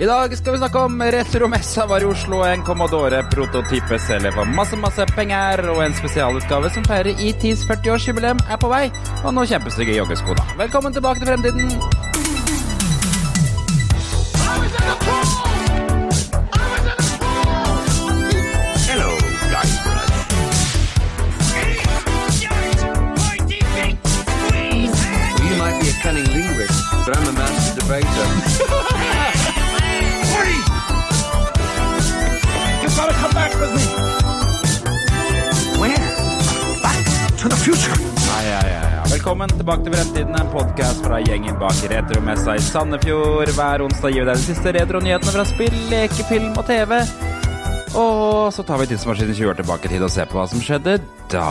I dag skal vi snakke om retromessa var i Oslo, en Commodore prototype selger for masse, masse penger, og en spesialutgave som feirer ETs 40-årsjubileum er på vei, og nå kjempestygge joggesko, da. Velkommen tilbake til fremtiden. Hello, Guybrush. You might be a cunning linguist, but I'm a master debater. Velkommen tilbake til Fremtiden, en podkast fra gjengen bak Retromessa i Sandefjord. Hver onsdag gir vi deg de siste retronyhetene fra spill, lekefilm og TV. Og så tar vi tidsmaskinen 20 år tilbake i tid og ser på hva som skjedde da.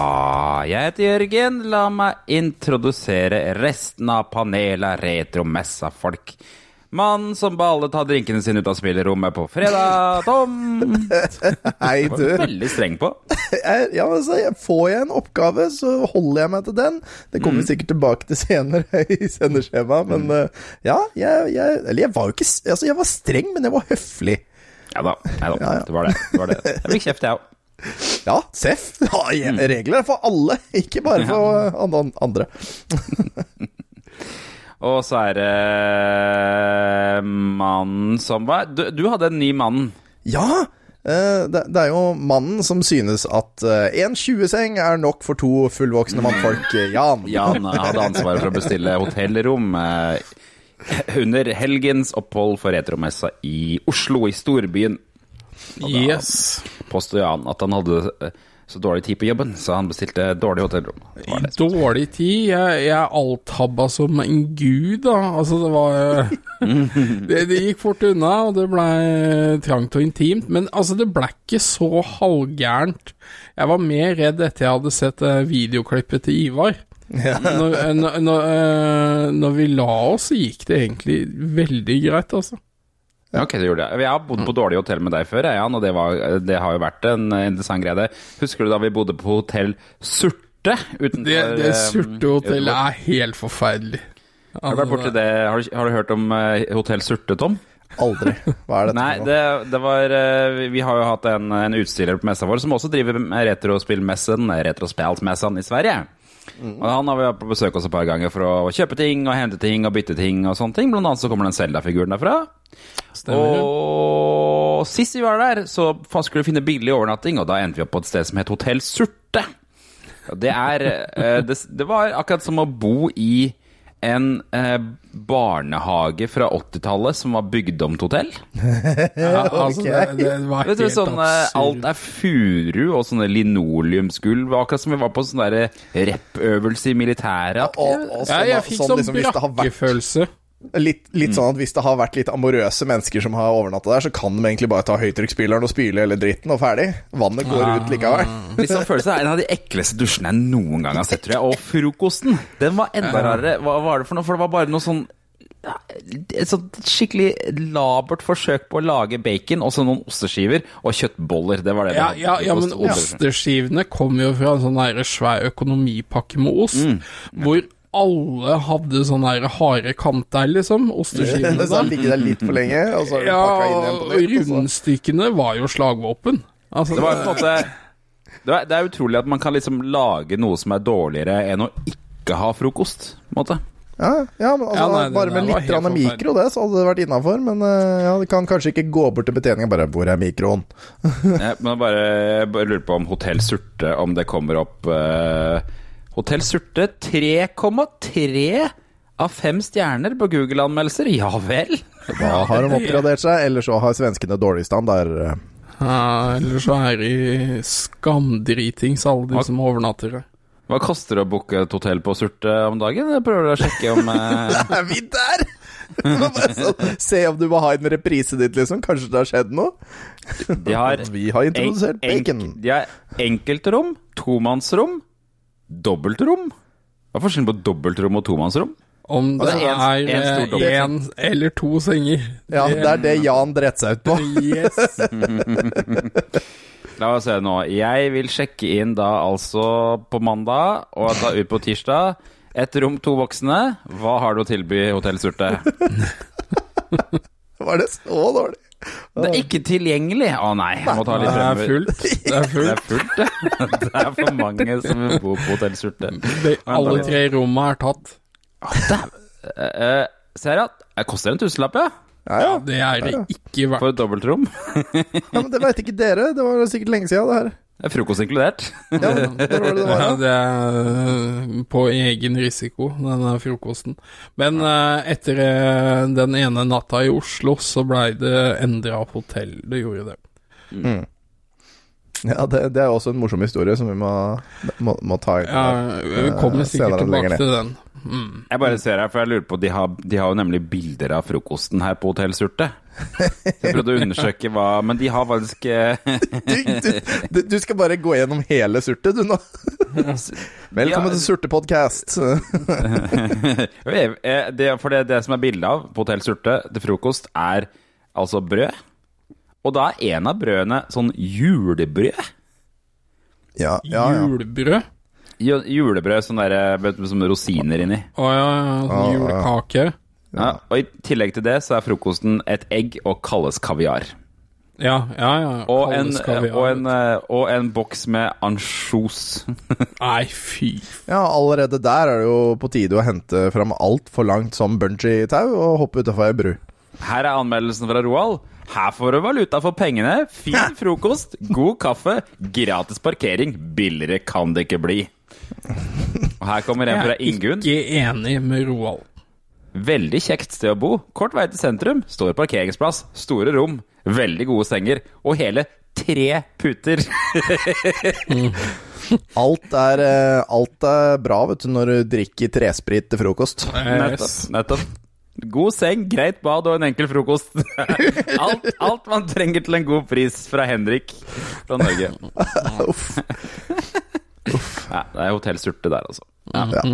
Jeg heter Jørgen. La meg introdusere resten av panelet Retromessa-folk. Mannen som ba alle ta drinkene sine ut av spillerommet på fredag. Tom. Hei, Var du. veldig streng på. Jeg, ja, altså, jeg får jeg en oppgave, så holder jeg meg til den. Det kommer vi sikkert tilbake til senere i sendeskjemaet, men mm. ja, jeg, jeg Eller jeg var jo ikke Altså, jeg var streng, men jeg var høflig. Ja da. Nei da. Ja, ja. Det var det. det, var det. Jeg fikk kjeft, jeg òg. Ja, seff. Ja, jeg- regler er for alle, ikke bare for eh, an- andre. Og så er det mannen som var du, du hadde en ny mann. Ja! eh, det, det er jo mannen som synes at eh, en 20-seng er nok for to fullvoksne mannfolk. eh, Jan. Jan hadde ansvaret for å bestille hotellrom under helgens opphold for retromessa i Oslo, i storbyen. Yes. Påstod Jan at han hadde så dårlig tid på jobben, så han bestilte dårlig hotellrom. Dårlig tid. Jeg, jeg althabba som en gud, da. Altså, det var det, det gikk fort unna, og det blei trangt og intimt. Men altså, det blei ikke så halvgærent. Jeg var mer redd etter jeg hadde sett eh, videoklippet til Ivar. Når, eh, når, når, eh, når vi la oss, gikk det egentlig veldig greit, altså. Ja, Ok, det gjorde jeg. Jeg har bodd på dårlig hotell med deg før, Jan, og det, var, det har jo vært en interessant greie. Husker du da vi bodde på hotell Surte utenfor Det, det hotellet surtehotellet er helt forferdelig. Har du vært borti det? Har du, har du hørt om eh, hotell Surte, Tom? Aldri. Hva er dette Nei, det, det var eh, Vi har jo hatt en, en utstiller på messa vår som også driver med retrospillmessen, Retrospelsmessen i Sverige. Og Han har vi hatt på besøk oss et par ganger for å kjøpe ting og hente ting og bytte ting og sånne ting. Blant annet så kommer den Zelda-figuren derfra. Stemmer. Og sist vi var der, så skulle vi finne billig overnatting, og da endte vi opp på et sted som het Hotell Surte. Det er eh, det, det var akkurat som å bo i en eh, barnehage fra 80-tallet som var bygd om til hotell. Ja, altså, okay. det, det var Vet du, helt sånn, eh, absurd. alt er furu og sånne linoleumsgulv. Akkurat som vi var på sånn rep-øvelse i militæret. Og, og Ja, sånn, jeg fikk sånn sånn liksom, brakkefølelse. Litt, litt sånn at hvis det har vært litt amorøse mennesker som har overnatta der, så kan de egentlig bare ta høytrykksspyleren og spyle hele dritten og ferdig. Vannet går ut likevel. Hvis sånn føler seg en av de ekleste dusjene jeg noen gang har sett, tror jeg. Og frokosten, den var enda rarere. Hva var det for noe? For det var bare noe sånn ja, et sånt skikkelig labert forsøk på å lage bacon, og så noen osteskiver og kjøttboller. Det var det. Ja, det ja, ja, men osteskivene kom jo fra en sånn svær økonomipakke med ost, Mm. hvor alle hadde sånn der harde kanter, liksom. Osteskivene Så har da. ligget der litt for lenge, og så har du Ja, pakka inn igjen på og nytt. og rundstykkene var jo slagvåpen. Altså, Det var på en måte det er, det er utrolig at man kan liksom lage noe som er dårligere enn å ikke ha frokost. på en måte. Ja, ja, men altså, Ja, nei, bare med litt grann mikro, det, så hadde det vært innafor. Men eh, ja, det kan kanskje ikke gå bort til betjeningen bare 'Hvor er mikroen?' Jeg men bare, bare lurer på om Hotell Surte, om det kommer opp eh, Hotell Surte 3,3 av fem stjerner på Google-anmeldelser. Ja vel? Da har de oppgradert seg, eller så har svenskene dårlig standard. ja, eller så er de skamdritings, alle de som overnatter. Hva koster det å booke et hotell på Surte om dagen? Jeg prøver å sjekke om eh, Er vi der?! Sånn, se om du må ha en reprise ditt, liksom. Kanskje det har skjedd noe? De har Vi har introdusert en- bacon. De har enkeltrom, tomannsrom, dobbeltrom. Hva er forskjellen på dobbeltrom og tomannsrom? Om det Altså, en- er en stor eh, eller to senger. Ja, det er det Jan dreit seg ut på. Yes. La oss se nå. Jeg vil sjekke inn da altså på mandag og ta ut på tirsdag. Et rom, to voksne. Hva har du å tilby Hotell Surte? Var det så dårlig? Det er ikke tilgjengelig! Å nei, jeg må ta litt Det er fullt. Det er Det fullt. er fullt, det. Det er for mange som vil bo på Hotell Surte. Alle tre rommene er tatt. Uh, ser jeg at det koster en tusenlapp, ja? Ja, ja. Det er det ikke verdt. For et dobbeltrom. ja men det veit ikke dere. Det var sikkert lenge siden, det her. Det er frokost inkludert. Ja, det var det det var? Ja, det er øh, på egen risiko, denne frokosten. Men øh, etter øh, den ene natta i Oslo, så blei det endra hotell. Det gjorde det. Ja, det, det er også en morsom historie som vi må, må, må ta inn. Ja, vi kommer Eh, sikkert tilbake til den. Mm. Jeg bare ser her, for jeg lurer på De har, de har jo nemlig bilder av frokosten her på Hotell Surte. Jeg prøvde å undersøke hva Men de har faktisk eh, Du, du, du skal bare gå gjennom hele surte, du nå. Velkommen til Surte-podkast. Eh, det, For det, det som er bildet av på Hotell Surte til frokost, er altså brød. Og da er en av brødene sånn julebrød. Ja, ja, ja. Julebrød. Ju- Julebrød sånn der, med med sånne rosiner inni. Å ja, ja, ja. julekake. Ja, og I tillegg til det så er frokosten et egg og kalles kaviar. Ja, ja, ja. Og en, Kalles kaviar. og en, eh, og en boks med ansjos. Nei, fy. ja, allerede der er det jo på tide å hente fram altfor langt som bungee-tau og hoppe utafor ei bru. Her er anmeldelsen fra Roald. Her får du valuta for pengene. Fin frokost, god kaffe, gratis parkering. Billigere kan det ikke bli. Og her kommer en fra Jeg er ikke enig med Roald. Veldig kjekt sted å bo. Kort vei til sentrum. Stor parkeringsplass. Store rom. Veldig gode senger. Og hele tre puter. Alt er, eh, alt er bra vet du, når du drikker tresprit til frokost. Nettopp. Nettopp. God seng, greit bad og en enkel frokost. alt, alt man trenger til en god pris fra Henrik fra Norge. Uff. Ja, det er hotellsurte der, altså. Ja. Så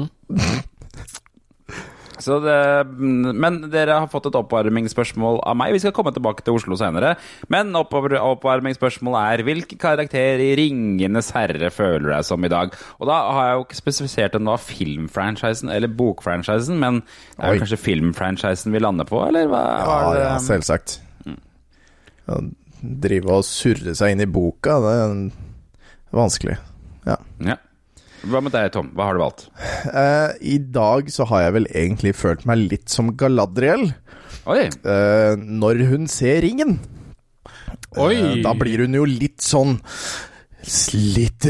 det, men dere har fått et oppvarmingsspørsmål av meg. Vi skal komme tilbake til Oslo senere. Men oppvar- oppvarmingsspørsmålet er hvilken karakter i 'Ringenes herre' føler du deg som i dag? Og da har jeg jo ikke spesifisert om det var filmfranchisen eller bokfranchisen, men det er jo kanskje filmfranchisen vi lander på, eller hva? Ja, ja, selvsagt. Å drive og surre seg inn i boka, det er vanskelig. Ja. Ja. Hva med deg, Tom? Hva har du valgt? Uh, I dag så har jeg vel egentlig følt meg litt som Galadriel Oi! Uh, når hun ser ringen. Oi. Eh, da blir hun jo litt sånn Litt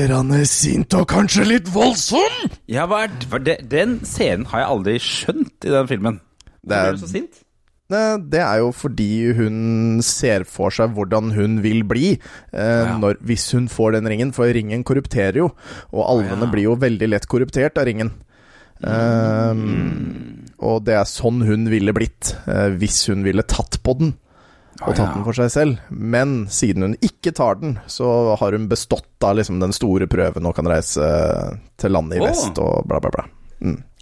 sint og kanskje litt voldsom! Ja, hva er for det, Den scenen har jeg aldri skjønt i den filmen. Det er- du så sint? Eh, Det er jo fordi hun ser for seg hvordan hun vil bli eh, Ja. når, hvis hun får den ringen, for ringen korrupterer jo, og alvene ja. blir jo veldig lett korruptert av ringen. Eh, og det er sånn hun ville blitt, eh, hvis hun ville tatt på den. Og tatt den for seg selv. Men siden hun ikke tar den, så har hun bestått av liksom den store prøven og kan reise til landet i Å. vest og bla, bla, bla.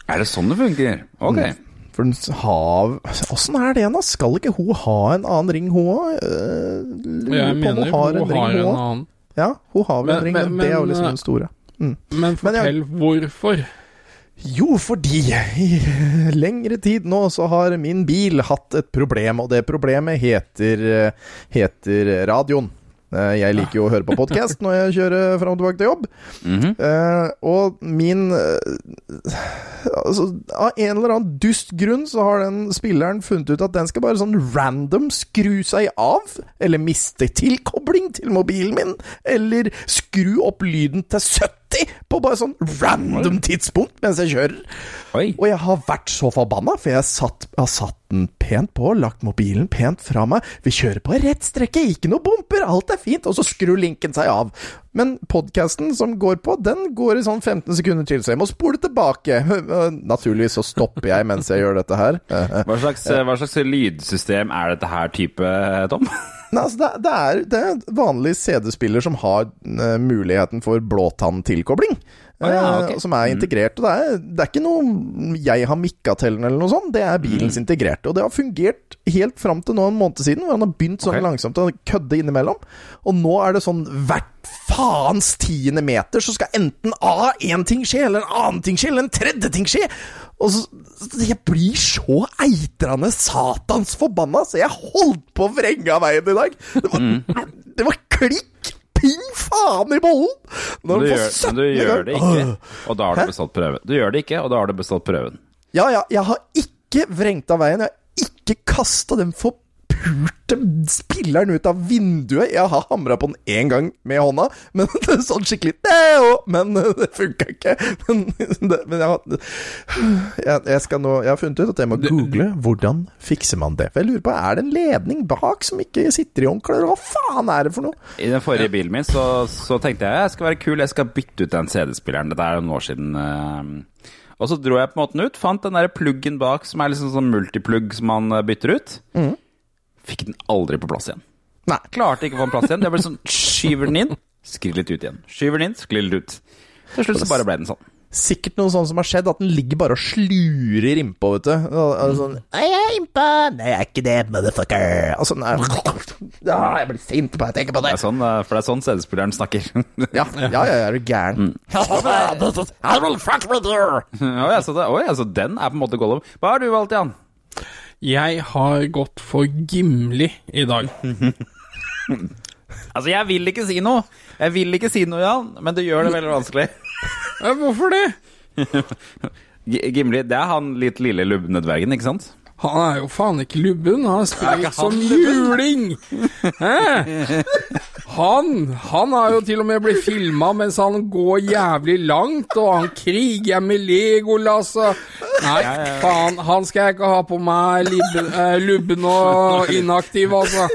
Er det sånn det fungerer? Ok. Mm. For den har Åssen er det igjen, da? Skal ikke hun ha en annen ring, hun òg? Jeg mener hun har en hun en annen. Ja, hun har vel en ring, men, men- det er jo liksom eh, den store. Men Men ja. fortell hvorfor. Jo, fordi i lengre tid nå så har min bil hatt et problem, og det problemet heter, eh, heter radioen. Eh, Jeg liker jo å høre på podkast når jeg kjører fram og tilbake til jobb. Mhm. Eh, og min eh, Altså, av en eller annen dust grunn så har den spilleren funnet ut at den skal bare sånn random skru seg av, eller miste tilkobling til mobilen min, eller skru opp lyden til 70 på bare sånn random tidspunkt mens jeg kjører. Oi. Og jeg har vært så forbanna, for jeg satt, har satt den pent på, lagt mobilen pent fra meg. Vi kjører på rett strekke, ikke noe bumper, alt er fint, og så skrur linken seg av. Men podkasten som går på, den går i sånn 15 sekunder til, så jeg må spole tilbake. Naturligvis så stopper jeg mens jeg gjør dette her. Hva slags, hva slags lydsystem er dette her type, Tom? Nei, altså det, det, er, det er vanlig CD-spiller som har uh, muligheten for blåtanntilkobling. Ja, okay. som er integrert. Og det er, det er ikke noe jeg har mikka til den, eller noe sånt. Det er bilens Mm. integrerte. Og det har fungert helt fram til nå en måned siden, hvor han har begynt sånn okay. langsomt å kødde innimellom. Og nå er det sånn hvert faens tiende meter så skal enten A, én ting skje, eller en annen ting skje, eller en tredje ting skje. Og så, så Jeg blir så eitrende satans forbanna, så jeg holdt på å vrenge av veien i dag. Det var, Mm. det var klikk ping faen i bollen! Når Du gjør, men du gjør det ikke, og da har du bestått prøven. Du gjør det ikke, og da har du bestått prøven. Ja, ja, jeg har ikke vrengt av veien. Jeg har ikke kasta den forpurte spilleren ut av vinduet. Jeg har hamra på den én gang med hånda, men det er sånn skikkelig! Men det funka ikke. Men, det, men jeg, jeg, jeg, skal nå, jeg har funnet ut at jeg må google hvordan fikser man det. For jeg lurer på, Er det en ledning bak som ikke sitter i håndklær? Hva faen er det for noe? I den forrige bilen min så, så tenkte jeg jeg skal være kul, jeg skal bytte ut den CD-spilleren. Dette er noen år siden. eh, Og så dro jeg på en måte den ut, fant den der pluggen bak som er liksom sånn multiplugg som man eh, bytter ut. Fikk den aldri på plass igjen. Nei. Klarte ikke å få den plass igjen. Jeg ble sånn Skyver den inn, sklir litt ut igjen. Skyver den inn, sklir litt ut. Til slutt så bare ble den sånn. Sikkert noe sånt som har skjedd, at den ligger bare og slurer innpå, vet du. Og, og sånn «Nei, Jeg er innpå! Nei, jeg er ikke det, motherfucker! Og sånn jeg blir sint bare jeg tenker på Det det. er sånn, eh, for det er sånn CD-spilleren snakker. Ja, ja, ja, ja, er du gæren. I will fuck with you! Altså, det, oi, altså, den er på en måte Gollum. Hva har du valgt, Jan? Jeg har gått for Gimli i dag. Altså, jeg vil ikke si noe. Jeg vil ikke si noe, Jan, men du gjør det veldig vanskelig. Ja, hvorfor det? Gimli, det er han litt lille lubne dvergen, ikke sant? Han er jo faen ikke lubben. Han spiller som juling! Hæ? Han, han har jo til og med blitt filma mens han går jævlig langt, og han kriger med Legolas og Nei, faen, han skal jeg ikke ha på meg libben, eh, lubben og inaktiv, altså.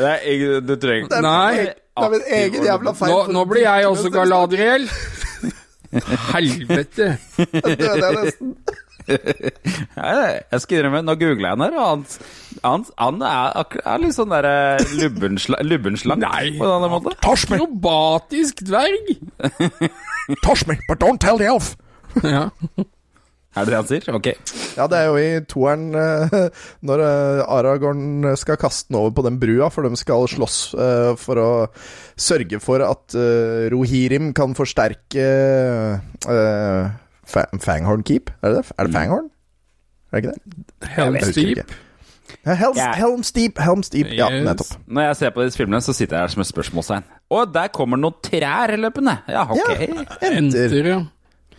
Nei, jeg- du trenger Nei. Det er min egen jævla feil. Nå, nå blir jeg også Galadriel. Helvete. Døde jeg nesten. Jeg skal innrømme, nå googler jeg han her, og han, han, han er, er litt sånn derre lubbensla- Nei. på en måte. Tosh me, Akrobatisk dverg. tosh me, but don't tell the elf. Ja. Er det det han sier? Ok. Ja, det er jo i toeren eh, når eh, Aragorn skal kaste den over på den brua, for de skal slåss eh, for å sørge for at eh, Rohirrim kan forsterke eh, Fa Fanghorn Keep. Er det det? Er det Fanghorn? Er det ikke det? Helm's Deep. Ja, Helms, Ja. Helms Deep, Helms Deep. Ja, Yes. nettopp. Når jeg ser på disse filmene, så sitter jeg her som et spørsmålstegn. Og der kommer noen trær løpende. Ja, ok. Enter. Enter, ja.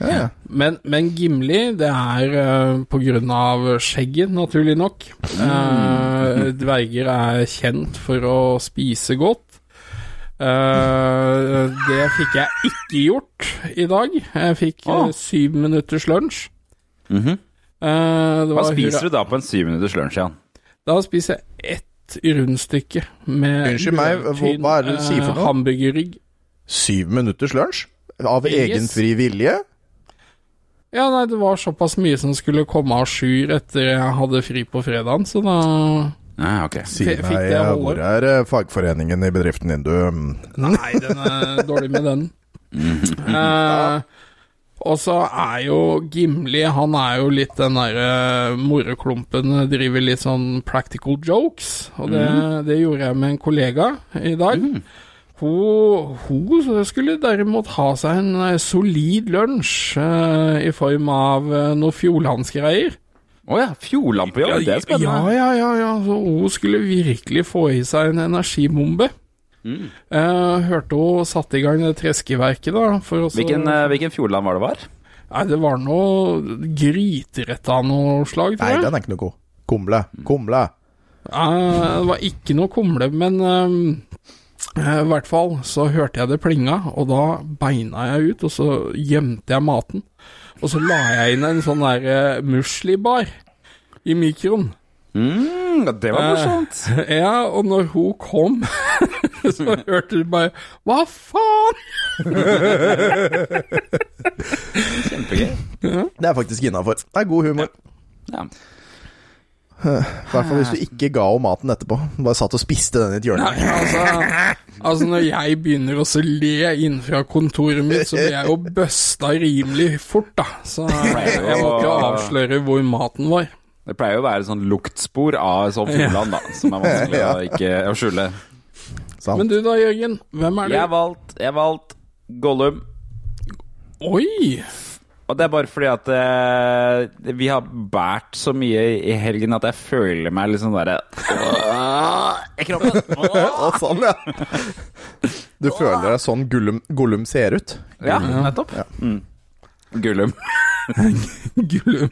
Ja, ja. Men, men Gimli, det er uh, på grunn av skjegget, naturlig nok. Uh, dverger er kjent for å spise godt. Eh, det fikk jeg ikke gjort i dag. Jeg fikk oh. Syv minutters lunsj. Mm -hmm. uh, Hva spiser hurra- du da på en syv minutters lunsj, Jan? Da spiser jeg ett rundstykke med Unnskyld meg, hva- er det du sier for eh, noe? Hamburgerrygg. Syv minutters lunsj? Av Yes. egen fri vilje? Ja, nei, det var såpass mye som skulle komme à jour etter jeg hadde fri på fredagen, så da Ja, okay. Si meg, eh, hvor er eh, fagforeningen i bedriften din, du? Nei, den er dårlig med den. Eh, og så er jo Gimli Han er jo litt den derre moroklumpen, driver litt sånn practical jokes. Og det, det gjorde jeg med en kollega i dag. Hun, hun skulle derimot ha seg en eh, solid lunsj eh, i form av uh, noe fjordlandsgreier. Å ja, fjordlampe, ja. det er spennende. ja, ja, ja. Så hun skulle virkelig få i seg en energibombe. Mm. Eh, hørte hun satte i gang det treskeverket, da. For å Hvilken, eh, hvilken Fjordland var det var? Nei, det var noe gryterett av noe slag, tror Nei, jeg. den er ikke noe god. Kumle. Kumle. Eh, det var ikke noe kumle, men eh, eh, i hvert fall så hørte jeg det plinga, og da beina jeg ut, og så gjemte jeg maten. Og så la jeg inn en sånn der uh, muslibar i mikroen. Mm, det var morsomt. Ja, og når hun kom, så hørte du bare Hva faen? Kjempegøy. Det er faktisk innafor. Det er god humor. Ja. I hvert fall hvis du ikke ga henne maten etterpå. Bare satt og spiste den i et hjørne. Nei, altså, altså når jeg begynner å le innenfra kontoret mitt, så blir jeg jo bøsta rimelig fort, da. Så jeg må ikke avsløre hvor maten var. Det pleier jo å være sånn luktspor av sånn fugleland, da, som er vanskelig å ikke å skjule. Sant? Men du da, Jørgen. Hvem er Jeg det? jeg valgte valgt Gollum. Oi! Og det er bare fordi at eh, vi har båret så mye i helgen at jeg føler meg litt sånn derre I kroppen. Og sånn, ja. Du føler deg sånn Gollum, Gollum ser ut? Ja, nettopp. Mm. Gullum. Gullum.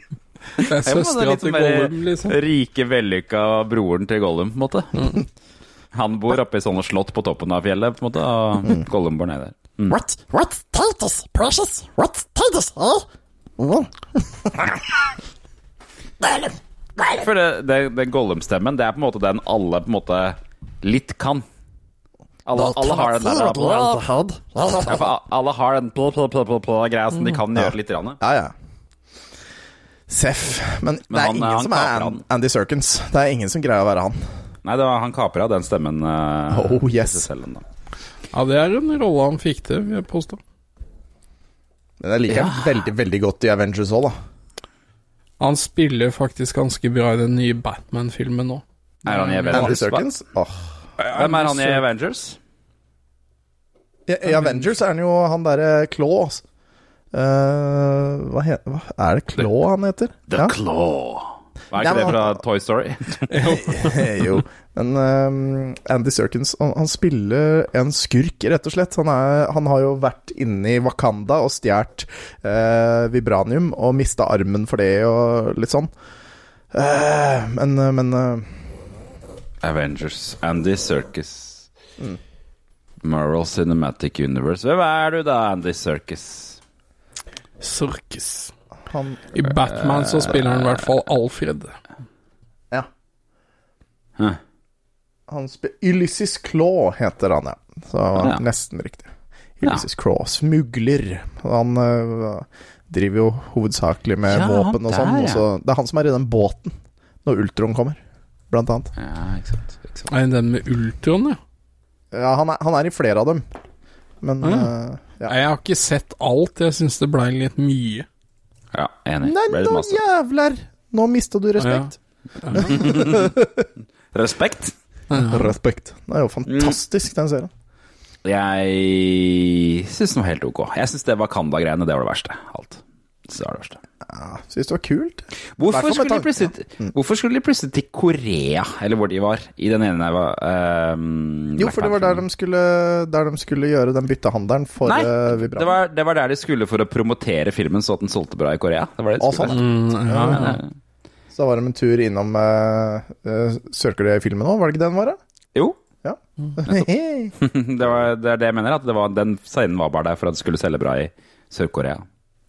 Det er Jeg må søstera litt til sånn Gollum, liksom. Rike, vellykka broren til Gollum, på en måte. Han bor oppe i sånne slott på toppen av fjellet, på en måte, og Gollum bor nede der. Mm. What? What? Titus, precious? What? Titus, eh? Mm. For det, det, den Gollum-stemmen, det er på en måte den alle på en måte litt kan. Alle, alle har den der. Ja, for alle har den greia som de kan gjøre litt. Ja, ja. Seff. Men, Men det er han- ingen han som er kaper han. Andy Serkins. Det er ingen som greier å være han. Nei, det var, han kapra den stemmen. Uh, Oh, yes. da. Ja, det er en rolle han fikk til, vil jeg påstå. Men jeg liker han veldig, veldig godt i Avengers òg, da. Han spiller faktisk ganske bra i den nye Batman-filmen nå. Er han i Avengers? Andy oh. Hvem er han i Avengers? I, I Avengers er han jo han derre Claw. Eh, hva, he, hva Er det Claw han heter? The Claw. Var ikke det men- fra Toy Story? jo. Men um, Andy Serkins han, han spiller en skurk, rett og slett. Han, er, han har jo vært inne i Wakanda og stjålet uh, vibranium og mista armen for det og litt sånn. Uh, men men eh, Avengers. Andy Circus. Mm. Marvel Cinematic Universe. Hvem er du da, Andy Circus? Circus. Han I Batman så spiller han i hvert fall Alfred. Ja. Hæ. Han spiller Ulysses Claw heter han, ja. Så Ja. nesten riktig. Ulysses Claw. Smugler. Han uh, driver jo hovedsakelig med Ja, våpen og sånn. ja. Det er han som er i den båten når Ultron kommer, blant annet. Ja, ikke sant. Ikke sant. Er den med Ultron, ja? Ja, han er, han er i flere av dem. Men eh, ja. Jeg har ikke sett alt, jeg syns det blei litt mye. Ja, enig. Nei, nå jævler! Nå mista du respekt. Respekt. Respekt. Det er jo fantastisk, den serien. Jeg syns den var helt ok. Jeg syns det var Kanda-greiene, det var det verste. Alt. Det var det verste. Ja, Syns det var kult. Hvorfor skulle, de plutselig, hvorfor skulle de plutselig til Korea, eller hvor de var, i den ene var ehm, Jo, for det var der de skulle, der de skulle gjøre den byttehandelen for Nei, eh, det var, det var der de skulle for å promotere filmen, så at den solgte bra i Korea. Det var det de Å, skulle. sånn. Mm, ja, ja. Ja, Så da var de en tur innom uh, Sør-Korea-filmen òg, var det ikke det den var? da? Jo, Ja. det, var, det er det jeg mener. At det var, den scenen var bare der for at det skulle selge bra i Sør-Korea.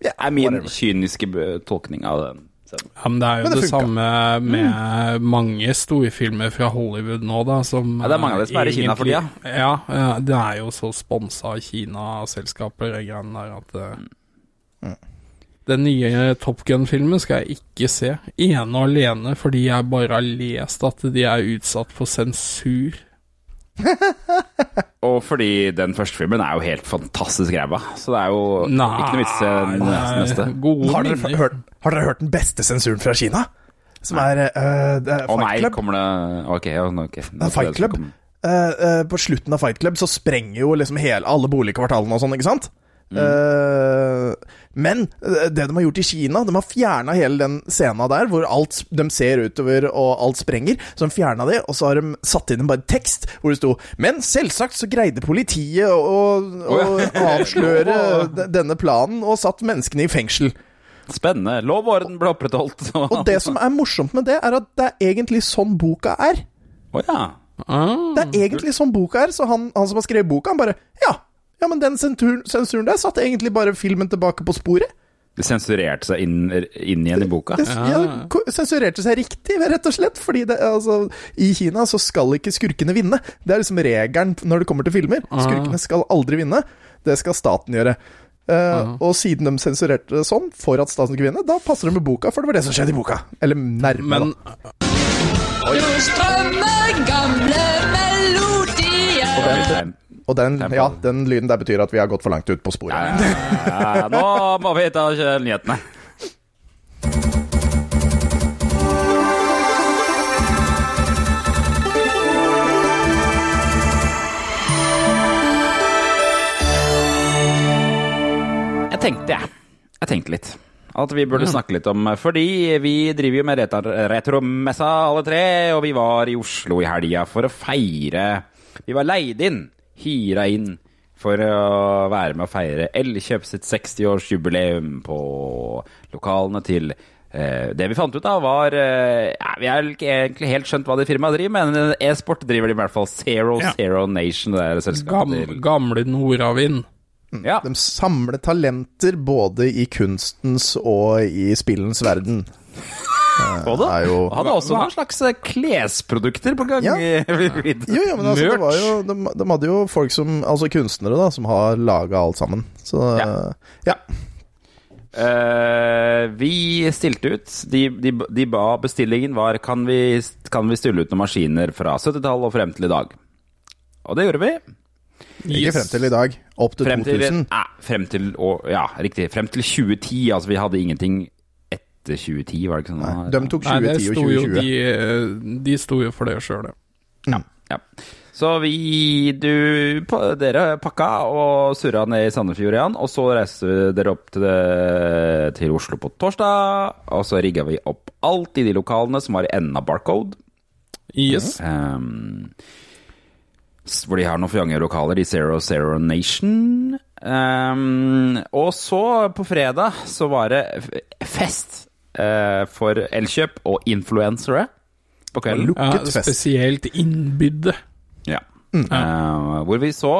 Ja, Det er min whatever. kyniske tolkning av den. Ja, men det er jo det det, samme med mange storfilmer fra Hollywood nå, da, som Ja, det er mange av de som er i Kina for tida. Ja, ja, det er jo så sponsa av Kina-selskaper, de greiene der, at mm. Den nye Top Gun-filmen skal jeg ikke se, ene og alene fordi jeg bare har lest at de er utsatt for sensur. Og fordi den første filmen er jo helt fantastisk ræva. Så det er jo Nei, ikke noe vits i neste. Har dere, hørt, har dere hørt den beste sensuren fra Kina? Som er, uh, det er Å nei, kommer det Ok, okay. ok. Det er Fight Club. Uh, uh, på slutten av Fight Club så sprenger jo liksom hele, alle boligkvartalene og sånn, ikke sant? Eh, men eh, det de har gjort i Kina, de har fjerna hele den scena der hvor alt de ser utover og alt sprenger. Så de fjerna det, og så har de satt inn en bare tekst hvor det sto Men selvsagt så greide politiet å, å, å avsløre denne planen og satt menneskene i fengsel. Spennende. Lov og orden ble opprettholdt. Og det som er morsomt med det, er at det er egentlig sånn boka er. Oh, ja. Ah, Det er egentlig sånn boka er, så han, han som har skrevet boka, han bare Ja, ja men den sensuren, sensuren der satte egentlig bare filmen tilbake på sporet. Det sensurerte seg inn, inn igjen i boka. Det ja, det sensurerte seg riktig, rett og slett. Fordi det, altså, i Kina så skal ikke skurkene vinne. Det er liksom regelen når det kommer til filmer. Skurkene skal aldri vinne. Det skal staten gjøre. Eh, Og siden de sensurerte det sånn, for at staten skulle vinne, da passer det med boka, for det var det som skjedde i boka. Eller nærme, men da. Strømmer gamle melodier. Den, og den, ja, den lyden der betyr at vi har gått for langt ut på sporet. Ja, nå må vi ta nyhetene. Jeg tenkte, jeg. Jeg tenkte litt. At vi burde snakke litt om Fordi vi driver jo med retromessa alle tre, og vi var i Oslo i helga for å feire Vi var leid inn, hyra inn, for å være med å feire Elkjøp sitt 60-årsjubileum på lokalene til eh, det vi fant ut av, var eh, ja, Vi har ikke egentlig helt skjønt hva det firmaet driver med, men e-sport driver de i hvert fall. Zero Ja. Zero Nation, det er selskapet Gam, gamle Nordavind. Ja. De samler talenter både i kunstens og i spillens verden. Både. er jo- han hadde også noen slags eh, klesprodukter på gang. Ja. i- Jo, ja, men altså, det var jo, de, de hadde jo folk som Altså kunstnere, da, som har laga alt sammen. Så Ja. ja. Uh, vi stilte ut. De, de, de ba bestillingen var kan vi, kan vi stille ut noen maskiner fra 70-tallet og frem til i dag. Og det gjorde vi. Ikke frem til i dag. Opp til Frem til, 2000. Nei, frem til å- Ja, riktig. Frem til 2010. Altså, vi hadde ingenting etter 2010, var det ikke sånn? Nei, de tok Nei, det 2010 og sto jo 2020. de, eh, de sto jo for det sjøl, ja. Ja. Så vi du, Dere pakka og surra ned i Sandefjord igjen, og så reiste dere opp til, det, til Oslo på torsdag. Og så rigga vi opp alt i de lokalene som var i enden av Barcode. Yes. Um, hvor de har noen fjange lokaler i Zero Zero Nation. Um, og så, på fredag, så var det fest eh, for Elkjøp og influensere på kvelden. Ja, spesielt innbydde. Ja. Eh, hvor vi så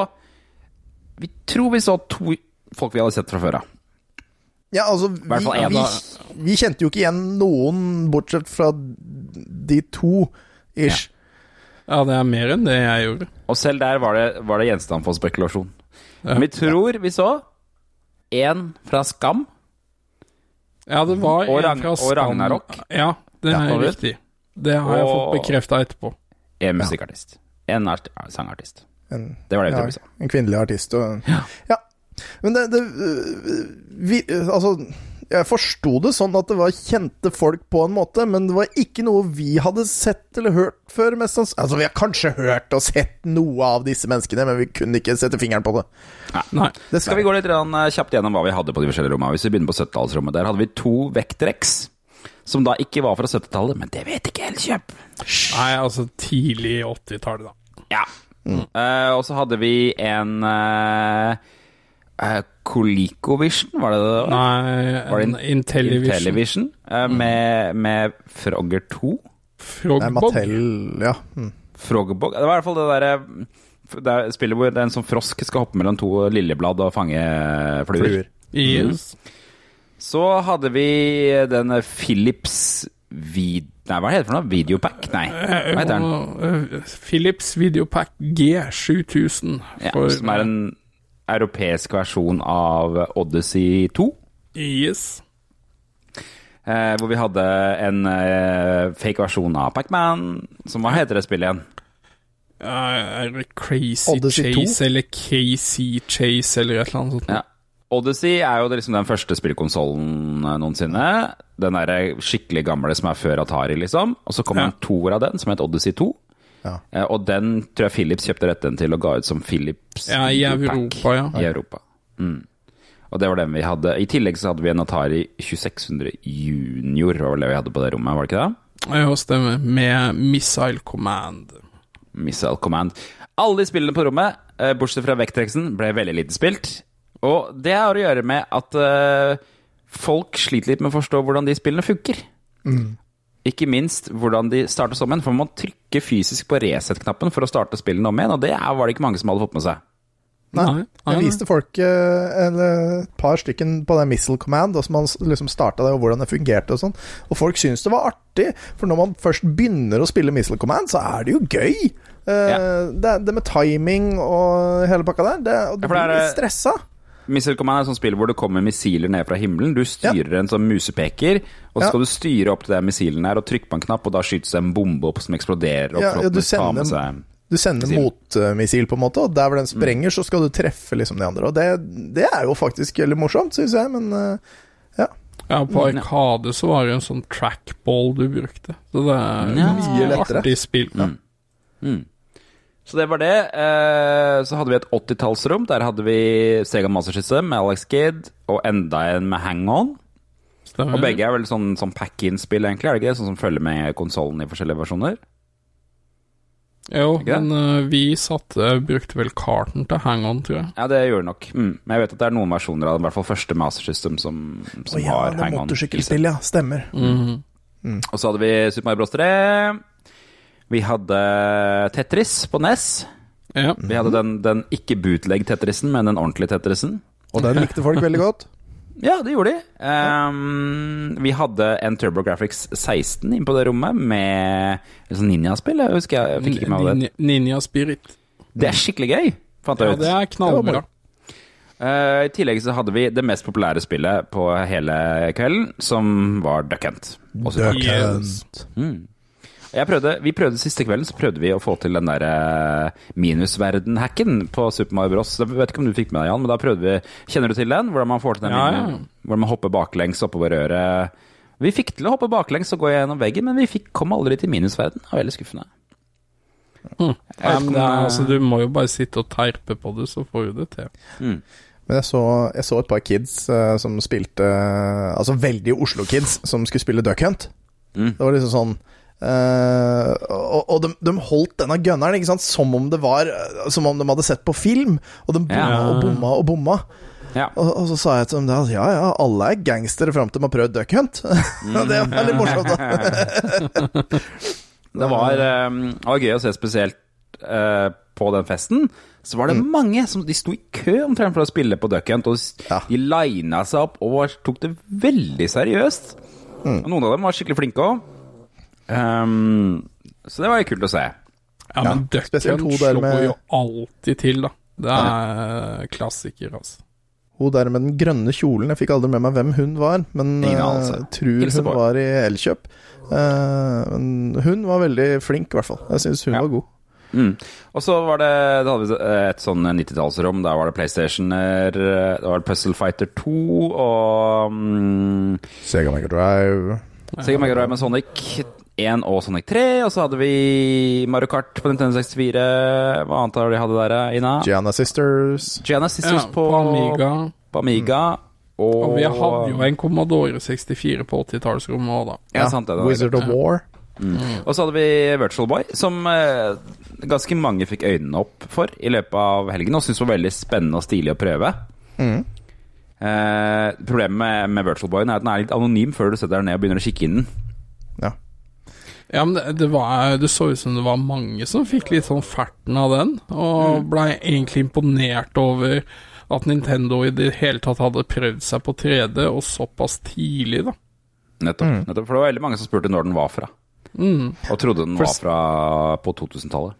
Vi tror vi så to folk vi hadde sett fra før av. Ja, altså, vi, vi, vi kjente jo ikke igjen noen, bortsett fra de to, ish. Ja, det er mer enn det jeg gjorde. Og selv der var det, var det gjenstand for spekulasjon. Ja. Vi tror vi så én fra Skam. Ja, det var Og en fra og Ragnarok. Ja, det er har riktig. Det har jeg fått bekrefta etterpå. En musikkartist. En art sangartist. En, Det var det ja, vi sa. en kvinnelig artist. Og, ja. Men det, det vi, Altså, jeg forsto det sånn at det var kjente folk på en måte, men det var ikke noe vi hadde sett eller hørt før. Mest sanns- altså, vi har kanskje hørt og sett noe av disse menneskene, men vi kunne ikke sette fingeren på det. Nei. det Skal vi gå litt eh, kjapt gjennom hva vi hadde på de forskjellige rommene? Hvis vi begynner på 70-tallsrommet. Der hadde vi to vektrex Som da ikke var fra 70-tallet, men det vet ikke Elkjøp. Nei, altså tidlig 80-tallet, da. Ja. Eh, og så hadde vi en uh, Colecovision, var det det? var? Nei, Var det en en Intellivision. Intellivision uh, med, med Frogger 2. Nei, Frogbog. Mattel Ja. Mm. Frogbog. Det var i hvert fall det derre det er spillet hvor det er en sånn frosk skal hoppe mellom to liljeblad og fange fluer. Fluer. Yes. Så hadde vi den Philips vid... Nei, hva heter det for noe? Videopack? Nei, hva heter den? Eh, Philips Videopack G7000. Ja, som er en europeisk versjon av Odyssey 2. Yes. Eh, hvor vi hadde en eh, fake versjon av Pacman. Som hva heter det spillet igjen? Uh, er det Crazy Odyssey 2? Chase eller KC Chase eller et eller annet sånt? Ja. Odyssey er jo liksom den første spillkonsollen eh, noensinne. Den derre skikkelig gamle som er før Atari, liksom. Og så kom Ja. en toer av den, som het Odyssey 2. Ja. Eh, og den tror jeg Philips kjøpte retten til og ga ut som Philips Ja, i Europa, ja. I Europa. Mm. Og det var den vi hadde. I tillegg så hadde vi en Atari 2600 Junior, var vel det vi hadde på det rommet, var det ikke det? Ja, stemmer. Med Missile Command. Missile Command. Alle de spillene på rommet, eh, bortsett fra Vectrexen, ble veldig lite spilt. Og det har å gjøre med at eh, folk sliter litt med å forstå hvordan de spillene funker. Ikke minst hvordan de startes om igjen, for man må trykke fysisk på reset-knappen for å starte spillene om igjen, og det er- var det ikke mange som hadde fått med seg. Nei. Jeg viste folk eh, eh, et par stykken på den Missile Command, og som man liksom starta det, og hvordan det fungerte og sånn. Og folk syns det var artig, for når man først begynner å spille Missile Command, så er det jo gøy. Eh, Ja. det, det med timing og hele pakka der, det, og du Ja, det blir er- litt stressa. Missile Command er et sånt spill hvor det kommer missiler ned fra himmelen. Du styrer en sånn musepeker, og så Ja. skal du styre opp til den missilen her og trykke på en knapp, og da skytes det en bombe opp som eksploderer. Og Ja, ja, du flottene med sender- seg Du sender Missil. motmissil, på en måte, og der hvor den sprenger, så skal du treffe liksom de andre. Og det, det er jo faktisk veldig morsomt, syns jeg, men eh, ja. Ja, på Arkade så var det en sånn trackball du brukte. Så det er Ja. Mye lettere. artig spill. Mm. Så det var det. Eh, Så hadde vi et 80-tallsrom. Der hadde vi Sega Master System med Alex Kidd, og enda en med Hang On. Stemmer. Og begge er vel sånn, sånn pack-in-spill, egentlig? er det ikke det? Sånn som følger med konsollen i forskjellige versjoner? Jo, men eh, vi satte, brukte vel karten til Hang On, tror jeg. Ja, det gjorde nok. Mm. Men jeg vet at det er noen versjoner av i hvert fall første Master System som, som oh, ja, har Hang On. On. i seg. motorsykkelspill, ja. Stemmer. Mhm. Og så hadde vi Super Mario Bros. 3. Vi hadde Tetris på NES. Ja. Vi hadde den, den ikke bootleg Tetrisen, men den ordentlige Tetrisen. Og den likte folk veldig godt. Ja, det gjorde de. Um, vi hadde en TurboGrafx 16 inn på det rommet med et sånt ninjaspill. Jeg husker jeg, jeg fikk ikke med meg det. Ninja, Ninja Spirit. Det er skikkelig gøy, fant jeg Ja, ut. det er knallbra. Uh, I tillegg så hadde vi det mest populære spillet på hele kvelden, som var Duck Hunt. Duck Yes. Hunt. Mm. Jeg prøvde, vi prøvde siste kvelden så prøvde vi å få til den der eh, minusverden-hacken på Super Mario Bros. Jeg vet ikke om du fikk med deg, Jan, men da prøvde vi Kjenner du til den? Hvordan man får til den? Ja, ja. Hvordan man hopper baklengs oppover røret. Vi fikk til å hoppe baklengs og gå gjennom veggen, men vi fikk, kom aldri til minusverden. Det var veldig skuffende. Mm. Om, er, eh, altså, du må jo bare sitte og terpe på det, så får du det til. Mm. Men jeg så, jeg så et par kids uh, som spilte Altså veldig Oslo-kids som skulle spille Duck Hunt. Mm. Det var liksom sånn eh, Og, og de, de holdt denne gunneren som om det var Som om de hadde sett på film. Og de bomma Ja. og bomma og bomma. Ja. Og, og så sa jeg til dem at ja ja, alle er gangstere fram til de har prøvd Duck Hunt. Mm. det var litt morsomt. da Det var, um, var gøy å se spesielt uh, på den festen. Så var det mange som de sto i kø omtrent for å spille på Duck Hunt. Og s- Ja. de lina seg opp og tok det veldig seriøst. Og noen av dem var skikkelig flinke òg. Så det var jo kult å se. Ja, men Duck spesielt Hunt slår med- jo alltid til, da. Det er klassiker, altså. Hun der med den grønne kjolen, jeg fikk aldri med meg hvem hun var, men Ingen eh, tror hun var i Elkjøp. Uh, men hun var veldig flink, i hvert fall. Jeg syns hun Ja. var god. Mm. Og så var det Da hadde vi et sånn 90-tallsrom. Der var det PlayStationer, det var Puzzle Fighter 2 og um, Sega Mega Drive. Sega Mega Drive med Sonic 1 og Sonic 3. Og så hadde vi Mario Kart på Nintendo 64. Hva annet har de hadde der, Ina? Gianna Sisters. Gianna Sisters Ja, på, på Amiga. På Amiga. Og, Og vi hadde jo en Commodore 64 på 80-tallsrommet òg, da. Ja, sant det. det Wizard of War. Og så hadde vi Virtual Boy, som eh, ganske mange fikk øynene opp for i løpet av helgen, og syntes var veldig spennende og stilig å prøve. Mm. Eh, problemet med, med Virtual Boy er at den er litt anonym før du setter deg ned og begynner å kikke inn den. Ja. Men det, det, var, det så ut som det var mange som fikk litt sånn ferten av den, og blei egentlig imponert over at Nintendo i det hele tatt hadde prøvd seg på 3D, og såpass tidlig, da. Nettopp, nettopp. For det var veldig mange som spurte når den var fra, Mm. og trodde den For- var fra på 2000-tallet.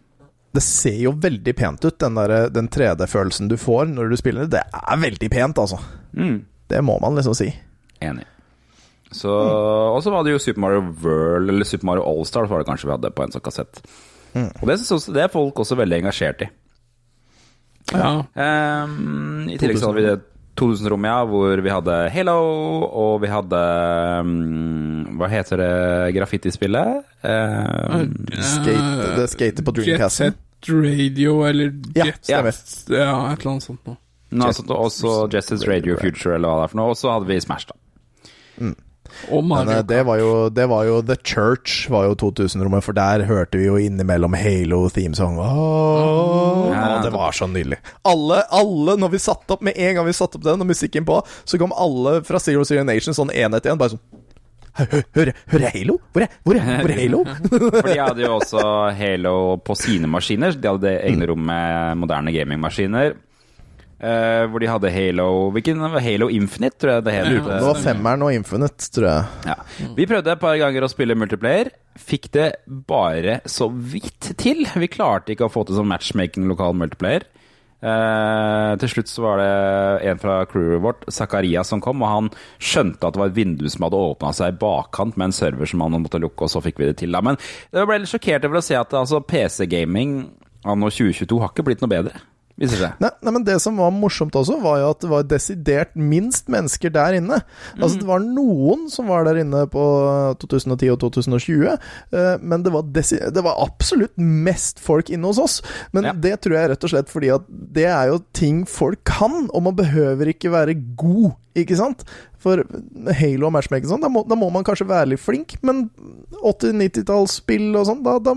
Det ser jo veldig pent ut, den, der- den 3D-følelsen du får når du spiller. Det er veldig pent, altså. Mm. Det må man liksom si. Enig. Så, Og så var det jo Super Mario World, eller Super Mario Allstar, var det kanskje vi hadde på en sånn kassett. Og det, synes også, det er folk også veldig engasjert i. Ja. Um, I tillegg så hadde vi det 2000-rommet, ja, hvor vi hadde Halo, og vi hadde um, Hva heter det graffitispillet? Um, Skate, det skater på Jet Set Radio, eller Ja, Jet stemmer. Ja, et eller annet sånt noe. nå, altså, også Justice Radio Future, eller hva det er for noe. Og så hadde vi Smash, da. Og Mario eh, det var, jo, det var jo The Church, var jo 2000-rommet, for der hørte vi jo innimellom Halo-themesong. Ja. det var så nydelig. Alle, alle, når vi satte opp med en gang vi satte opp den, og musikken på, så kom alle fra Zero Zero Nation sånn én etter én, bare sånn «Hø- hø- Hører hører jeg Halo? Hvor er, hvor er, hvor er Halo? For de hadde jo også Halo på sine maskiner. De hadde egne rom med moderne gamingmaskiner. Eh, hvor de hadde Halo Hvilken Halo Infinite, tror jeg det het. Det var femmeren og Infinite, tror jeg. Ja. Vi prøvde et par ganger å spille multiplayer. Fikk det bare så vidt til. Vi klarte ikke å få til sånn matchmaking lokal multiplayer. Uh, til slutt så var det en fra crewet vårt, Zakaria, som kom, og han skjønte at det var et vindu som hadde åpna seg i bakkant med en server som han måtte lukke, og så fikk vi det til. Da. Men jeg ble litt sjokkert over å se at altså, PC-gaming anno 2022 har ikke blitt noe bedre, viser seg. Nei, nei, men Det som var morsomt også, var jo at det var desidert minst mennesker der inne. Altså Det var noen som var der inne på 2010 og 2020, eh, men det var, det var absolutt mest folk inne hos oss. Men Ja. det tror jeg rett og slett fordi at det er jo ting folk kan, og man behøver ikke være god, ikke sant? For Halo og matchmaking og sånn, da, da må man kanskje være litt flink, men 80-90-tallsspill og sånn, da, da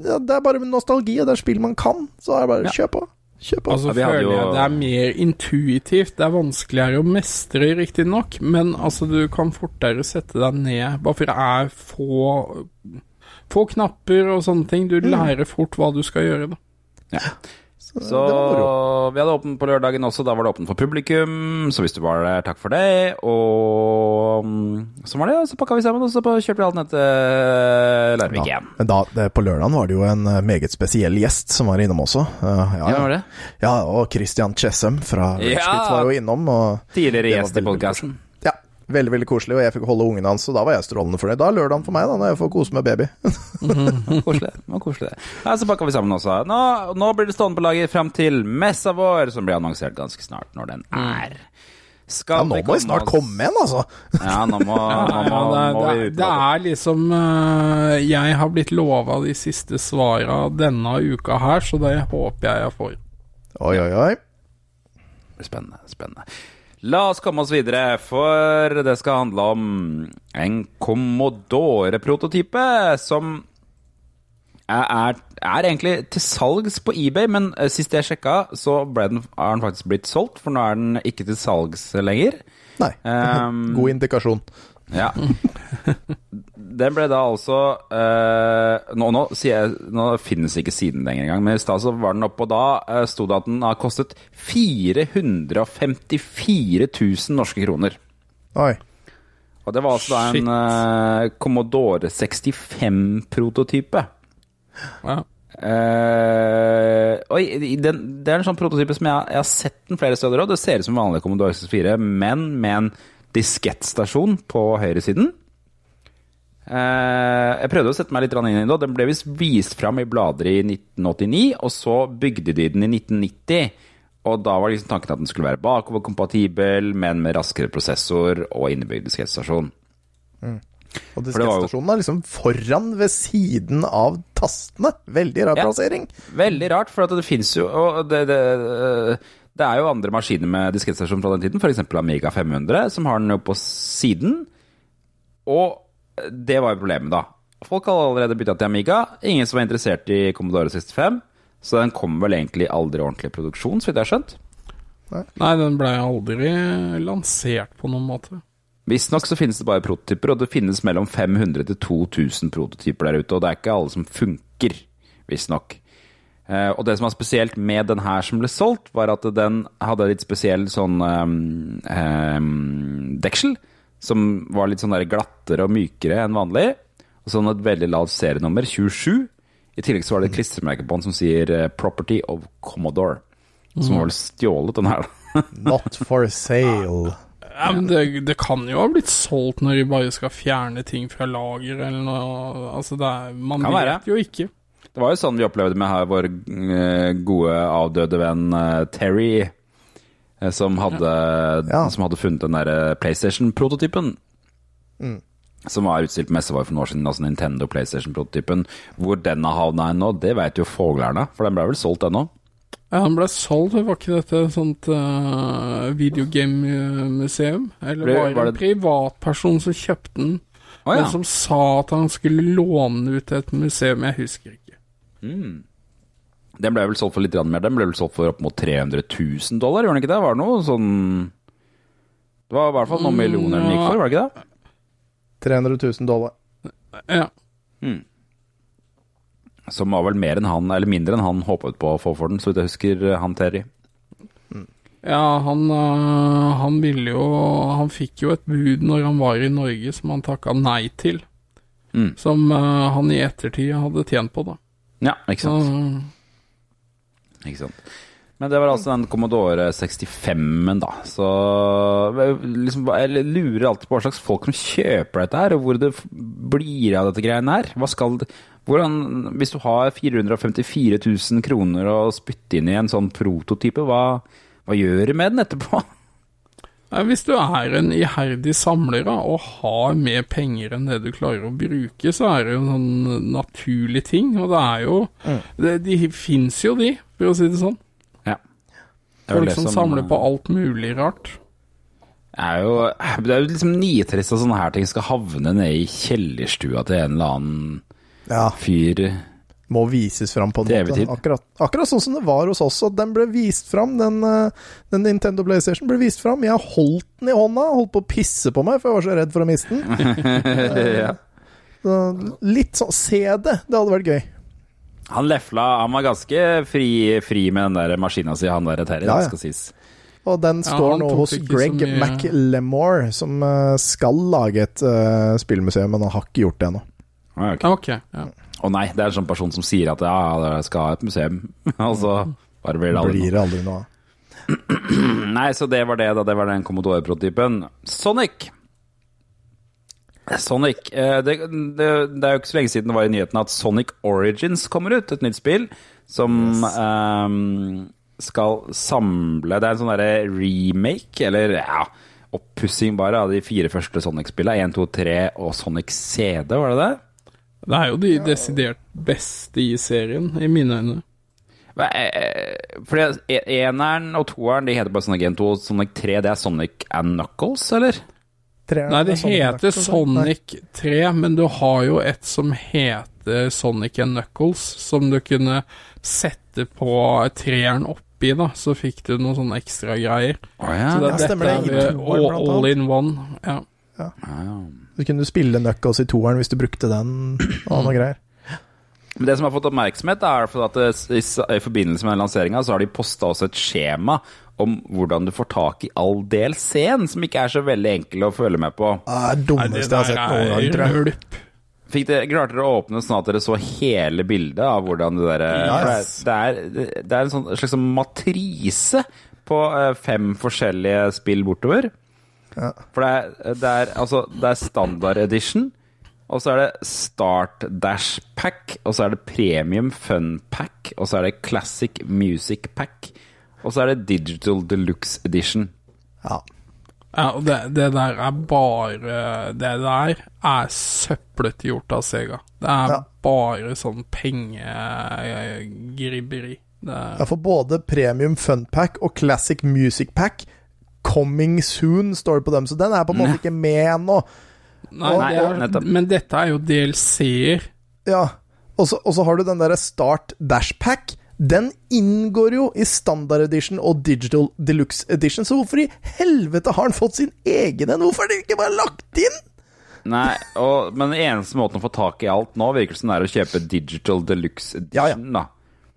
ja, Det er bare nostalgi, og det er spill man kan, så er det bare Ja. kjør på. Kjør på. Altså Ja, føler jo- jeg det er mer intuitivt. Det er vanskeligere å mestre, riktignok, men altså du kan fortere sette deg ned, bare for det er få Få knapper og sånne ting. Du lærer fort hva du skal gjøre, da. Så så vi hadde åpent på lørdagen også, da var det åpent for publikum. Så hvis du var der, takk for det. Og mm, så var det, så pakka vi sammen, og så kjørte vi alt ned til Larvik igjen. Ja, da, det, på lørdagen var det jo en eh, meget spesiell gjest som var innom også. Eh, ja, Ja, var det? ja, og Christian Chessem fra Ja. Ragebit var jo innom. Og Tidligere gjest i podkasten. Veldig veldig koselig, og jeg fikk holde ungen hans, og da var jeg strålende fornøyd. Da er lørdagen for meg, da, når jeg får kose med baby. Koselig. Det koselig. Ja, så pakker vi sammen også. Nå, nå blir det stående på lager fram til messa vår, som blir annonsert ganske snart når den er. Skal Ja, nå må vi snart komme igjen, altså. Ja, nå må, nå må, Ja, må vi det, ut det, det er liksom eh, Jeg har blitt lova de siste svara denne uka her, så det håper jeg jeg får. Oi, oi, oi. Spennende. spennende. La oss komme oss videre, for det skal handle om en Commodore-prototype som er, er, egentlig til salgs på eBay, men eh, sist jeg sjekka, så den, er den faktisk blitt solgt, for nå er den ikke til salgs lenger. Nei, Um, god indikasjon. Ja. Den ble da altså eh, nå, nå, sier jeg, nå finnes ikke siden lenger engang, men i stad så var den oppe, og da eh, sto det at den har kostet 454 000 norske kroner. Oi. Og det var altså da en eh, Commodore 65-prototype. Ja. Eh, oi, den, det er en sånn prototype som jeg, jeg har sett den flere steder òg. Det ser ut som vanlig Commodore 64, men med en diskettstasjon på høyresiden. Eh, jeg prøvde å sette meg litt inn i det, den ble visst vist fram i blader i 1989, og så bygde de den i 1990. Og da var liksom tanken at den skulle være bakoverkompatibel, men med raskere prosessor og innebygd diskettstasjon. Og var jo- diskettstasjonen er liksom foran ved siden av tastene. Veldig rar Ja. plassering. Veldig rart, for at det fins jo og det, det, det er jo andre maskiner med diskettstasjon fra den tiden, f.eks. Amiga 500, som har den jo på siden. Og det var jo problemet, da. Folk hadde allerede bytta til Amiga. Ingen som var interessert i Commodore 65. Så den kom vel egentlig aldri ordentlig i produksjon, så vidt jeg har skjønt. Nei, den blei aldri lansert på noen måte. Visstnok så finnes det bare prototyper, og det finnes mellom 500 til 2000 prototyper der ute, og det er ikke alle som funker, visstnok. Eh, og det som var spesielt med den her som ble solgt, var at den hadde litt spesiell sånn um, um, deksel, som var litt sånn der glattere og mykere enn vanlig, og sånn et veldig lavt serienummer, 27. I tillegg så var det et klistremerke på den som sier eh, 'Property of Commodore', som var vel stjålet, den her. da. Not for sale. Ja, men det, det kan jo ha blitt solgt når de bare skal fjerne ting fra lager eller noe. Altså, det er, man Kan vet være. jo ikke. Det var jo sånn vi opplevde med her vår eh, gode avdøde venn eh, Terry, eh, som hadde, Ja. som hadde funnet den derre PlayStation-prototypen. Som var utstilt på messe for noen år siden, altså Nintendo PlayStation-prototypen. Hvor den har havna nå, det vet jo foglerne, for den ble vel solgt ennå. Ja, han ble solgt, var ikke dette et sånt uh, videogame-museum? Eller Ble- var det var en privatperson som kjøpte den, Å ja. men som sa at han skulle låne den ut til et museum? Jeg husker ikke. Den ble vel solgt for litt mer. Den ble vel solgt for opp mot 300 000 dollar, gjorde den ikke det? Var det noe sånn Det var i hvert fall noen millioner den gikk for, var det ikke det? 300 000 dollar. Ja. Som var vel mer enn han, eller mindre enn han håpet på å få for den, så vidt jeg husker, han Terry. Ja, han, øh, han ville jo Han fikk jo et bud når han var i Norge som han takka nei til. Mm. Som øh, han i ettertid hadde tjent på, da. Ja, ikke sant. sant. Ikke sant. Men det var altså den Commodore 65-en, da. Så liksom, jeg lurer alltid på hva slags folk som kjøper dette her, og hvor det blir av dette greiene her. Hva skal det hvordan, Hvis du har 454 000 kroner å spytte inn i en sånn prototype, hva, hva gjør du med den etterpå? Nei, Hvis du er en iherdig samler og har mer penger enn det du klarer å bruke, så er det jo en sånn naturlig ting. Og det er jo det, De fins jo, de, for å si det sånn. Ja. Det Folk det som samler på alt mulig rart. er jo, Det er jo liksom nitrist at sånne her ting skal havne nede i kjellerstua til en eller annen Ja, fyr. Må vises fram på en måte. Akkurat, akkurat sånn som det var hos oss. At den ble vist fram, den, eh, den Nintendo PlayStation ble vist fram. Jeg holdt den i hånda, holdt på å pisse på meg, for jeg var så redd for å miste den. ja. Så litt sånn Se det! Det hadde vært gøy. Han lefla Han var ganske fri, fri med den der maskina si, han der Terry, Ja, det ja. skal sies. Og den står ja, nå hos Greg McLemore, som eh, skal lage et uh, spillmuseum, men han har ikke gjort det ennå. Ah, ok. Ok, ja. Å nei, det er en sånn person som sier at ja, jeg skal ha et museum, og så bare blir det aldri Blir det aldri noe. Nei, så det var det, da. Det var den Commodore-prototypen. Sonic. Sonic eh, det, det, det er jo ikke så lenge siden det var i nyhetene at Sonic Origins kommer ut, et nytt spill som ehm, skal samle Det er en sånn derre remake, eller ja Oppussing bare av de fire første Sonic-spillene. 1, 2, 3 og Sonic CD, var det det? Det er jo de desidert beste i serien, i mine øyne. Eh, Fordi eneren og toeren de heter bare Sonic 1, 2 og Sonic 3. Det er Sonic and Knuckles, eller? Nei, det Sonic heter Knuckles. Sonic 3, men du har jo et som heter Sonic and Knuckles, som du kunne sette på treeren oppi, da, så fikk du noen sånne ekstra greier. Å ja. Så det, ja, dette det, er all, all in one. Ja. Ja. Så kunne du spille Knuckles i toeren hvis du brukte den og noe greier. Men det som har fått oppmerksomhet, er at i, forbindelse med lanseringa, så har de posta også et skjema om hvordan du får tak i all del scen, som ikke er så veldig enkel å følge med på. Det er det dummeste jeg har sett noen gang, tror jeg. Fikk dere, klarte dere å åpne sånn at dere så hele bildet av hvordan det derre Yes. Det er, det er, er en sånn slags sånn matrise på eh, fem forskjellige spill bortover. Ja. For det er, det er altså Det er standard edition, og så er det Start Dash Pack, og så er det Premium Fun Pack, og så er det Classic Music Pack, og så er det Digital Deluxe Edition. Ja. Ja, og det, det der er bare Det der er søplete gjort av Sega. Det er Ja. bare sånn pengegribberi. Er Ja, for både Premium Funpack og Classic Music Pack Coming soon, står det på dem, så den er på en måte ikke med ennå. Nei, Nei, nettopp. men dette er jo DLC-er. Ja. Og så har du den derre Start Dash Pack. Den inngår jo i Standard Edition og Digital Deluxe Edition, så hvorfor i helvete har den fått sin egen en? Hvorfor er den ikke bare lagt inn? Nei, og, men den eneste måten å få tak i alt nå, virker som det er å kjøpe Digital Deluxe Edition, Ja, ja. Da.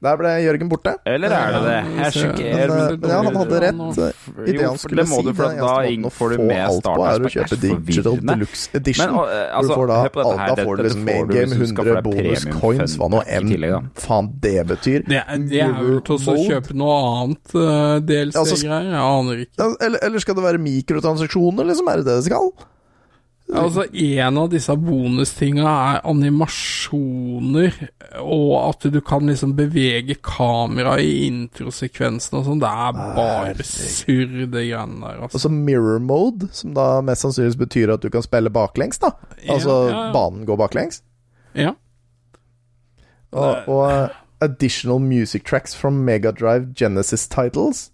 Der ble Jørgen borte. Eller er det det? Jeg er Men, eh, men ja, han hadde rett eh, i det han skulle skulle det må si. du, for Den da eneste måten å får du få med alt på, er å kjøpe. Det Digital. Deluxe Edition. Men, og, eh, hvor du altså, får da, da får du liksom main game, hvis du skal få 100 bonus coins, hva nå enn faen det betyr. Det, er- det er vel til å kjøpe noe annet uh, DLC-greier. Jeg aner ikke. Eller, eller skal det være mikrotransaksjoner, liksom? Er det det det skal? Altså, en av disse bonustinga er animasjoner, og at du kan liksom bevege kameraet i introsekvensen og sånn. Det er bare surr, de greiene der, altså. Altså mirror mode, som da mest sannsynligvis betyr at du kan spille baklengs, da. Altså ja, ja. banen går baklengs. Ja. Og, og uh, additional music tracks from Megadrive Genesis titles.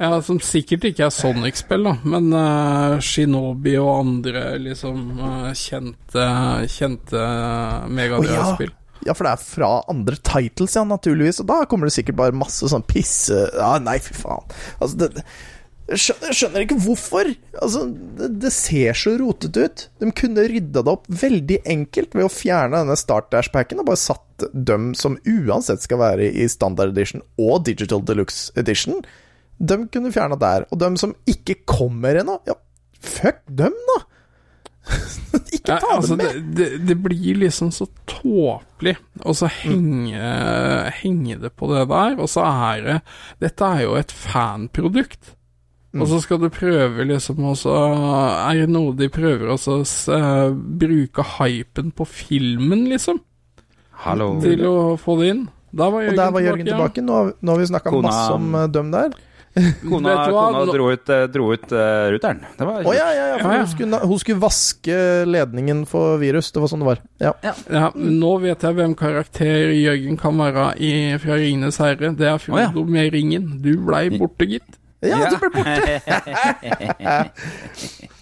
Ja, som sikkert ikke er Sonic-spill, da, men uh, Shinobi og andre liksom uh, kjente, kjente Megadrive-spill. Ja, for det er fra andre titles, ja, naturligvis. Og da kommer det sikkert bare masse sånn pisse Ja, nei, fy faen. Altså, det jeg skjønner, ikke hvorfor. Altså, det, det ser så rotete ut. De kunne rydda det opp veldig enkelt ved å fjerne denne Start Dash-packen og bare satt dem som uansett skal være i Standard Edition og Digital Deluxe Edition. De kunne fjerna der. Og dem som ikke kommer ennå, ja, fuck dem, da. Ikke Ja, ta altså, det det, med! det, det blir liksom så tåpelig, og så henge, henge det på det der, og så er det Dette er jo et fanprodukt. Og så skal du prøve liksom også Er det noe de prøver også å eh, bruke hypen på filmen, liksom? Hallo. Til å få det inn? Da var Og der var Jørgen tilbake. Har- nå har vi snakka masse om uh, døm der. Kona, kona dro ut, eh, dro ut uh, ruteren. Det var oh, ja, ja, ja, for Ja, ja. Hun, skulle, hun skulle vaske ledningen for virus. Det var sånn det var. Ja. Nå vet jeg hvem karakter Jørgen kan være i, fra Ringenes herre. Det er Frodo oh, ja. med ringen. Du blei borte, gitt. ja, du ble borte!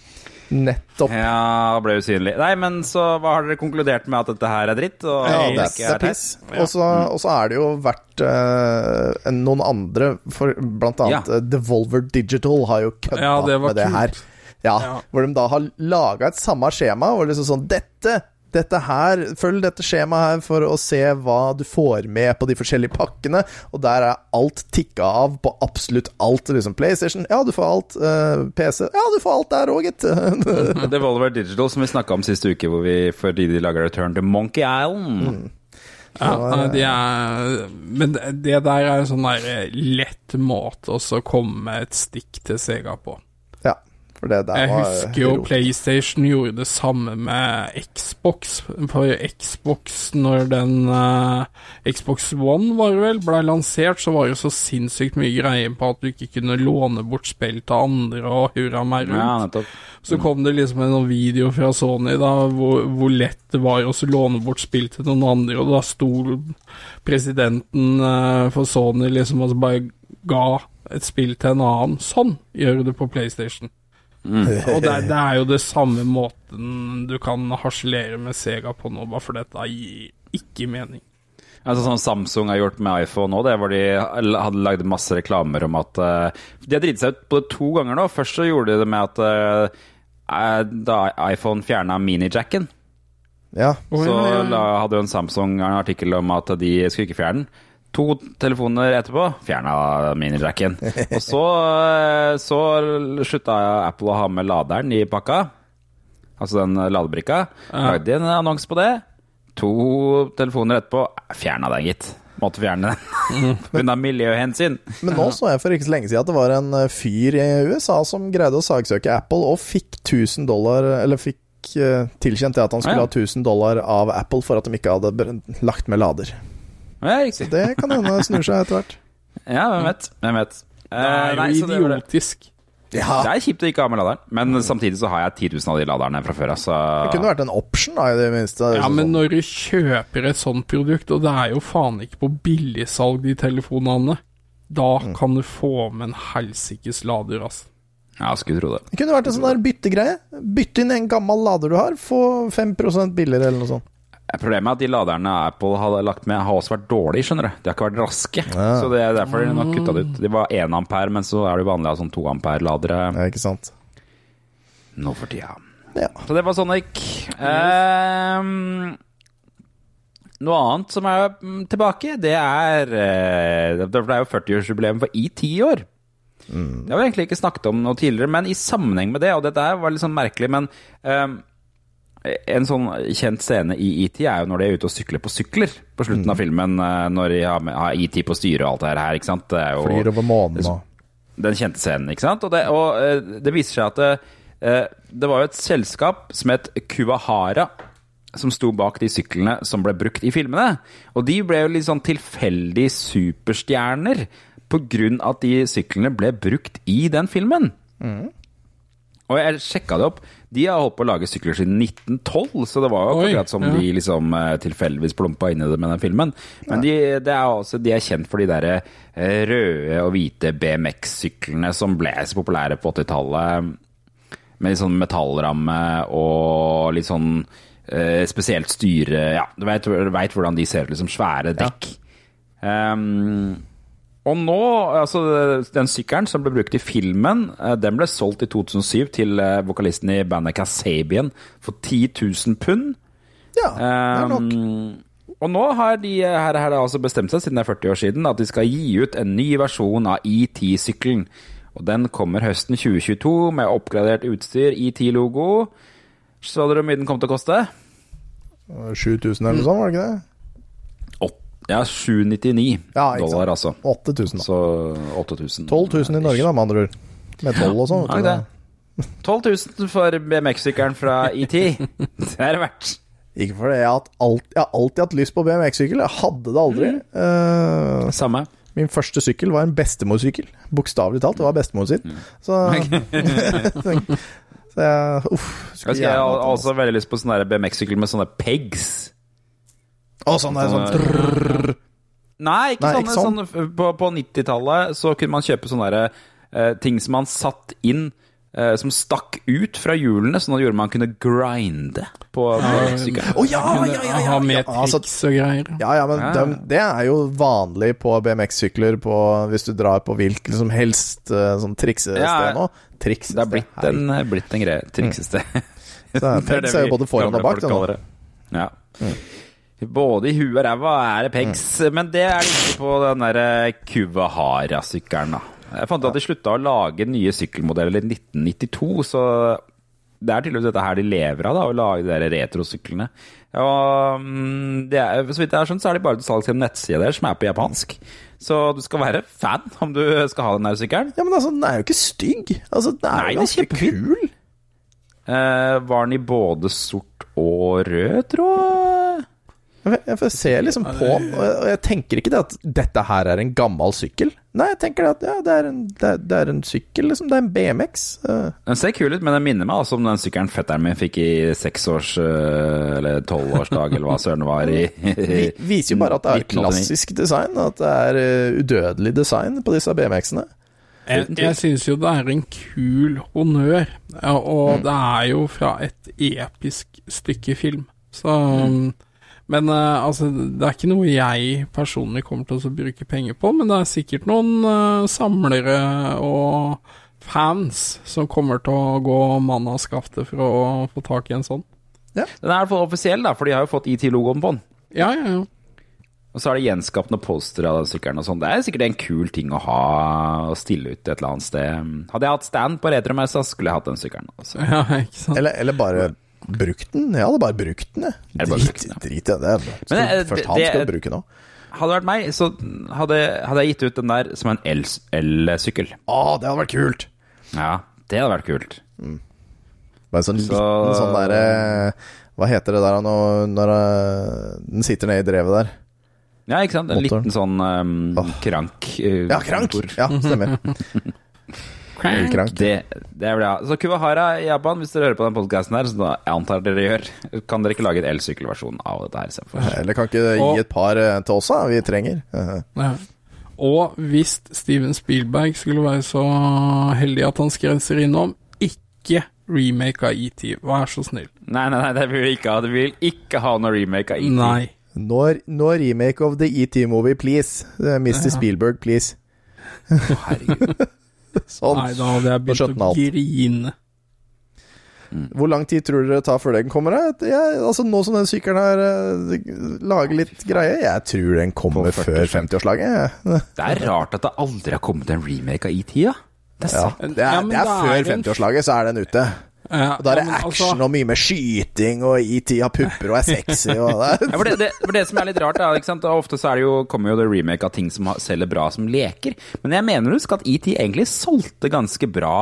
Nettopp. Ja, ble usynlig. Nei, men så hva har dere konkludert med at dette her er dritt? Og Ja, ikke det er, det er piss. Og så og så er det jo vært uh, noen andre, for blant annet Ja. eh, Devolver Digital har jo kødda Ja, det var med det her. Ja, Ja. Hvor de da har laga et samme skjema, og liksom sånn Dette! Dette her, Følg dette skjemaet her for å se hva du får med på de forskjellige pakkene. Og der er alt tikka av på absolutt alt. Liksom PlayStation, ja, du får alt. Uh, PC, ja, du får alt der òg, gitt. Devolver Digital, som vi snakka om siste uke, hvor vi, fordi de lager Return to Monkey Island. Ja, de er, men det det der er en sånn der lett måte å komme et stikk til Sega på. ja, for det der Jeg var husker jo rot. PlayStation gjorde det samme med Xbox. For Xbox, når den uh, Xbox One var vel, ble lansert, så var det så sinnssykt mye greier på at du ikke kunne låne bort spill til andre og hurra meg rundt. Ja. Så kom det liksom en sånn video fra Sony da, hvor, hvor lett det var å låne bort spill til noen andre, og da sto presidenten uh, for Sony liksom og så bare ga et spill til en annen. Sånn gjør du det på PlayStation. Og det, det er jo det samme måten du kan harselere med Sega på nå, bare for dette gir ikke mening. Altså Sånn Samsung har gjort med iPhone nå, det hvor de hadde lagd masse reklamer om at uh, De har driti seg ut på det to ganger nå. Først så gjorde de det med at uh, da iPhone fjerna minijacken, Ja. Så. La, hadde jo en Samsung en artikkel om at de skulle ikke fjerne den. To telefoner etterpå fjerna minijacken. Og så, eh, så slutta Apple å ha med laderen i pakka. Altså den ladebrikka. Lagde de en annonse på det. To telefoner etterpå fjerna den, gitt. Måtte fjerne den. Pga. miljøhensyn. Men nå så jeg for ikke så lenge siden at det var en eh, fyr i USA som greide å saksøke Apple og fikk 1000 dollar Eller fikk eh, tilkjent det at han skulle ha 1000 dollar av Apple for at de ikke hadde lagt med lader. Ja, riktig. Det kan hende snur seg etter hvert. Ja, hvem vet. Hvem vet. Det er Eh, nei, jo så det var det. idiotisk. Det er kjipt å ikke ha med laderen, men samtidig så har jeg 10 000 av de laderne fra før. Altså. Det kunne vært en option, da, i det minste. Ja, Sånn- men når du kjøper et sånt produkt, og det er jo faen ikke på billigsalg, de telefonene, da kan du få med en helsikes lader, altså. Ja, skulle tro det. Det kunne vært en sånn der byttegreie. Bytte inn en gammel lader du har, få 5% billigere, eller noe sånt. Problemet er at de laderne Apple har lagt med, har også vært dårlige, skjønner du. De har ikke vært raske. Så det er derfor de har kutta det ut. De var 1 ampere, men så er det jo vanlig å ha sånn 2 ampere-ladere Ja, ikke sant. nå for tida. Ja. Så det var Sonic. Um, noe annet som er mm, tilbake, det er eh, Det er jo 40-årsjubileum for i ti år. Det har vi egentlig ikke snakket om noe tidligere, men i sammenheng med det, og dette her var litt sånn merkelig, men ehm, en sånn kjent scene i ET er jo når de er ute og sykler på sykler på slutten av filmen, eh, når de har, har ET på styret og alt det her, ikke sant? Det er jo Flyr over månen og den kjente scenen, ikke sant? Og det, og, eh, det viser seg at det, eh, det var jo et selskap som het Kuwahara, som sto bak de syklene som ble brukt i filmene. Og de ble jo litt sånn tilfeldig superstjerner på grunn av at de syklene ble brukt i den filmen. Og jeg sjekka det opp. De har holdt på å lage sykler siden 1912, så det var jo akkurat som ja. de liksom eh, tilfeldigvis plumpa inn i det med den filmen. Men de, det er også, de er kjent for de der eh, røde og hvite BMX-syklene som ble så populære på 80-tallet. Med litt sånn metallramme og litt sånn eh, spesielt styre Ja, du veit hvordan de ser ut, liksom svære dekk. Um, og nå, altså den sykkelen som ble brukt i filmen, eh, den ble solgt i 2007 til eh, vokalisten i bandet Kasabian for 10 000 pund. Ja, det er nok. Um, og nå har de her, her altså bestemt seg, siden det er 40 år siden, at de skal gi ut en ny versjon av ET-sykkelen. Og den kommer høsten 2022 med oppgradert utstyr, ET-logo. Så dere hvor mye den kom til å koste? 7000 eller noe sånt, var det ikke det? Ja, 799 Ja, dollar, altså. 8000, da. Så 8000. 12 000 i Norge, da, med andre ord. Med toll og sånn. Ja, det. 12 000 for BMX-sykkelen fra ET. Det er det verdt. Ikke fordi jeg har, alt, jeg har alltid hatt lyst på BMX-sykkel. Jeg hadde det aldri. Eh, Samme. min første sykkel var en bestemorsykkel. Bokstavelig talt. Det var bestemor sin. Mm. Så, så jeg Uff. Jeg jeg har også veldig lyst på sånn BMX-sykkel med sånne pegs. Å, sånn der, sånn trrrr. Nei, ikke Nei, sånne. ikke sånn. sånn. på på 90-tallet så kunne man kjøpe sånne der, uh, ting som man satt inn uh, som stakk ut fra hjulene, sånn at gjorde man kunne grinde på BMX-sykkelen. Å ja, ja, ja, ja, Ha med ja, altså- triks og greier. Ja, ja, men Ja. dem- det er jo vanlig på BMX-sykler hvis du drar på hvilket som helst eh, sånn triksested Ja, nå. Triksested. Det er blitt en, blitt en greie. Triksested. Så det er- det er jo både foran og bak. det nå. kaller det. Både i huet og ræva er det pegs, men det er det ikke på den der Kuvahara-sykkelen, da. Jeg fant ut at de slutta å lage nye sykkelmodeller i 1992, så det er tydeligvis dette her de lever av, da, å lage de retrosyklene. Og mm, det er, så vidt jeg har skjønt, så er de bare til salgs i en nettside der som er på japansk. Så du skal være fan om du skal ha den der sykkelen. Ja, men altså, den er jo ikke stygg. Altså, den er Nei, jo er ganske kul. Eh, var den i både sort og rød, tror jeg? Ser liksom på den, og jeg, tenker ikke det at dette her er en gammel sykkel. Nei, jeg tenker det at ja, det er en, det er, det er en sykkel, liksom. Det er en BMX. eh. Den ser kul ut, men den minner meg altså om den sykkelen fetteren min fikk i seksårs- øh, eller tolvårsdag, eller hva søren det var i Vi, viser jo bare at det er 1989. klassisk design, at det er eh, udødelig design på disse BMX-ene. Jeg, jeg syns jo det er en kul honnør, og det er jo fra et episk stykke film. Så Men uh, altså, det er ikke noe jeg personlig kommer til å bruke penger på, men det er sikkert noen uh, samlere og fans som kommer til å gå mann av skaftet for å få tak i en sånn. Den er i hvert fall offisiell, da, for de har jo fått IT-logoen på den. Ja, ja, ja. Og så er det gjenskapt noen postere av den sykkelen og sånn. Det er sikkert en kul ting å ha og stille ut et eller annet sted. Hadde jeg hatt stand på retromessa, skulle jeg hatt den sykkelen. Ja ikke sant. Eller, eller bare brukt den. Jeg hadde bare brukt den, jeg. Drit, drit i det. Skal, det- først han skal bruke nå. Hadde det vært meg, så hadde, hadde jeg gitt ut den der som en el- elsykkel. Å, det hadde vært kult! Ja, det hadde vært kult. Bare en sånn Så- liten sånn derre Hva heter det der når, når eh, den sitter nede i drevet der? Ja, ikke sant? En Motoren. liten sånn um, krank. Uh, Ja, krank! motor. Ja, stemmer. Krank. Det, det blir, ja. Så Kuwahara i Japan, hvis dere hører på den podkasten her, så jeg antar dere gjør, kan dere ikke lage en elsykkelversjon av dette her? Se. Eller kan ikke gi Og- et par eh, til oss, da? Vi trenger. Eh, Ja. Og hvis Steven Spielberg skulle være så heldig at han skrenser innom, ikke remake av ET, vær så snill. Nei, nei, nei, det vil vi ikke ha. Det vil ikke ha noe remake av ET. Nei. No, nå remake of the ET movie, please. Mr. Mr. Spielberg, please. Herregud. Sånn. Nei, da hadde jeg begynt å grine. Hvor lang tid tror dere det tar før den kommer? Jeg, altså Nå som den sykkelen her eh, lager litt greie, jeg tror den kommer før 50-årslaget. Det er rart at det aldri har kommet en remake av ET, ja. Det er Ja, det er, Ja, det er det er før en- 50-årslaget, så er den ute. Ja, Og Da er det ja, action altså, og mye med skyting, og ET har pupper og er sexy og det Ja, for det, det, for det som er litt rart, er, og ofte så er det jo, kommer jo det remake av ting som selger bra som leker. Men jeg mener husk at ET egentlig solgte ganske bra.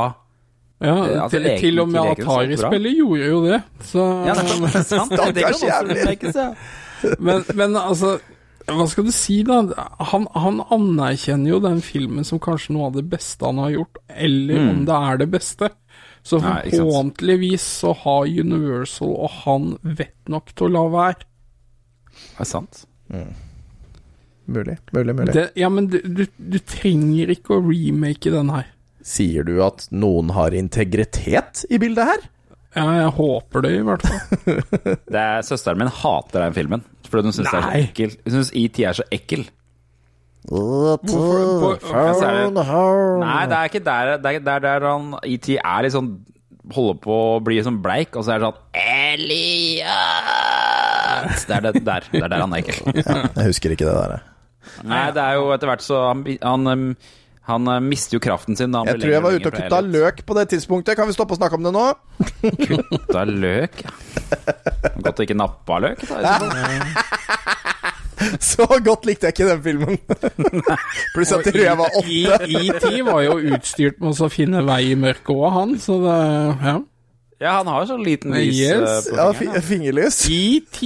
ja, Eh, altså, til, leken- til og med. Atari-spillet gjorde jo det. Så, Ja, det er Stakkars jævlig. men, men altså Hva skal du si, da? Han, han anerkjenner jo den filmen som kanskje noe av det beste han har gjort, eller om det er det beste. Så forhåpentligvis så har Universal og han vett nok til å la være. Det er sant. Mulig, mulig, mulig. Det, ja, men du, du, du trenger ikke å remake den her. Sier du at noen har integritet i bildet her? Ja, jeg håper det, i hvert fall. Det er, søsteren min hater den filmen. Fordi hun syns det er så ekkel. Hun syns ET er så ekkel. Hvorfor- Ja, det, nei, det er ikke der Det er der, der han ET er litt sånn Holder på å bli sånn bleik, og så er det sånn Elias! Det er det der, det er der han er ekkel. Jeg husker ikke det der. Nei, det er jo etter hvert så Han, han, um, Han eh, mister jo kraften sin da han Jeg tror jeg var ute og kutta løk på det tidspunktet. Kan vi stoppe å snakke om det nå? Kutta løk, ja. Godt å ikke nappa løk. Da, så godt likte jeg ikke den filmen. Pluss at jeg tror jeg var I- åtte. IT var jo utstyrt med å finne vei i mørket òg, han, så det Ja. Ja, han har sånn liten lys Yes. eh, på Ja, fingeren. Ja, fingerlys. ET,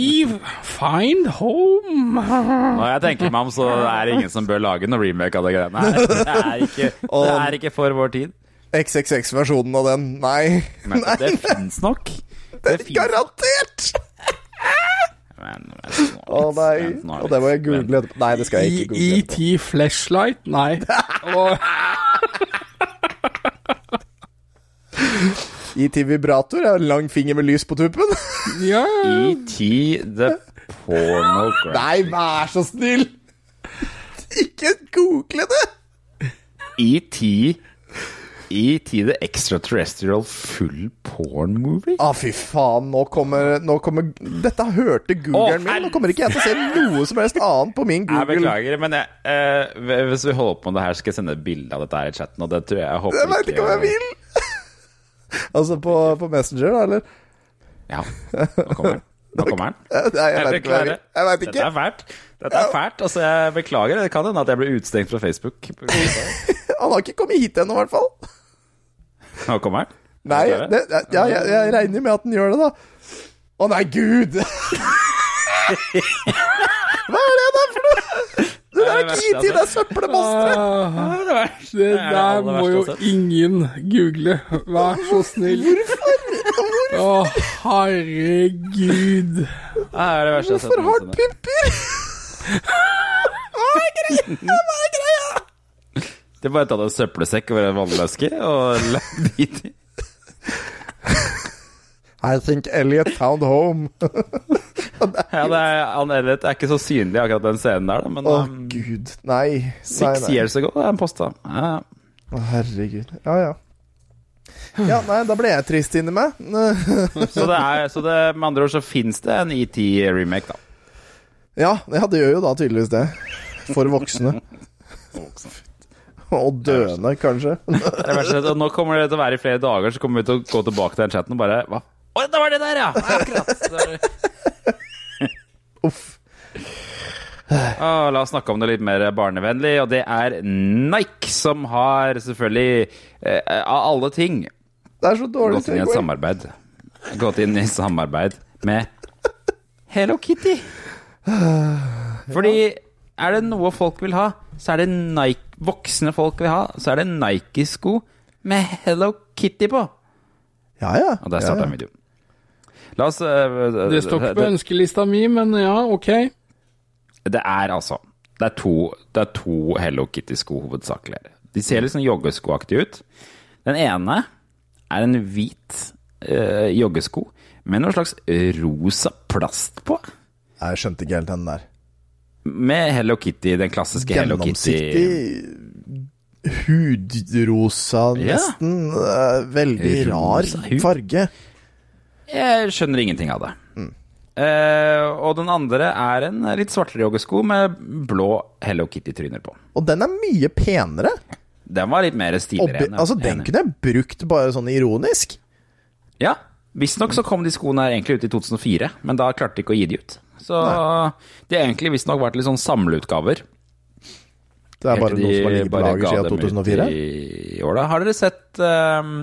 find home. Når jeg tenker meg om, så er det ingen som bør lage noe remake av det greiene her. Det er ikke, det er ikke for vår tid. XXX-versjonen av den. Nei. Men Nei, det fins nok. Det finnes garantert! Men, men, Å nei. er Og det må jeg google etterpå. Nei, det skal jeg ikke google. ET Flashlight? Nei. Og, IT Vibrator er en lang finger med lys på tuppen. ja, ET the Pornograph. Nei, vær så snill! Ikke google det! ET ET the Extraterrestrial Full Porn Movie? Å, fy faen. Nå kommer, nå kommer Dette hørte googeren oh, min. Nå kommer ikke jeg til å se noe som helst annet på min Google. Jeg beklager, men jeg, eh, hvis vi holder på med det her, skal jeg sende et bilde av dette her i chatten. Og det tror jeg jeg håper Jeg veit ikke om jeg vil! altså på, på Messenger, da, eller? Ja, nå kommer den. Nå kommer den. Nei, jeg Jeg vet ikke. Jeg, Dette er fælt. Dette er fælt. Altså, jeg beklager. Det kan hende at jeg blir utestengt fra Facebook. Han har ikke kommet hit ennå, i hvert fall. Nå kommer den. Nei, det, ja, jeg, jeg regner med at den gjør det, da. Å nei, gud! Hva er det der for noe? Det er ikke IT, det er søppelmonster! ah, det der må jo ingen google. Vær så snill. Å, herregud. Det er det verste jeg har sett Hvorfor har du pupper? Hva er greia? Hva er greia? Det er bare tatt en søppelsekk over en vannflaske og lagd dit i. I think Elliot found home. Ja, det er, han Elliot er ikke så synlig akkurat den scenen der, men Å, um, gud. Nei. nei, Six nei. years ago er han posta. Ja. Å, herregud. Ja, ja. Ja, nei, da ble jeg trist inni meg. Så, det er, så det, med andre ord så fins det en ET-remake, da. Ja, ja, det gjør jo da tydeligvis det. For voksne. Og døende, kanskje. Nå kommer det til å være i flere dager, så kommer vi til å gå tilbake til den chatten og bare Hva? Oi, det var det der, ja! Akkurat. Uff. Ah, la oss snakke om det litt mer barnevennlig, og det er Nike som har selvfølgelig, eh, av alle ting, Det er så dårlig gått inn i et samarbeid. Gått inn i samarbeid med Hello Kitty. Fordi er det noe folk vil ha, så er det Nike Voksne folk vil ha, så er det Nike-sko med Hello Kitty på. Ja, ja. Og der starta ja. ja. video. La oss uh, Det står ikke på ønskelista mi, men ja, ok. Det er altså Det er to, det er to Hello Kitty-sko hovedsakelig. her. De ser litt sånn joggeskoaktige ut. Den ene er en hvit uh, joggesko med noe slags rosa plast på. Jeg skjønte ikke helt den der. Med Hello Kitty, den klassiske Hello Kitty. Hudrosa, nesten. Ja. Veldig rar farge. Jeg skjønner ingenting av det. Eh, og den andre er en litt svartere joggesko med blå Hello Kitty-tryner på. Og den er mye penere. Den var litt mer stiligere. enn altså, den kunne jeg brukt bare sånn ironisk. Ja, visstnok så kom de skoene her egentlig ut i 2004, men da klarte de ikke å gi de ut. Så de har egentlig visstnok vært litt sånn samleutgaver. Det er bare noe noen som har ligget på lager siden 2004. I år, da. Har dere sett ehm,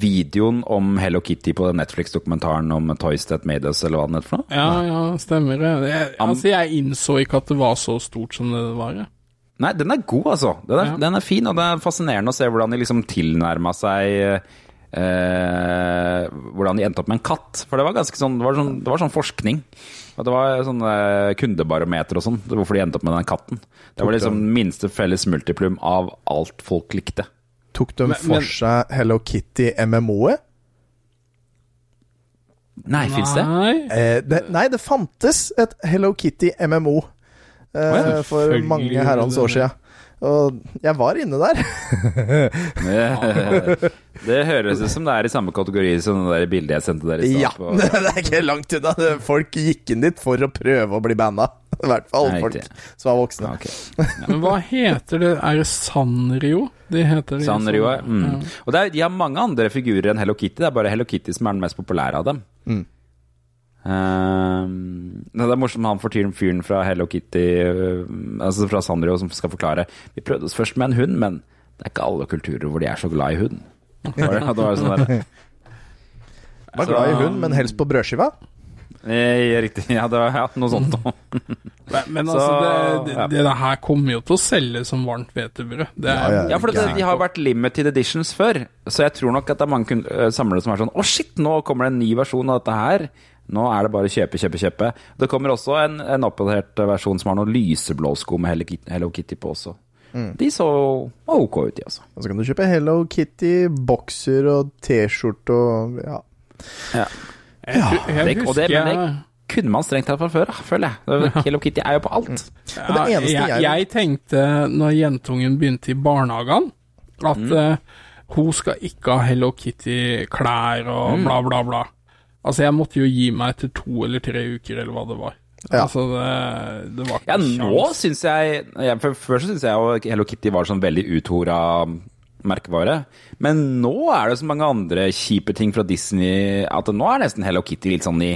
videoen om Hello Kitty på Netflix-dokumentaren om Toys That Made Us, eller hva den heter for noe? Ja, ja, stemmer det. Jeg, altså, jeg innså ikke at det var så stort som det var. jeg. Nei, den er god, altså. Den er, Ja. den er fin, og det er fascinerende å se hvordan de liksom tilnærma seg eh, Hvordan de endte opp med en katt. For det var ganske sånn Det var sånn, det var sånn forskning. Det var sånn eh, kundebarometer og sånn, hvorfor de endte opp med den katten. Det var liksom minste felles multiplum av alt folk likte. Tok de Men- for men- seg Hello Kitty MMO-et? Nei, fins det? Eh, det, nei, det fantes et Hello Kitty MMO eh, for mange herrens år siden. Og jeg var inne der. Det, det høres ut som det er i samme kategori som det der bildet jeg sendte dere i stad. Ja, på- det er ikke langt unna. Folk gikk inn dit for å prøve å bli banda. I hvert fall Nei, folk som var voksne. Ok. Men hva heter det? Er det Sanrio? De heter det. Sanrio, ja. mm. Og det er, de har mange andre figurer enn Hello Kitty. Det er bare Hello Kitty som er den mest populære av dem. Mm. Ehm, det er morsomt han fortyr fyren, fyren fra Hello Kitty, uh, altså fra Sandro, som skal forklare. Vi prøvde oss først med en hund, men det er ikke alle kulturer hvor de er så glad i hund. Var, det var sånn der. Var glad i hund, men helst på brødskiva. Ja, riktig. Ja, det var ja, noe sånt òg. Men, altså, Så, det, det, det her kommer jo til å selge som varmt hvetebrød. Ja, ja. Ja, for det, de har vært limited editions før, så jeg tror nok at det er mange øh, samlere som er sånn Å, shit, nå kommer det en ny versjon av dette her. Nå er det bare kjøpe, kjøpe, kjøpe. Det kommer også en, en oppdatert versjon som har noen lyseblå sko med Hello Kitty, Hello Kitty på også. De så ok ut, de, også. Og så kan du kjøpe Hello Kitty, bokser og T-skjorte og ja. Ja. jeg, jeg, Det- og det- men det- Kunne man strengt tatt fra før, da, føler jeg. Hello Kitty er jo på alt. Det Ja, eneste jeg, jeg- jeg tenkte når jentungen begynte i barnehagen, at Mm. uh, hun skal ikke ha Hello Kitty-klær og Mm. bla, bla, bla. Altså, jeg måtte jo gi meg etter to eller tre uker, eller hva det var. Ja. Altså, det, det var ikke Ja, nå syns jeg ja, for Før så syns jeg jo Hello Kitty var sånn veldig uthora merkevare. Men nå er det så mange andre kjipe ting fra Disney at nå er nesten Hello Kitty litt sånn i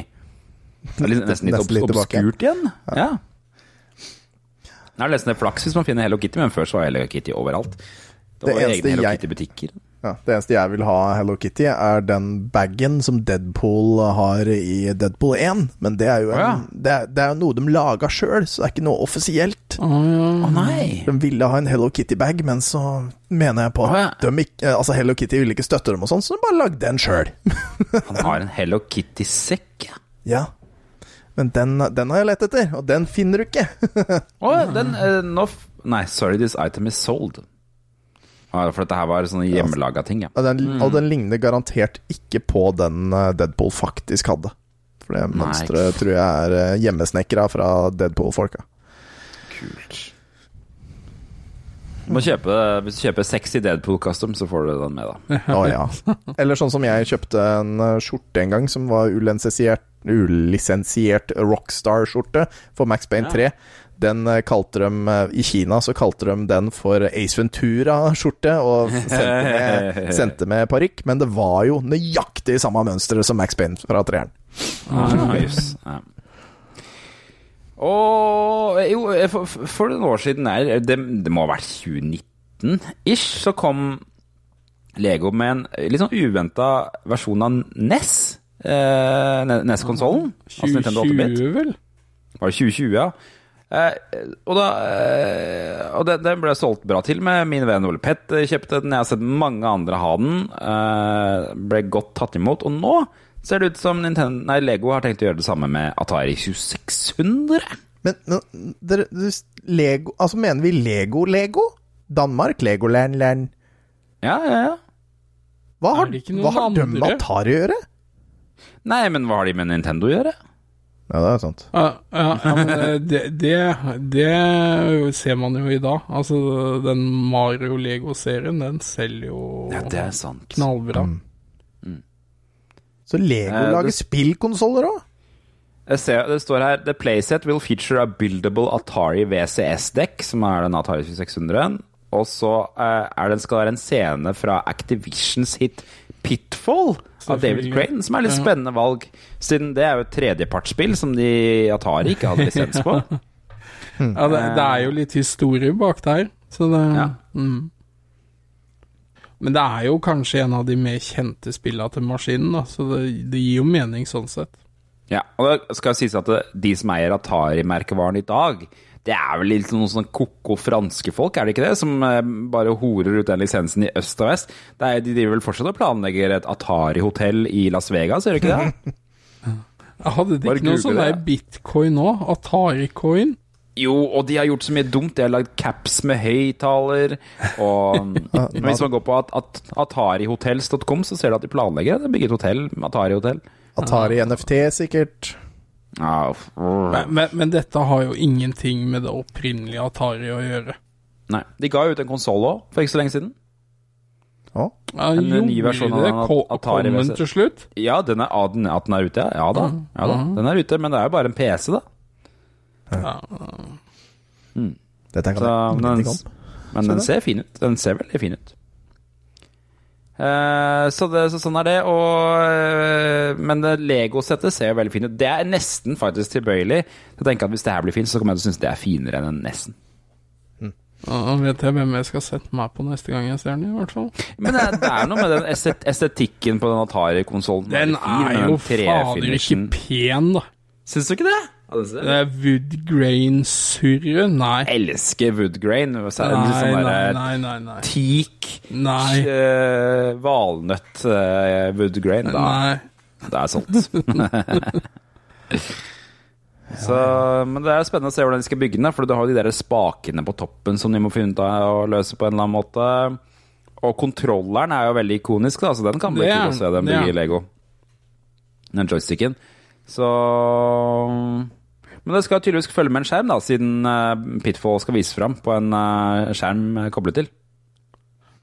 Nesten litt, litt obs obskurt igjen. Ja. Nå er det nesten flaks hvis man finner Hello Kitty, men før så var Hello Kitty overalt. Det Det var det egne Hello Kitty-butikker. Ja, det eneste jeg vil ha Hello Kitty, er den bagen som Deadpool har i Deadpool 1. Men det er jo, en, oh, ja. det er, det er jo noe de laga sjøl, så det er ikke noe offisielt. Å, ja. oh, nei! De ville ha en Hello Kitty-bag, men så mener jeg på at de ikke, eh, altså Hello Kitty ville ikke støtte dem og sånn, så de bare lagde en sjøl. Han har en Hello Kitty-sekk. Ja. Men den, den har jeg lett etter, og den finner du ikke. Å, den uh, no Nei, sorry, this item is sold. Ja, for dette her var sånne hjemmelaga ting, ja. Og den, og den ligner garantert ikke på den eh, Deadpool faktisk hadde. For det mønsteret tror jeg er eh, hjemmesnekra fra Deadpool-folka. Kult. Du må kjøpe, hvis du kjøper sexy Deadpool custom, så får du den med, da. Å ja. Eller sånn som jeg kjøpte en eh, skjorte en gang som var ulisensiert, ulisensiert Rockstar-skjorte for Max Payne 3. Den eh, kalte de eh, I Kina så kalte de den for Ace Ventura-skjorte, og sendte med, sendte med parykk, men det var jo nøyaktig samme mønsteret som Max Payne fra treeren. Ah, ja. Og jo, for, for noen år siden her, det, det må ha vært 2019-ish, så kom Lego med en litt sånn uventa versjon av NES. Eh, NES-konsollen. Altså Nintendo 8-bit. 2020, vel? Var det 2020, ja? Eh, og da eh, Og den, den ble solgt bra til med min venn Ole Pett eh, kjøpte den. Jeg har sett mange andre ha den. Eh, ble godt tatt imot. Og nå ser det ut som Nintendo, nei, Lego har tenkt å gjøre det samme med Atari 2600. Men, men dere, Lego Altså, mener vi Lego-Lego? Danmark? Legoland, land Ja, ja, ja. Hva har, hva har de med? Atari å gjøre? Nei, men hva har de med Nintendo å gjøre? Ja, det er sant. Ja, ja, ja men eh, det, det, det ser man jo i dag. Altså, den Mario Lego-serien, den selger jo Ja, det er sant. knallbra. Så Lego Eh, lager spillkonsoller òg? Det står her The playset will feature a buildable Atari VCS-dekk, som er den Atari 2600. Og så eh, er det, skal det være en scene fra Activisions hit Pitfall av David Crane, som er litt spennende valg, siden det er jo et tredjepartsspill som de Atari ikke hadde lisens på. Ja, det, det er jo litt historie bak der, så det Ja. mm. Men det er jo kanskje en av de mer kjente spillene til maskinen, da, så det, det gir jo mening sånn sett. Ja, og det skal sies at de som eier Atari-merkevaren i dag, det er vel litt noen sånne koko franske folk, er det ikke det? Som eh, bare horer ut den lisensen i øst og vest. Det er, de driver vel fortsatt og planlegger et Atari-hotell i Las Vegas, gjør de ikke det? Hadde de Bare ikke noe sånn der bitcoin nå? Atari-coin? Jo, og de har gjort så mye dumt. De har lagd caps med høyttaler. Og hvis man går på at, at atarihotels.com, så ser du at de planlegger å bygge et hotell. Atari-hotell. Atari NFT, sikkert. Men, men, men dette har jo ingenting med det opprinnelige Atari å gjøre. Nei. De ga ut en konsoll òg, for ikke så lenge siden. Ja, En ny versjon av Atari Kom den til slutt? Ja, den er, at den er ute, ja. Ja da. Ja, da. Den er ute, men det er jo bare en PC, da. Ja. dette kan Så, jeg men men den ser fin ut. Den ser veldig fin ut. Eh, så, det, så sånn er det. Og, eh, men Lego-settet ser veldig fint ut. Det er nesten faktisk tilbøyelig til å tenke at hvis det her blir fint, så kommer jeg til å synes det er finere enn en Nesten. Ja, vet jeg hvem jeg skal sette meg på neste gang jeg ser den, i hvert fall. Men det er, det er noe med den estetikken på den Atari-konsollen. Den er jo fader ikke pen, da. Syns du ikke det? Det er woodgrain-surre? Nei. Jeg elsker wood grain. Så er det Nei, sånn nei, nei, nei. nei. teak, Nei. eh, valnøtt uh, woodgrain. Da, Nei. Det er solgt. Så, men det er spennende å se hvordan de skal bygge den. For du har jo de der spakene på toppen som de må finne ut av å løse på en eller annen måte. Og kontrolleren er jo veldig ikonisk, da, så den kan bli Det kul å se dem bygge i Lego. Den joysticken. Så Men det skal tydeligvis følge med en skjerm, da, siden eh, Pitfall skal vise fram på en eh, skjerm eh, koblet til.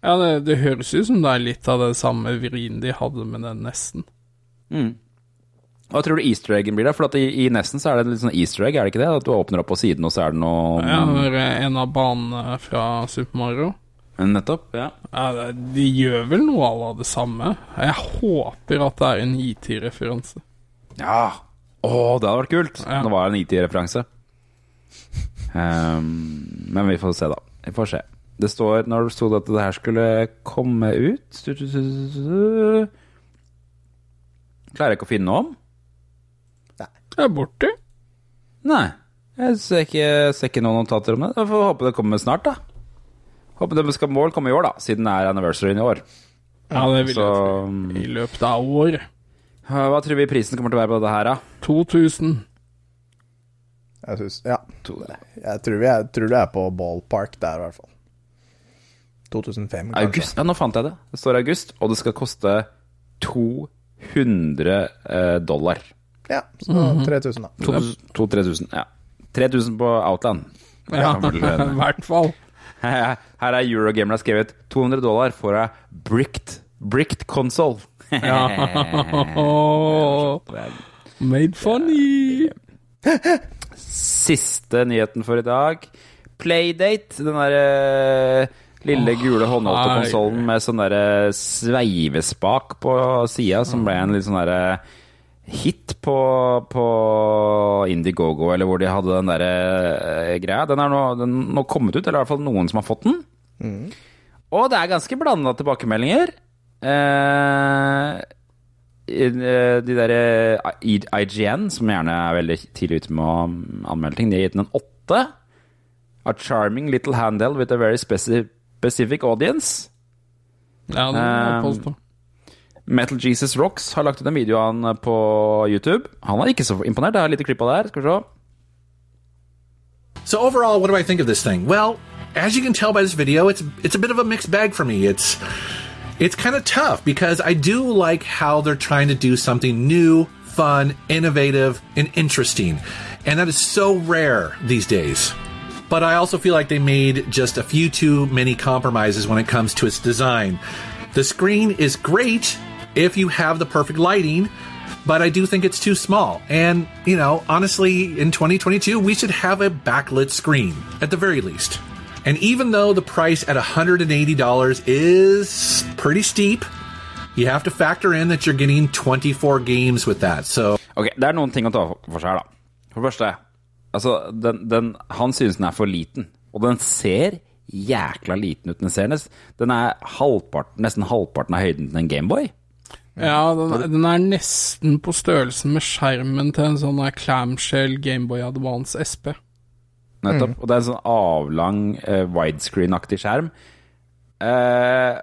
Ja, det, det høres ut som det er litt av det samme vrien de hadde med den nesten. Hva tror du easter eggen blir, da? For at i, i Nesten så er det en litt sånn easter egg, er det ikke det? At du åpner opp på siden, og så er det noe Ja, det er en av banene fra Super Mario. Nettopp. ja Ja, de gjør vel noe av det samme. Jeg håper at det er en IT-referanse. Ja. Å, det hadde vært kult. Ja. Det var en IT-referanse. Um, men vi får se, da. Vi får se. Det står Når det sto at det her skulle komme ut Klarer jeg ikke å finne noe om? Nei. Det er borte. Nei. Jeg ser ikke, ser ikke noen notater om det. Jeg får håpe det kommer snart, da. Håper det skal mål komme i år, da, siden det er anniversaryen i år. Ja, det vil Så tro. I løpet av året. Hva tror vi prisen kommer til å være på dette her, da? 2000. Jeg synes, ja. Jeg tror, vi er, tror det er på ballpark der, i hvert fall. 2005, kanskje. August? Ja, nå fant jeg det. Det står august, og det skal koste 200 eh, dollar. Ja, så 3000, da. 2000-3000. Ja. 3000 på Outland. Ja, i hvert fall. Her er Eurogamer har skrevet 200 dollar for ei bricked, bricked console. Made funny. Siste nyheten for i dag. Playdate, den derre lille gule håndholdte konsollen med sånn derre sveivespak på sida, som ble en litt sånn derre hit på, på Indiegogo, eller hvor de hadde den derre eh, greia. Den er nå, den nå kommet ut, eller i hvert fall noen som har fått den. Og det er ganske blanda tilbakemeldinger. Eh, eh, de der eh, IGN, som gjerne er veldig tidlig ute med å anmelde ting, de har gitt den en åtte. A charming little handle with a very specific audience. Ja, det er Um, påstå. Metal Jesus Rocks har lagt ut en video av han på YouTube. Han er ikke så imponert. Jeg har et lite klipp av det her. Skal vi se. So overall, what do I think of this thing? Well, as you can tell by this video, it's it's a bit of a mixed bag for me. It's it's kind of tough because I do like how they're trying to do something new, fun, innovative, and interesting. And that is so rare these days. But I also feel like they made just a few too many compromises when it comes to its design. The screen is great if you have the perfect lighting, but I do think it's too small. And, you know, honestly, in 2022, we should have a backlit screen, at the very least. And even though the price at $180 is pretty steep, you have to factor in that you're getting 24 games with that. So Ok, Det er noen ting å ta for seg her, da. For det første, altså, den, den, han synes den er for liten. Og den ser jækla liten ut. Den ser nest, den er halvparten, nesten halvparten av høyden til en Gameboy. Ja, den, den er nesten på størrelsen med skjermen til en sånn clamshell Gameboy Advance SP. Nettopp. Og det er en sånn avlang uh, widescreen-aktig skjerm. Uh,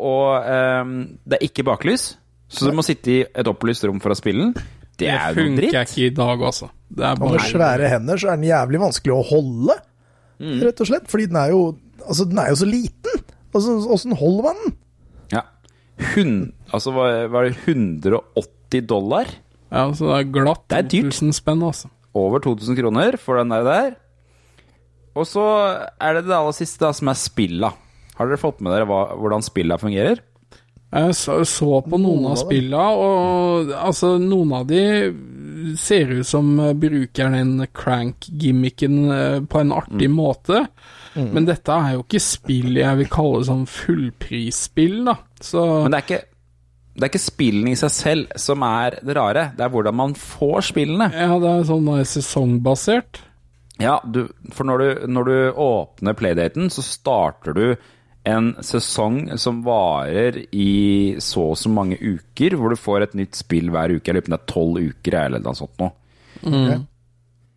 og eh, det er ikke baklys, så du må sitte i et opplyst rom for å spille den. Det Det er funker dritt. ikke i dag, altså. Det er Og med svære hender så er den jævlig vanskelig å holde, Mm. rett og slett. Fordi den er jo, altså, den er jo så liten. Altså, Åssen holder man den? Ja. Hun, altså, var, var det 180 dollar? Ja, så det er glatt Det er dyrt. 2000 spenn, altså. Over 2000 kroner for den der. der. Og så er det det aller siste, da, som er spilla. Har dere fått med dere hva, hvordan spilla fungerer? Jeg så, så på noen av spilla, og altså, noen av de ser ut som bruker den crank-gimmicken eh, på en artig måte. Men dette er jo ikke spill jeg vil kalle sånn fullprisspill, da. Så Men det er ikke det er ikke spillene i seg selv som er det rare, det er hvordan man får spillene. ja, det er sånn eh, sesongbasert. Ja, du, for når du, når du åpner playdaten, så starter du en sesong som varer i så og så mange uker, hvor du får et nytt spill hver uke. Jeg lurer på om det er tolv uker eller noe sånt noe.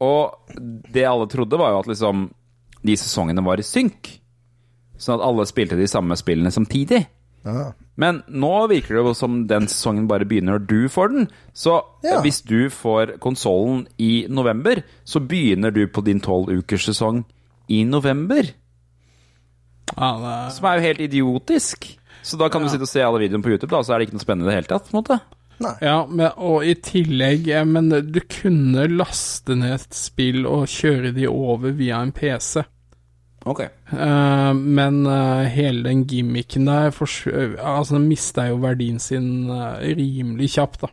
Og det alle trodde, var jo at liksom de sesongene var i synk. Sånn at alle spilte de samme spillene samtidig. Ja. Men nå virker det jo som den sesongen bare begynner når du får den. Så Ja. hvis du får konsollen i november, så begynner du på din tolvukerssesong i november. Ja, det Som er jo helt idiotisk. Så da kan du sitte og se alle videoene på YouTube, da, så er det ikke noe spennende i det hele tatt. på en måte. ja men, og i tillegg eh, Men du kunne laste ned et spill og kjøre de over via en PC. Ok. Uh, men uh, hele den gimmicken der Altså, den mista jo verdien sin uh, rimelig kjapt, da.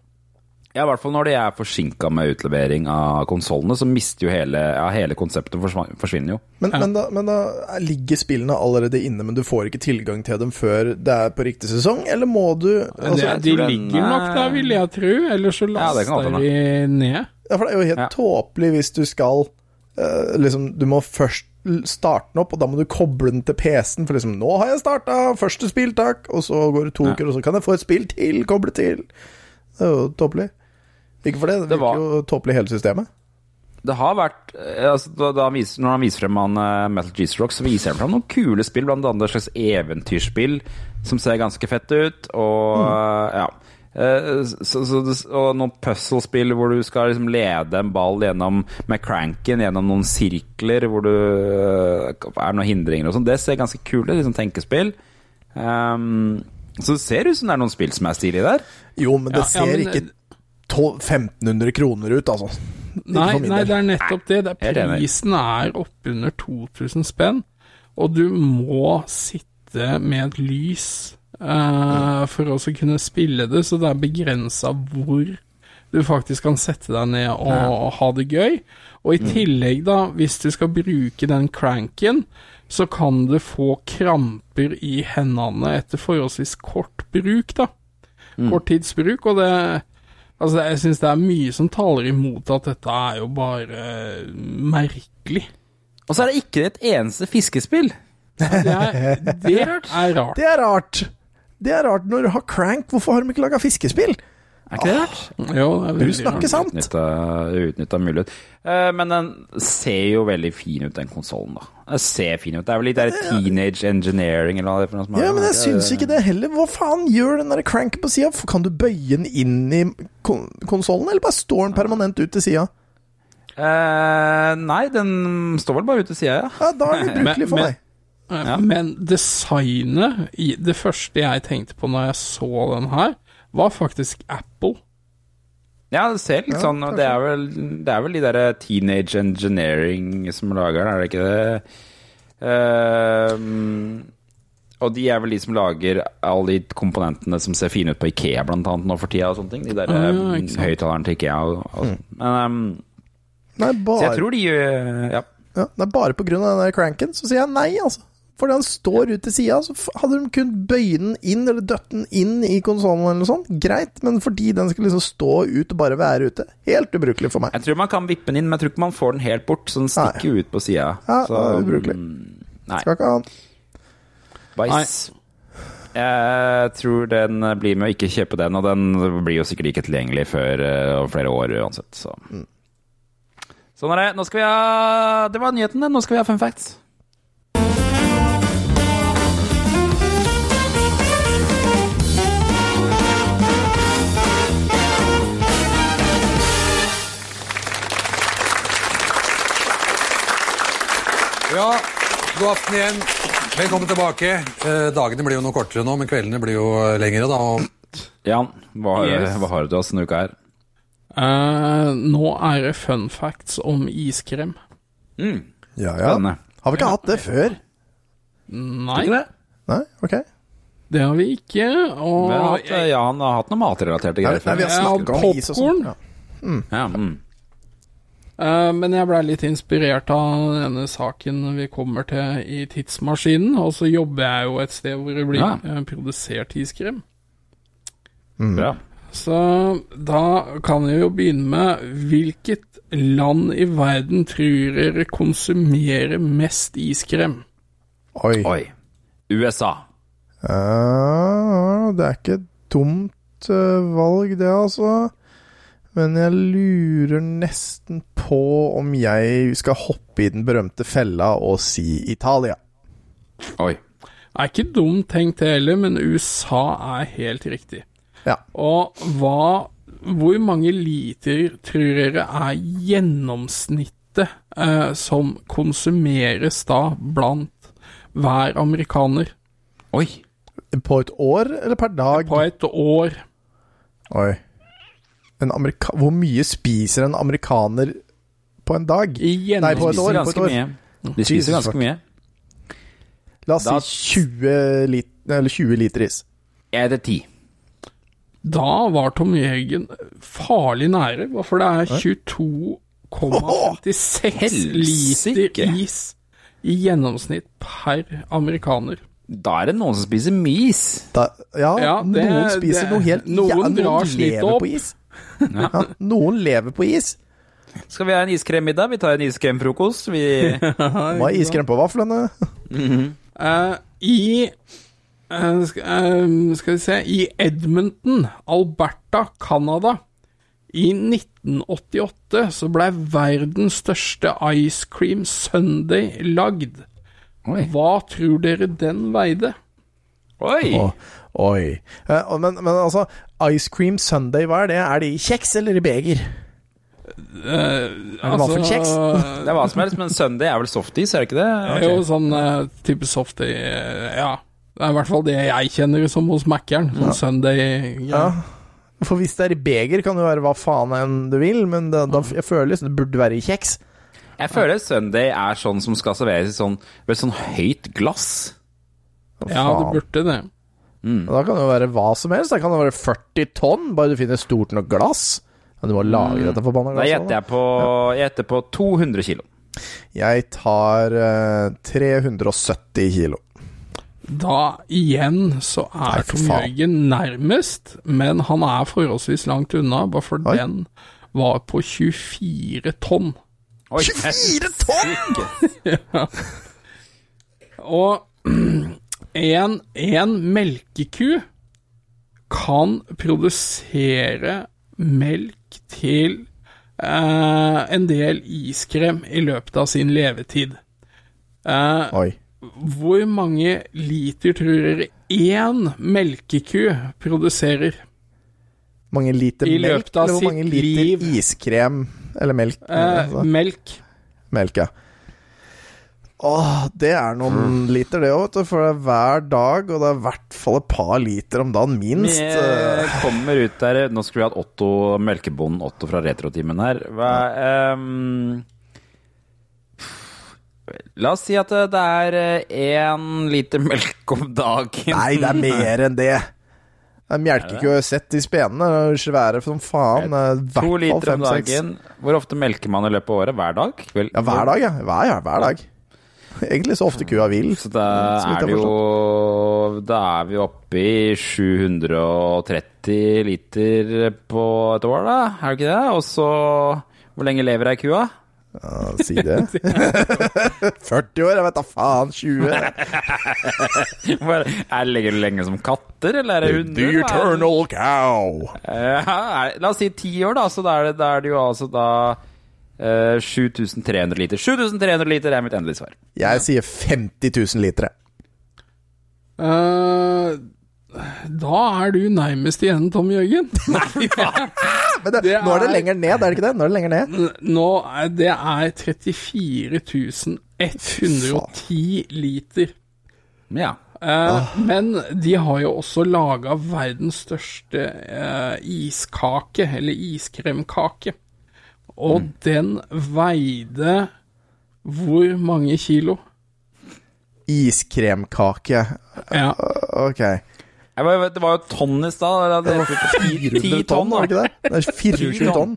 Ja, i hvert fall når de er forsinka med utlevering av konsollene, så mister jo hele, ja, hele konseptet forsvinner jo. Men, men, da, men da ligger spillene allerede inne, men du får ikke tilgang til dem før det er på riktig sesong, eller må du altså, det, de den ligger nok er- der, vil jeg tro. Eller så Ja, det kan laster de ned. Ja, for det er jo helt Ja. tåpelig hvis du skal Liksom, du må først starte den opp, og da må du koble den til PC-en, for liksom 'Nå har jeg starta første spill, takk', og så går det to Ja. uker, og så kan jeg få et spill til, koble til. Det er jo tåpelig. Ikke for det, det Det virker var- jo tåpelig hele systemet. Det har vært eh, altså, da, da han viser, Når han viser frem han, uh, Metal Geese Rock, så viser han frem noen kule spill, annet et slags eventyrspill som ser ganske fett ut, og eh, ja. Eh, Så, så, og noen puzzle-spill hvor du skal liksom lede en ball gjennom med cranken gjennom noen sirkler hvor du eh, er noen hindringer og sånn. Det ser ganske kult ut, liksom tenkespill. Um, så det ser ut som det er noen spill som er stilige der. Jo, men det Ja, ja, ser men- ikke 12 1500 kroner ut, altså. Nei, nei, det er nettopp det. det er prisen er oppunder 2000 spenn, og du må sitte med et lys eh, for å kunne spille det, så det er begrensa hvor du faktisk kan sette deg ned og ha det gøy. Og i tillegg, da, hvis du skal bruke den cranken, så kan du få kramper i hendene etter forholdsvis kort bruk, da. Korttidsbruk, og det Altså, jeg syns det er mye som taler imot at dette er jo bare merkelig. Og så er det ikke et eneste fiskespill. Det er, det er rart. Det er rart. Det er rart når du har Crank. Hvorfor har de ikke laga fiskespill? Er ikke det rart? Jo, det er Du snakker sant. Utnytta, utnytta mulighet. Uh, men den ser jo veldig fin ut, den konsollen, da. Den ser fin ut. Det er vel litt der teenage engineering eller er noe som er Ja, men jeg syns ikke det heller. Hva faen gjør den der cranken på sida? Kan du bøye den inn i kon konsollen, eller bare står den permanent ut til sida? Uh, nei, den står vel bare ute til sida, ja. Ja, da er det ubrukelig for Men- meg. Ja. Men designet Det første jeg tenkte på når jeg så den her, var faktisk Apple. Ja, det ser litt Ja, sånn Det er vel, det er vel de der teenage engineering som lager den, er det ikke det? Uh, og de er vel de som lager alle de komponentene som ser fine ut på Ikea, blant annet, nå for tida og sånne ting. De der Ah, ja, høyttalerne til Ikea og, og mm. Men um, Nei, Så jeg tror de uh, Ja. ja, det er bare på grunn av den der cranken, så sier jeg nei, altså. Fordi han står ut til sida, så hadde de kunnet bøye den inn, eller døtte den inn i konsollen eller noe sånt. Greit, men fordi den skal liksom stå ut og bare være ute. Helt ubrukelig for meg. Jeg tror man kan vippe den inn, men jeg tror ikke man får den helt bort, så den stikker jo ut på sida. Ja, det er ubrukelig. Nei. Skal ikke ha den. Bæsj. Jeg tror den blir med å ikke kjøpe den, og den blir jo sikkert ikke tilgjengelig før eh, om flere år uansett, så Sånn er det. Nå skal vi ha Det var nyheten, det. Nå skal vi ha fun facts. Ja, god aften igjen. Velkommen tilbake. Eh, dagene blir jo noe kortere nå, men kveldene blir jo eh, lengre. da. Og Jan, hva har, Yes. hva har du til oss denne uka her? Uh, nå er det fun facts om iskrem. Mm, Ja, ja. Denne. Har vi ikke hatt det før? Nei, det? Nei, ok. det har vi ikke. Og Vi har hatt, Jan har hatt noen matrelaterte greier nei, vi har snakket om is og sånn. Ja. Ja. Ja, mm. Eh, men jeg blei litt inspirert av denne saken vi kommer til i Tidsmaskinen. Og så jobber jeg jo et sted hvor det blir Ja. eh, produsert iskrem. Ja. Så da kan jeg jo begynne med hvilket land i verden tror dere konsumerer mest iskrem? Oi. Oi. USA. Uh, det er ikke et dumt eh, valg, det, altså. Men jeg lurer nesten på om jeg skal hoppe i den berømte fella og si Italia. Oi. Det er ikke dumt tenkt det heller, men USA er helt riktig. Ja. Og hva Hvor mange liter tror dere er gjennomsnittet eh, som konsumeres da blant hver amerikaner Oi. På et år eller per dag? på et år? Oi. En amerika Hvor mye spiser en amerikaner på en dag? I Nei, på et De år. spiser På et ganske år. mye. De spiser Jesus ganske fuck. mye. La oss Da- si 20 liter, eller 20 liter is. Jeg er det ti. Da var Tom Jørgen farlig nære, for det er 22,56 liter is i gjennomsnitt per amerikaner. Da er det noen som spiser mis. Da, ja, Ja, det- noen spiser det- noe helt noen ja, drar slitt på opp. Ja, noen lever på is. Skal vi ha en iskremmiddag? Vi tar en iskremfrokost. Vi Hva er iskrem på vaflene? uh, I uh, skal, eh, skal vi se I Edmonton, Alberta, Canada, i 1988 så ble verdens største ice cream sunday lagd. Oi. Hva tror dere den veide? Oi. Oh, oi. Men, men altså, Ice Cream Sunday, hva er det? Er det i kjeks eller i beger? Uh, altså, vaffelkjeks? Det er hva som helst, men Sunday er vel softis, er det ikke det? Jo, sånn uh, type softy uh, Ja. Det er i hvert fall det jeg kjenner som hos Mækkern. Sånn Sunday Ja. For hvis det er i beger, kan det være hva faen enn du vil, men det, da, jeg føler liksom det burde være i kjeks. Jeg føler Sunday er sånn som skal serveres i sånn, vel, sånn høyt glass. Hva Ja, det burde det. Og Da kan det jo være hva som helst. Da kan det være 40 tonn, bare du finner stort nok glass. Men du må lagre dette forbanna Da gjetter jeg på, jeg gjetter på 200 kilo. Jeg tar uh, 370 kilo. Da igjen så er Tom. Jørgen nærmest, men han er forholdsvis langt unna, bare for Oi. den var på 24 tonn. Oi, 24 tonn?! ja. Og en, en melkeku kan produsere melk til eh, en del iskrem i løpet av sin levetid. Eh, Oi. hvor mange liter tror dere én melkeku produserer? Mange liter I melk, eller hvor mange liter liv. iskrem Eller melk? Eh, melk. melk, ja. Åh, det er noen Mm. liter, det òg, vet du. For det er hver dag, og det er i hvert fall et par liter om dagen, minst. Vi Eh, kommer ut der Nå skulle vi hatt Otto, melkebonden Otto fra Retrotimen her. Hva, um, la oss si at det det er én liter melk om dagen. Nei, det er mer enn det. Det er Melkeku sett i spenene. de er Svære som faen. Det To liter om dagen. Hvor ofte melker man i løpet av året? Hver dag? Vel, Ja, hver dag, ja. Hver, ja, hver dag. Egentlig så ofte kua vil. Så da er vi det jo Da er vi oppe i 730 liter på et år, da. Er det ikke det? Og så Hvor lenge lever ei kua? Ja, si det. 40 år, jeg vet da faen. 20. Er det lenge, som katter, eller er det hunder? The er eternal cow. Ja, la oss si ti år, da. Så da er det, da er det jo altså da eh, 7300 liter. 7300 liter er mitt endelige svar. Jeg sier 50 000 liter. Eh, da er du nærmest igjen, Tom Jørgen. Men det, Det nå er det er- lenger ned, er det ikke det? Nå er det lenger ned. Nå er det er 34 110 liter. Ja. Eh, Men de har jo også laga verdens største eh, iskake, eller iskremkake. Og den veide hvor mange kilo? Iskremkake. Ja. Ok. Det var jo tonn i stad. Det var ti- 400 tonn, var det ikke det? Det er 24 24 tonn.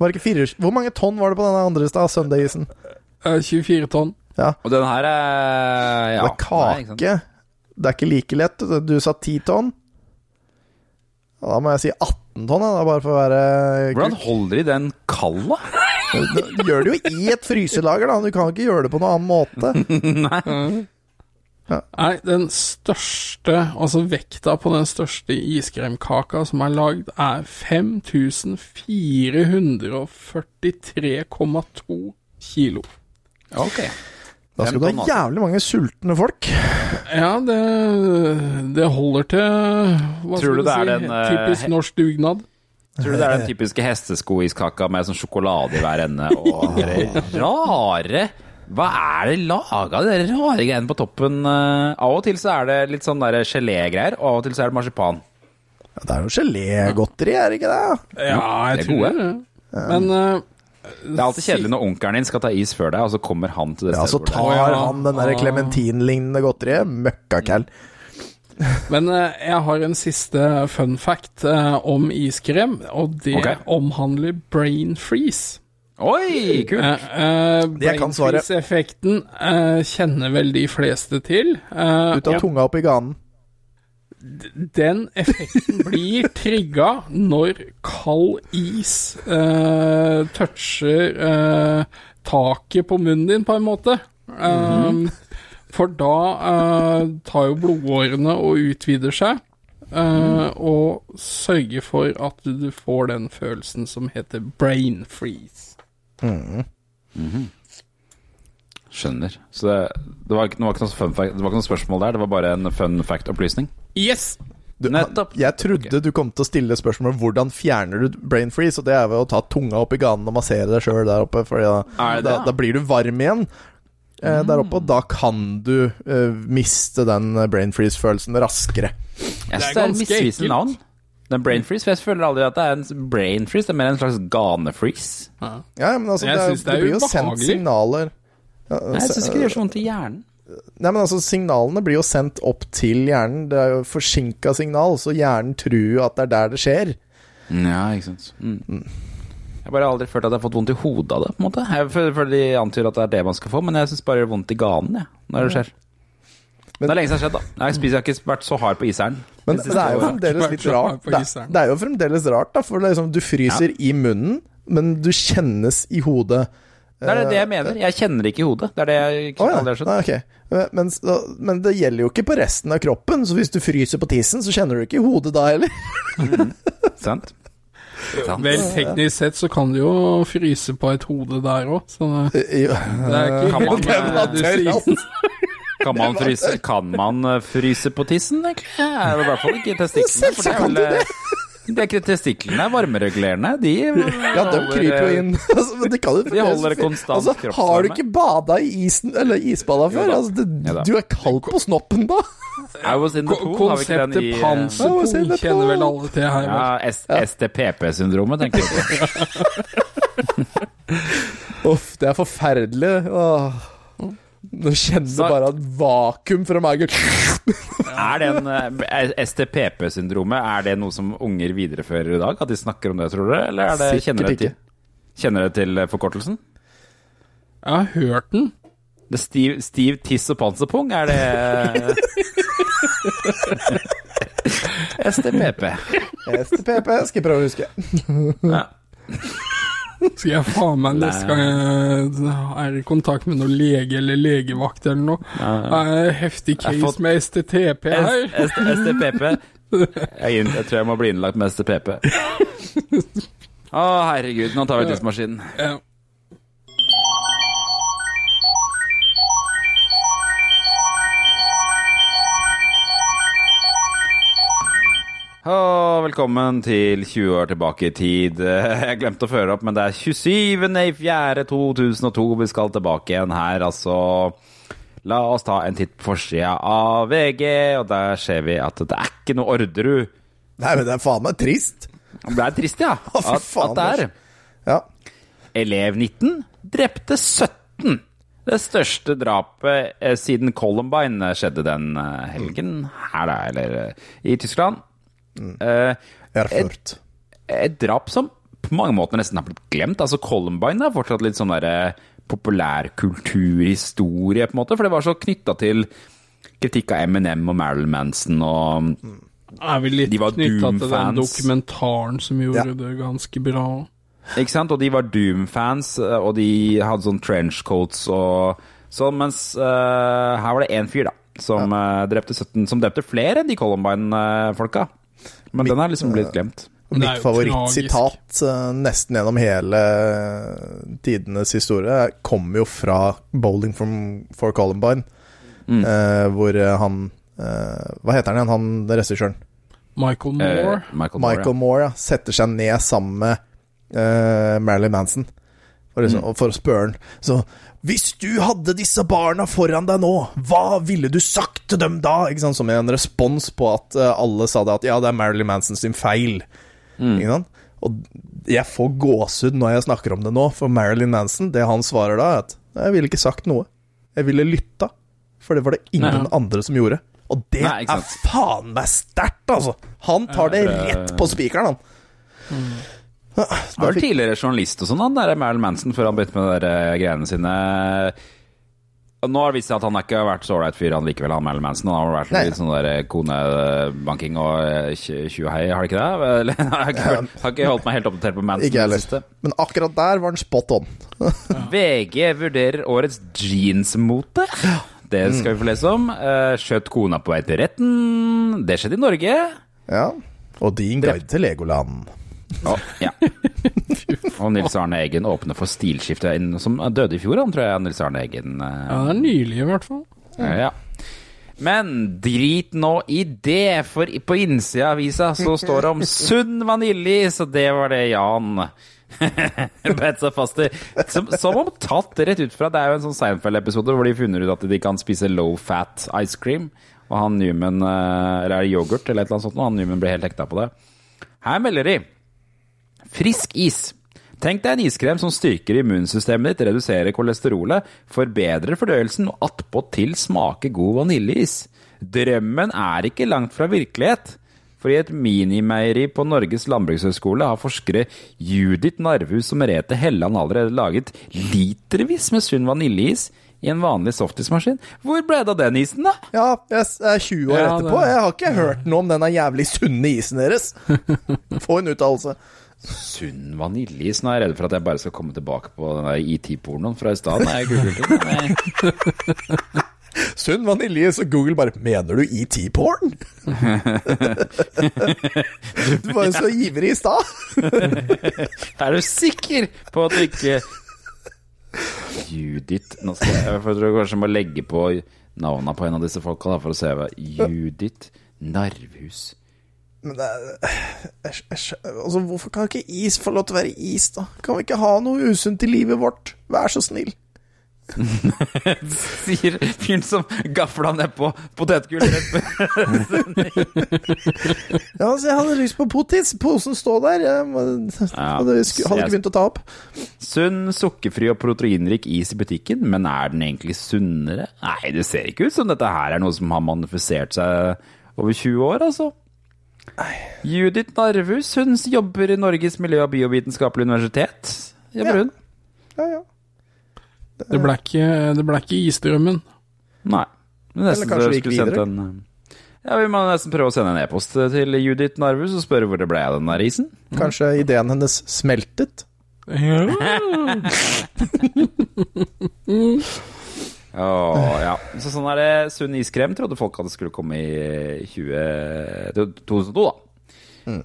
Var det ikke 4, Hvor mange tonn var det på den andre i stad? Sunday-isen? Eh, 24 tonn. Og den her er ja, det er kake. nei, det er ikke like lett. Du sa 10 tonn. Da må jeg si 18 tonn, da, bare for å være Hvordan holder de den kald, da? Du gjør det jo i et fryselager, da. Du kan ikke gjøre det på noen annen måte. Nei, den største, altså vekta på den største iskremkaka som er lagd, er 5443,2 kilo. Ok. Da skal du ha jævlig mange sultne folk. Ja, det, det holder til Hva Tror du det si? er den, eh, typisk norsk dugnad. Tror du det er den typiske hesteskoiskaka med sånn sjokolade i hver ende og det rare Hva er det laga de rare greiene på toppen? eh? Av og til så er det litt sånn der gelégreier, og av og til så er det marsipan. Ja, det er jo gelégodteri, er det ikke det? Ja, jeg det er tror gode. det. Men eh, Det er alltid kjedelig når onkelen din skal ta is før deg, og så kommer han til det Ja, så stedet hvor det tar ja. han den der Ah. klementinlignende godteriet. Møkkakæll. Men eh, jeg har en siste fun fact eh, om iskrem, og det okay. omhandler brain freeze. Oi, kult! Eh, eh, Det kan brain freeze-effekten eh, kjenner vel de fleste til. Eh, Ut av tunga opp i ganen. Den effekten blir trigga når kald is eh, toucher eh, taket på munnen din, på en måte. Eh, For da eh, tar jo blodårene og utvider seg, eh, og sørger for at du får den følelsen som heter brain freeze. Skjønner. Så det, det, var ikke, det, var ikke noe fun fact, det var ikke noe spørsmål der, det var bare en fun fact-opplysning. Yes! Du, Jeg trodde du kom til å stille spørsmål om hvordan fjerner du brain freeze, og det er ved å ta tunga opp i ganen og massere deg sjøl der oppe, for da, da, da blir du varm igjen. Eh, der oppe, og da kan du eh, miste den eh, brain freeze-følelsen raskere. Jeg det er ganske navn. Den brain freeze, for jeg føler aldri at det er en brain freeze, det er mer en slags ganefreeze. Ja, men altså, det, det det blir jo sendt signaler Nei, Jeg syns ikke det gjør så vondt i hjernen. Nei, men altså, signalene blir jo sendt opp til hjernen. Det er jo forsinka signal, så hjernen tror at det er der det skjer. Ja, ikke sant. Mm. Jeg har bare aldri følt at jeg har fått vondt i hodet av det. på en måte Jeg føler, de antyder at det er det man skal få, men jeg syns bare det gjør vondt i ganen jeg, når det skjer. Men- det er lenge siden det har skjedd, da. Jeg spiser jeg har ikke vært så hard på iseren. Men Det det er jo fremdeles litt rart. Det, det er jo fremdeles rart, da, for det er liksom, du fryser i munnen, men du kjennes i hodet. Det er det, det jeg mener. Jeg kjenner det ikke i hodet. Det er det jeg ikke Å ja. aldri har skjønt. Nei, okay. Men, så- men det gjelder jo ikke på resten av kroppen, så hvis du fryser på tissen, så kjenner du ikke i hodet da heller. Sant? Sant. Vel, teknisk sett så kan du jo fryse på et hode der òg, så det, det er ikke Kan man- det det du sier. Kan man fryse, kan man eh, fryse på tissen, egentlig? Er det I hvert fall ikke testiklene. Selvsagt det du eh, det er ikke Testiklene er varmeregulerende. De Ja, de kryper jo inn. Altså, men det kan jo De holder konstant altså, Har du ikke bada i isen, eller isbada før? Altså, det, Ja du er kald på snoppen da. I was in the pool, Konseptet i panserpool panserpung kjenner vel alle til her. Ja, STPP-syndromet, tenker jeg på. Uff, det er forferdelig. Åh. Nå kjenner du bare et vakuum fra magen. Er det en STPP-syndromet Er det noe som unger viderefører i dag? At de snakker om det, tror du? Eller er det, kjenner du til, kjenner dere til eh, forkortelsen? Jeg har hørt den. Det er stiv, stiv tiss og panserpung, er det STPP. STPP skal jeg prøve å huske. Ja. Skal jeg faen meg neste gang jeg er i kontakt med noen lege eller legevakt eller noe. Er nei. heftig case fått- med STTP her. STPP. Jeg, jeg tror jeg må bli innlagt med STPP. Å, herregud, nå tar vi tidsmaskinen. Ja. Å, velkommen til 20 år tilbake i tid. Jeg glemte å føre opp, men det er 27.04.2002 vi skal tilbake igjen her, altså. La oss ta en titt på forsida av VG, og der ser vi at det er ikke noe Orderud. Nei, men det er faen meg trist. Det er trist, ja. Å, At, at det er. Ja. Elev 19 drepte 17. Det største drapet eh, siden Columbine eh, skjedde den eh, helgen her, da, eller i Tyskland. Eh, Erfurt. et drap som på mange måter nesten har blitt glemt. Altså Columbine er fortsatt litt sånn derre populærkulturhistorie, på en måte, for det var så knytta til kritikk av Eminem og Marilyn Manson og Er vel litt De knytta til den dokumentaren som gjorde Ja. det ganske bra. Ikke sant? Og de var Doom-fans, eh, og de hadde sånn trenchcoats og sånn, mens uh, her var det én fyr, da, som, eh, drepte 17, som drepte flere enn de Columbine-folka. Men den er liksom blitt glemt. Og er mitt favorittsitat eh, nesten gjennom hele eh, tidenes historie kommer jo fra Bowling from, for Columbine, Mm. eh, hvor eh, han eh, Hva heter han igjen, han regissøren? Eh, Michael Moore. Michael Moore. Michael Moore ja, setter seg ned sammen med eh, Marilyn Manson for, liksom, og for å spørre han Så hvis du hadde disse barna foran deg nå, hva ville du sagt til dem da? Ikke sant? Som en respons på at eh, alle sa det at ja, det er Marilyn Manson sin feil. Mm. Ikke sant? Og jeg får gåsehud når jeg snakker om det nå, for Marilyn Manson, det han svarer da, er at jeg ville ikke sagt noe. Jeg ville lytta, for det var det ingen Nei. andre som gjorde. Og det Nei, er faen meg sterkt, altså! Han tar det rett på spikeren, han. Han var tidligere journalist og sånn, han der Marilyn Manson, før han begynte med de eh, greiene sine. Nå har det vist seg at han ikke har vært så ålreit fyr, han likevel, han Marilyn Manson. Han har vært litt sånn der eh, konebanking og tjuhei, tj- har det ikke det? Eller, jeg har ikke, har ikke holdt meg helt oppdatert på Manson. Ikke heller. Men akkurat der var han spot on. VG vurderer årets jeansmote. Det skal vi få lese om. Eh, Skjøt kona på vei til retten. Det skjedde i Norge. Ja. Og din guide til Legoland. Å, ja. Og Nils Arne Eggen åpner for stilskifte, som døde i fjor, han tror jeg. Nils Arne Eggen. eh, Ja, det er nylig, i hvert fall. Ja. Men drit nå i det, for på innsida av avisa så står det om sunn vaniljeis, og det var det Jan beit seg fast i. Som, som om tatt rett ut fra Det er jo en sånn Seinfeld-episode hvor de funner ut at de kan spise low fat ice cream. Og han Newman eh, Eller er det yoghurt eller et eller annet sånt? Og han Newman blir helt hekta på det. Her melder de Frisk is. Tenk deg en iskrem som styrker immunsystemet ditt, reduserer kolesterolet, forbedrer fordøyelsen og attpåtil smaker god vaniljeis. Drømmen er ikke langt fra virkelighet. For i et minimeieri på Norges landbrukshøgskole har forskere Judith Narvhus og Merete Helland allerede laget litervis med sunn vaniljeis i en vanlig softismaskin. Hvor ble det av den isen, da? Ja, jeg er 20 år Ja, etterpå. Jeg har ikke hørt noe om denne jævlig sunne isen deres. Få en uttalelse. Sunn vaniljeis? Nå er jeg redd for at jeg bare skal komme tilbake på den der ET-pornoen fra i stad. jeg googlet. Sunn vaniljeis, og Google bare Mener du ET-porn? du var jo så ivrig i stad. Er du sikker på at du ikke Judith Nå skal jeg, jeg tror jeg kanskje må legge på navnene på en av disse folka for å se hva Judith Narvhus Men det er jeg, jeg, altså, Hvorfor kan ikke is få lov til å være is, da? Kan vi ikke ha noe usunt i livet vårt? Vær så snill. Sier fyren som gafla nedpå potetgull rett Ja, altså, jeg hadde lyst på potis. Posen står der. Jeg hadde, hadde ikke begynt å ta opp. Sunn, sukkerfri og proteinrik is i butikken, men er den egentlig sunnere? Nei, det ser ikke ut som dette her er noe som har manifisert seg over 20 år, altså. Judith Narvus hun jobber i Norges miljø- og biovitenskapelige universitet. Jobber Ja. hun? Ja, ja. Det ble ikke, det ble ikke isdrømmen. Nei. Men nesten Eller kanskje vi gikk videre? En, eh, ja, Vi må nesten prøve å sende en e-post til Judith Narvus og spørre hvor det ble av den der isen. Kanskje ideen hennes smeltet? Ja. Åh, ja. Så sånn er det. Sunn iskrem trodde folk at det skulle komme i 20, 2002, da. Mm.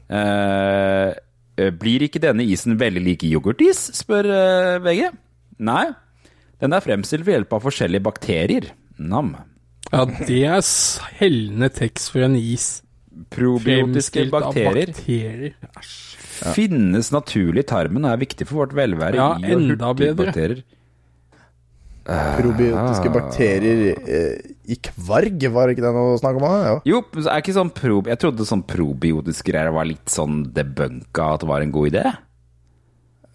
Eh, blir ikke denne isen veldig lik yoghurtis, spør eh, VG. Nei. Den er fremstilt ved hjelp av forskjellige bakterier. Nam. ja, det er s- hellende tekst for en is. Probiotiske Fremstilt av bakterier Ja. finnes naturlig i tarmen og er viktig for vårt velvære Ja, i og enda bedre. hurtigbakterier. Probiotiske bakterier eh, i kvarg, var ikke det noe snakk om? da? Ja. Jo, så er ikke sånn pro... Jeg trodde sånn probiotiske greier var litt sånn debunka at det var en god idé.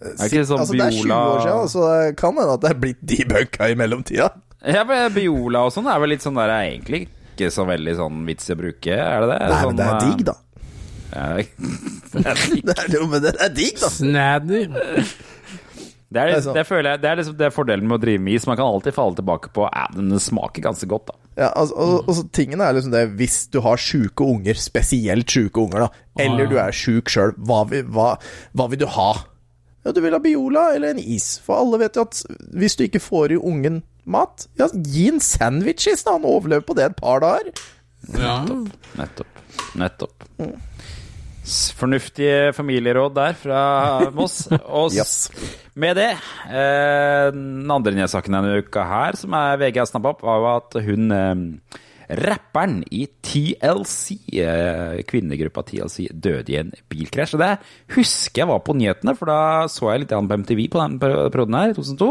Er ikke det sånn altså, det er 20 år siden, så det kan hende at det er blitt debunka i mellomtida. Ja, men Biola og sånn er vel litt sånn der er egentlig ikke så veldig sånn vits i å bruke, er det det? Nei, sånn, men det er digg, da. Ja, det er digg. Det er, noe med det, det er digg, da. Snadder. Det er, Det er sånn. det føler jeg, det er liksom det er fordelen med å drive med is. Man kan alltid falle tilbake på Ja, den smaker ganske godt, da. Ja, altså, og, og tingene er liksom det Hvis du har sjuke unger, spesielt sjuke unger, da, eller du er sjuk sjøl, hva, hva, hva vil du ha? Ja, du vil ha Biola eller en is. For alle vet jo at hvis du ikke får i ungen mat, ja, gi en sandwich i stedet. Han overlever på det et par dager. Ja. Nettopp. Nettopp. S- Fornuftige familieråd der fra Moss. Og Yes. med det eh, Den andre nyhetssaken denne uka her, som er VG har snappa opp, var jo at hun eh, Rapperen i TLC, eh, kvinnegruppa TLC, døde i en bilkrasj. Og det husker jeg var på nyhetene, for da så jeg litt på MTV på den perioden her, i 2002.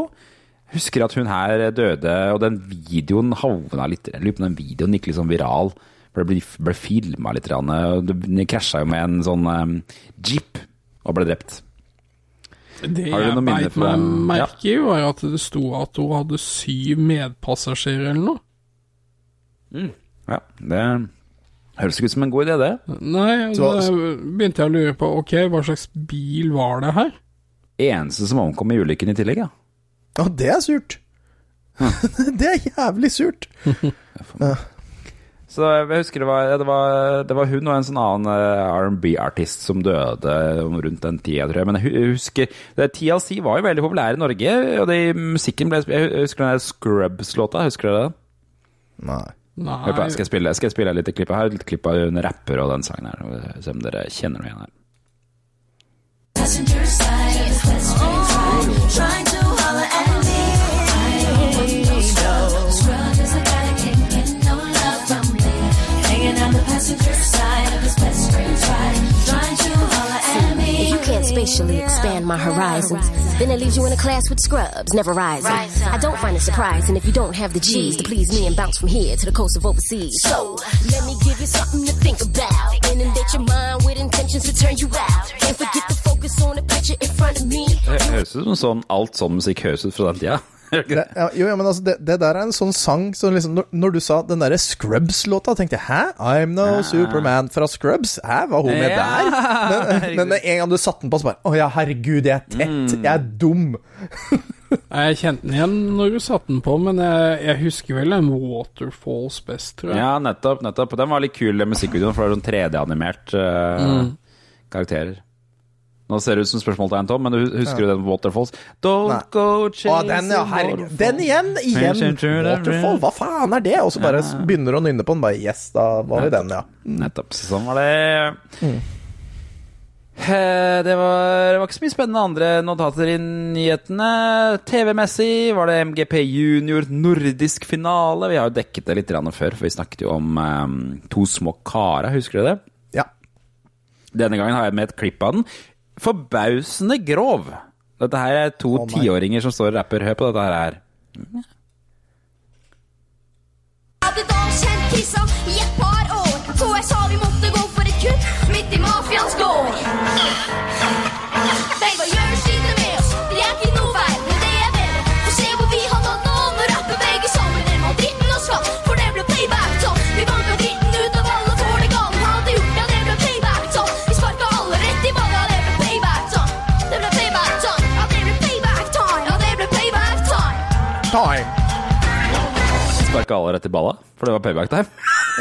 Husker at hun her døde, og den videoen havna litt Jeg lurer på om den videoen gikk litt sånn viral. For det ble, ble filma litt, det krasja jo med en sånn um, jeep og ble drept. Det jeg beit meg merke i, var at det sto at hun hadde syv medpassasjerer eller noe. Ja, det høres ikke ut som en god idé, det. Nei, Så- da begynte jeg å lure på ok, hva slags bil var det her? Eneste som omkom i ulykken i tillegg, ja. Ja, det er surt. det er jævlig surt. Så jeg husker det var, det var, det var hun og en sånn annen eh, R&B-artist som døde rundt den tida, tror jeg. Men jeg husker det, TLC var jo veldig populær i Norge, og det, musikken ble Jeg husker den der Scrubs-låta, husker dere det? Nei. Nei, på, Skal jeg spille, skal jeg spille litt klipp her? Litt lite klipp av en rapper og den sangen her, se om dere kjenner noe igjen her. Passenger spatially expand my horizons, then it leaves you in a class with scrubs, never rising. I don't find it surprising if you don't have the G's to please me and bounce from here to the coast of overseas. So, let me give you something to think about. Inundate your mind with intentions to turn you out. Can't forget to focus on the picture in front of me. Det høres ut som sånn, alt sånn musikk høres ut fra den tida. Det, ja, jo, ja, men altså, det, det der er en sånn sang som liksom Når, når du sa den derre Scrubs-låta, tenkte jeg hæ? I'm no Superman fra Scrubs? Hæ, var hun med Ja, der? Men, men med en gang du satte den på, så bare Å ja, herregud, jeg er tett. Jeg er dum. Jeg kjente den igjen når du satte den på, men jeg, jeg husker vel en Waterfalls best, tror jeg. Ja, nettopp. nettopp. Den var litt kul, den musikkvideoen, for det er sånn 3D-animert eh, karakterer. Nå ser det ut som spørsmålstegn, Tom, men husker husker du den Waterfalls? Don't Nei. go chasing Å, den, ja, herregud. Den igjen! Igjen! Waterfall, hva faen er det? Og så bare begynner du å nynne på den. Bare yes, da var vi den, ja. Nettopp. Sånn var det. Mm. Det var, det var ikke så mye spennende andre notater i nyhetene. TV-messig var det MGP Junior nordisk finale. Vi har jo dekket det litt før, for vi snakket jo om um, To små karer, husker du det? Ja. Denne gangen har jeg med et klipp av den. Forbausende grov. Dette her er to tiåringer som står og rapper. Hør på dette her. Hadde Sparka alle rett i balla, for det var payback time.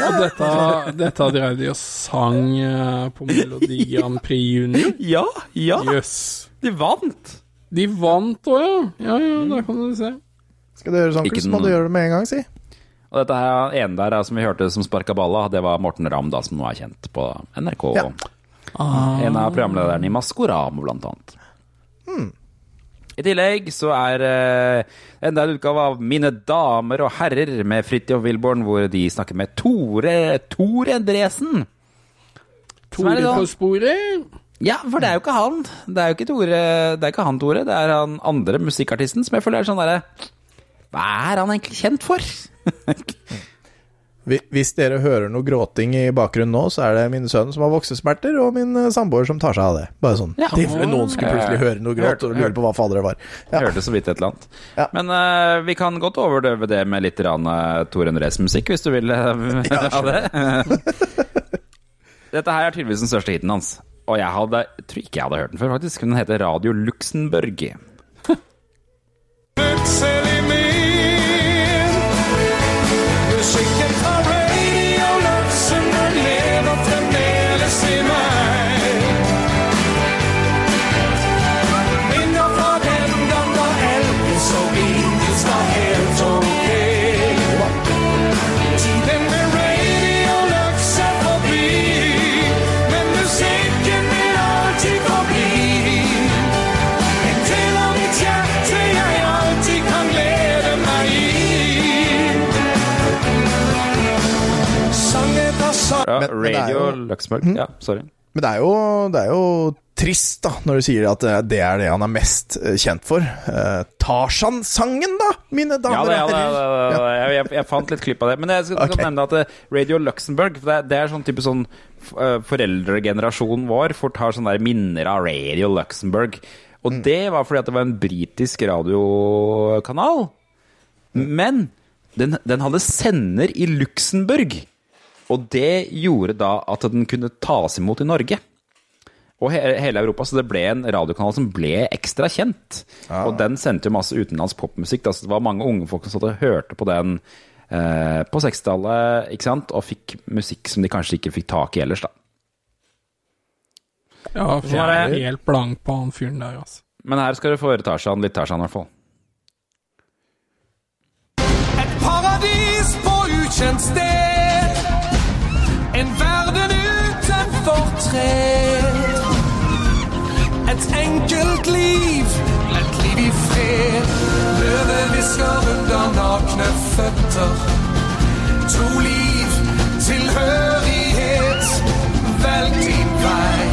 Og dette, dette drev de og sang eh, på Melodi Grand Prix Junior. Ja, ja. Yes. De vant. De vant òg, ja. Ja ja, der kan du se. Skal du gjøre sånn, Chris, må du gjøre det med en gang, si. Og dette her ene der er, som vi hørte som sparka balla, det var Morten Ramm, da, som nå er kjent på NRK. Ja. En av programlederne i Maskorama, blant annet. I tillegg så er uh, enda en utgave av Mine damer og herrer med Fridtjof Wilborn, hvor de snakker med Tore Tore Endresen. Tore på sporet. Ja, for det er jo ikke han. Det er jo ikke Tore Det er ikke han, Tore. Det er han andre musikkartisten som jeg føler er sånn derre Hva er han egentlig kjent for? Hvi- Hvis dere hører noe gråting i bakgrunnen nå, så er det min sønn som har voksesmerter, og min eh, samboer som tar seg av det. Bare sånn. ja. tilfelle noen skulle plutselig høre noe gråt og lure på hva fader det var. Ja. Hørte så vidt et eller annet. Ja. Men uh, vi kan godt overdøve det med litt rann, uh, Tor Endres musikk, hvis du vil uh, ha det. Dette her er tydeligvis den største hiten hans. Og jeg hadde, jeg tror ikke jeg hadde hørt den før, faktisk. Den heter Radio Luxembourg. Men- men Radio jo- Luxembourg. Ja, sorry. Men det er, jo, det er jo trist, da, når du sier at det- det er det han er mest eh, kjent for. Eh, Tarzan-sangen, da, mine damer Ja, ja, og det, herrer. det, jeg, jeg, fant litt klipp av det. Men jeg skal, skal nevne at eh, Radio Luxembourg det, det er sånn type sånn Foreldregenerasjonen vår fort har sånne der minner av Radio Luxembourg. Og Mm. det var fordi at det var en britisk radiokanal. Men den, den hadde sender i Luxembourg. Og det gjorde da at den kunne tas imot i Norge. Og he hele Europa, så det ble en radiokanal som ble ekstra kjent. Og den sendte jo masse utenlandsk popmusikk. Da, så det var mange unge folk som satt og hørte på den eh, på 60-tallet, ikke sant? Og fikk musikk som de kanskje ikke fikk tak i ellers, da. Ja, for jeg er helt blank på han fyren der, altså. Men her skal du få høre Tarzan, litt Tarzan i hvert fall. Et paradis på ukjent sted. En verden uten fortred. Et enkelt liv, et liv i fred. Løvet hvisker under nakne føtter. To liv, tilhørighet. Velg din vei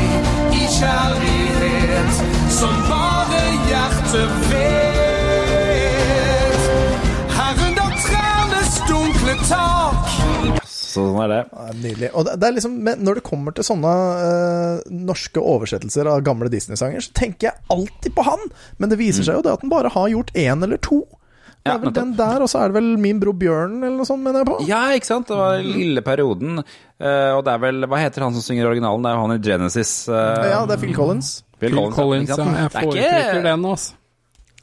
i kjærlighet, som bare hjertet vet. Her under trærnes dunkle tak. Så sånn er det. Ja, Nydelig. Og det, det er liksom, når det kommer til sånne eh, norske oversettelser av gamle Disney-sanger, så tenker jeg alltid på han. Men det viser seg jo det at han bare har gjort én eller to. Det er vel den der, og så er det vel Min bror Bjørn, eller noe sånt, mener jeg på. Ja, ikke sant? Det var lille perioden. Eh, og det er vel Hva heter han som synger originalen? Det er jo han i Genesis. eh, Ja, det er Phil Collins. Phil Phil Collins, Collins ja. Jeg Det er ikke- foretrekker den, altså.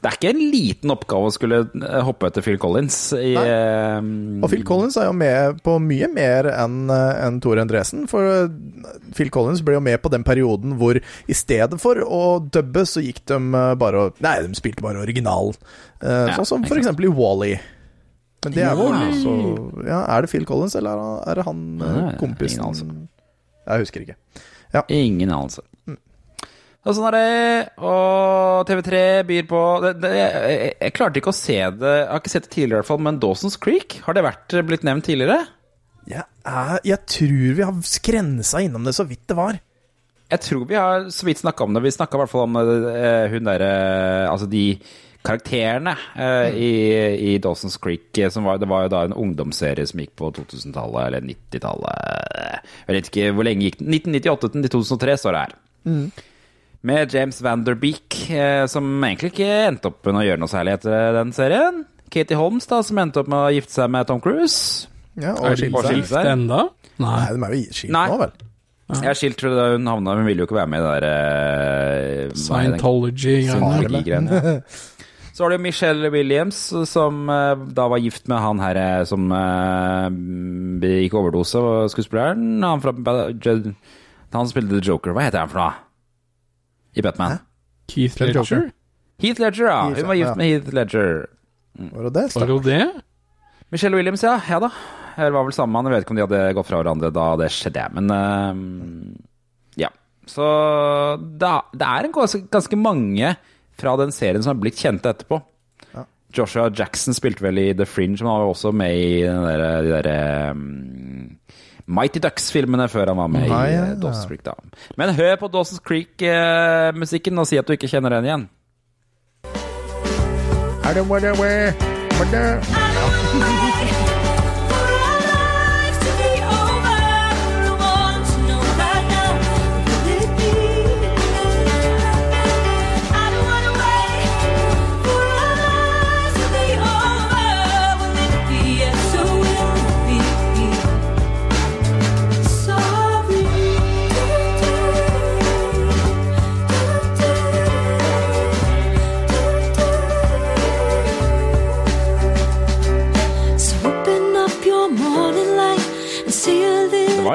Det er ikke en liten oppgave å skulle eh, hoppe etter Phil Collins i Nei. eh, Og Phil Collins er jo med på mye mer enn en Tore Endresen. For eh, Phil Collins ble jo med på den perioden hvor i stedet for å dubbe, så gikk de eh, bare og Nei, de spilte bare original. Eh, Ja, sånn som for eksempel i Wally. Men det er jo også Ja, er det Phil Collins, eller er det han eh, kompisen. Jeg husker ikke. Ingen anelse. Og sånn er det. Og TV3 byr på det, det, jeg, jeg, klarte ikke å se det Jeg har ikke sett det tidligere, i hvert fall, men Dawson's Creek, har det vært blitt nevnt tidligere? Jeg, er, jeg tror vi har skrensa innom det så vidt det var. Jeg tror vi har så vidt snakka om det. Vi snakka i hvert fall om uh, hun derre Altså de karakterene eh, i, i Dawson's Creek. eh, Som var, det var jo da en ungdomsserie som gikk på 2000-tallet, eller 90-tallet Jeg vet ikke hvor lenge gikk den. 1998 til 2003 står det her. Med James Vanderbeek, eh, som egentlig ikke endte opp med å gjøre noe særlig etter den serien. Katie Holmes, da, som endte opp med å gifte seg med Tom Cruise. Ja, og Er skille seg. enda? Nei. Nei, de er jo skilt Nei. nå, vel? Jeg er skilt fordi da hun havna Hun ville jo ikke være med i det der eh, er det? Scientology-greiene. Så var det jo Michelle Williams, som eh, da var gift med han her eh, som uh, gikk overdose, skuespilleren. Han, fra, han som spilte The Joker. Hva heter han for noe? I Batman. Keith Ledger? Heath Ledger, ja. Hun var ja. gift med Heath Ledger. Var det det? Var det jo det? Michelle Williams, ja. Ja da. Eller var vel sammen. Jeg vet ikke om de hadde gått fra hverandre da det skjedde, men uh, Ja. Så det, det er ganske, ganske mange fra den serien som har blitt kjente etterpå. Joshua Jackson spilte vel i The Fringe, men han var jo også med i den der, de der um, Mighty Ducks-filmene før han var med Ah, i ja. ja. Dawson's Creek. da Men hør på Dawson's Creek-musikken og si at du ikke kjenner den igjen. I don't wanna wear, wanna... I don't wanna det?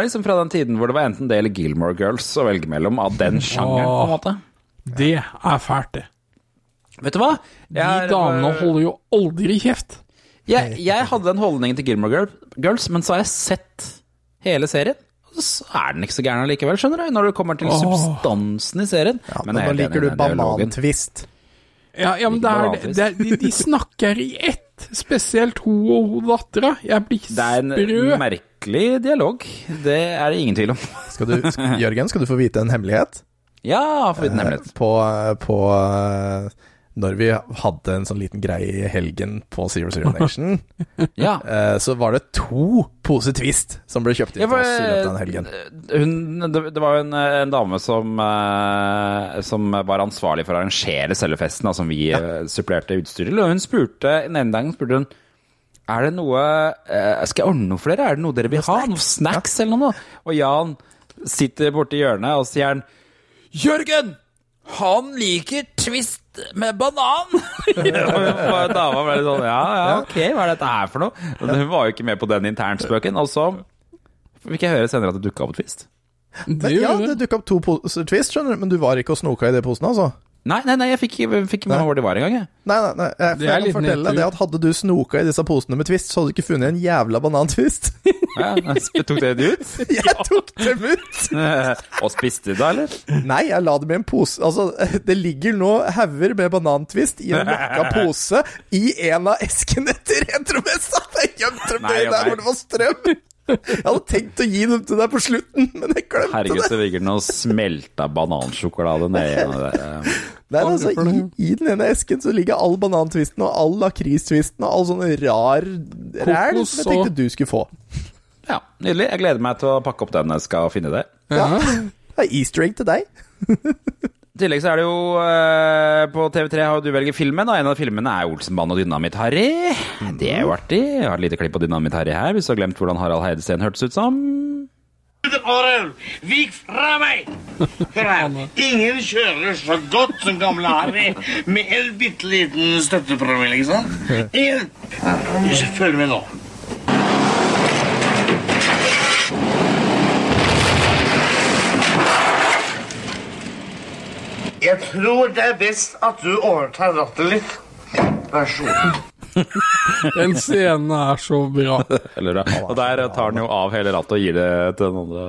Liksom fra den tiden hvor det var enten det eller Gilmore Girls å velge mellom av den sjangeren, på en måte. Det er fælt, det. Vet du hva? De damene er- holder jo aldri kjeft. Jeg, jeg hadde den holdningen til Gilmore Girls, men så har jeg sett hele serien. Og så er den ikke så gæren allikevel, skjønner du, når det kommer til substansen i serien. Ja, Men men jeg nå er liker du banantvist. Ja, ja men det er, det er, de, de snakker i ett. Spesielt hun og hun dattera. Jeg blir Det er en sprø. merkelig dialog. Det er det ingen tvil om. Skal du, Jørgen, skal du få vite en hemmelighet? Ja, få vite en hemmelighet. På, på eh, Når vi hadde en sånn liten greie i helgen på Zero Zero Nation, Ja. eh, så var det to pose Twist som ble kjøpt inn til oss i løpet av den helgen. Hun, det, var jo en, en dame som, eh, som var ansvarlig for å arrangere selve festen, som vi ja. supplerte utstyr til. Og hun spurte den ene dagen spurte hun Er det noe eh, Skal jeg ordne noe for dere? Er det noe dere vil ha? Noe snacks eller noe? Og Jan sitter borti hjørnet, og sier han Jørgen! Han liker Twist med banan! dama ble litt sånn Ja, ja, ok, hva er dette her for noe? Hun var jo ikke med på den internspøken. Og så fikk jeg høre senere at det dukka opp Twist. Men ja, det dukka opp to poser Twist, skjønner du, men du var ikke og snoka i de posene, altså? Nei, nei, nei, jeg fikk, fikk ikke med meg hvor de var engang. Nei, nei, nei. Jeg, Det er jeg kan fortelle deg det at hadde du snoka i disse posene med Twist, så hadde du ikke funnet en jævla banantvist. Ja, jeg tok det ut? Jeg tok dem ut! Og spiste det da, eller? Nei, jeg la dem i en pose. Altså, det ligger nå hauger med banantvist i en lukka pose i en av eskene til retromessa. Jeg gjemte dem Nei, der nei. hvor det var strøm. Jeg hadde tenkt å gi dem til deg på slutten, men jeg glemte Herregud, det. så ligger det noe smelta banansjokolade nedi den der. Nei, altså, i, I den ene esken så ligger all banantvisten og all lakristvisten og all sånn rar ræl som jeg tenkte du skulle få. Ja, Nydelig. Jeg gleder meg til å pakke opp den jeg skal finne det. Ja. Det er easter egg til deg. I tillegg så er det jo eh, På TV3 har du velger filmen, og en av filmene er Olsenbanen og Dynamitt-Harry. Det er jo artig. Jeg har et lite klipp på Dynamitt-Harry her, hvis du har glemt hvordan Harald Heidesteen hørtes ut som. Åren, vik fra meg! Hør her. Ingen kjører så godt som gamle Harry med en bitte liten støttepromille, ikke sant? Ingen. Følg med nå. Jeg tror det er best at du overtar rattet litt. Vær så god. Den scenen er så bra. Eller, og der tar han jo av hele rattet og gir det til den andre.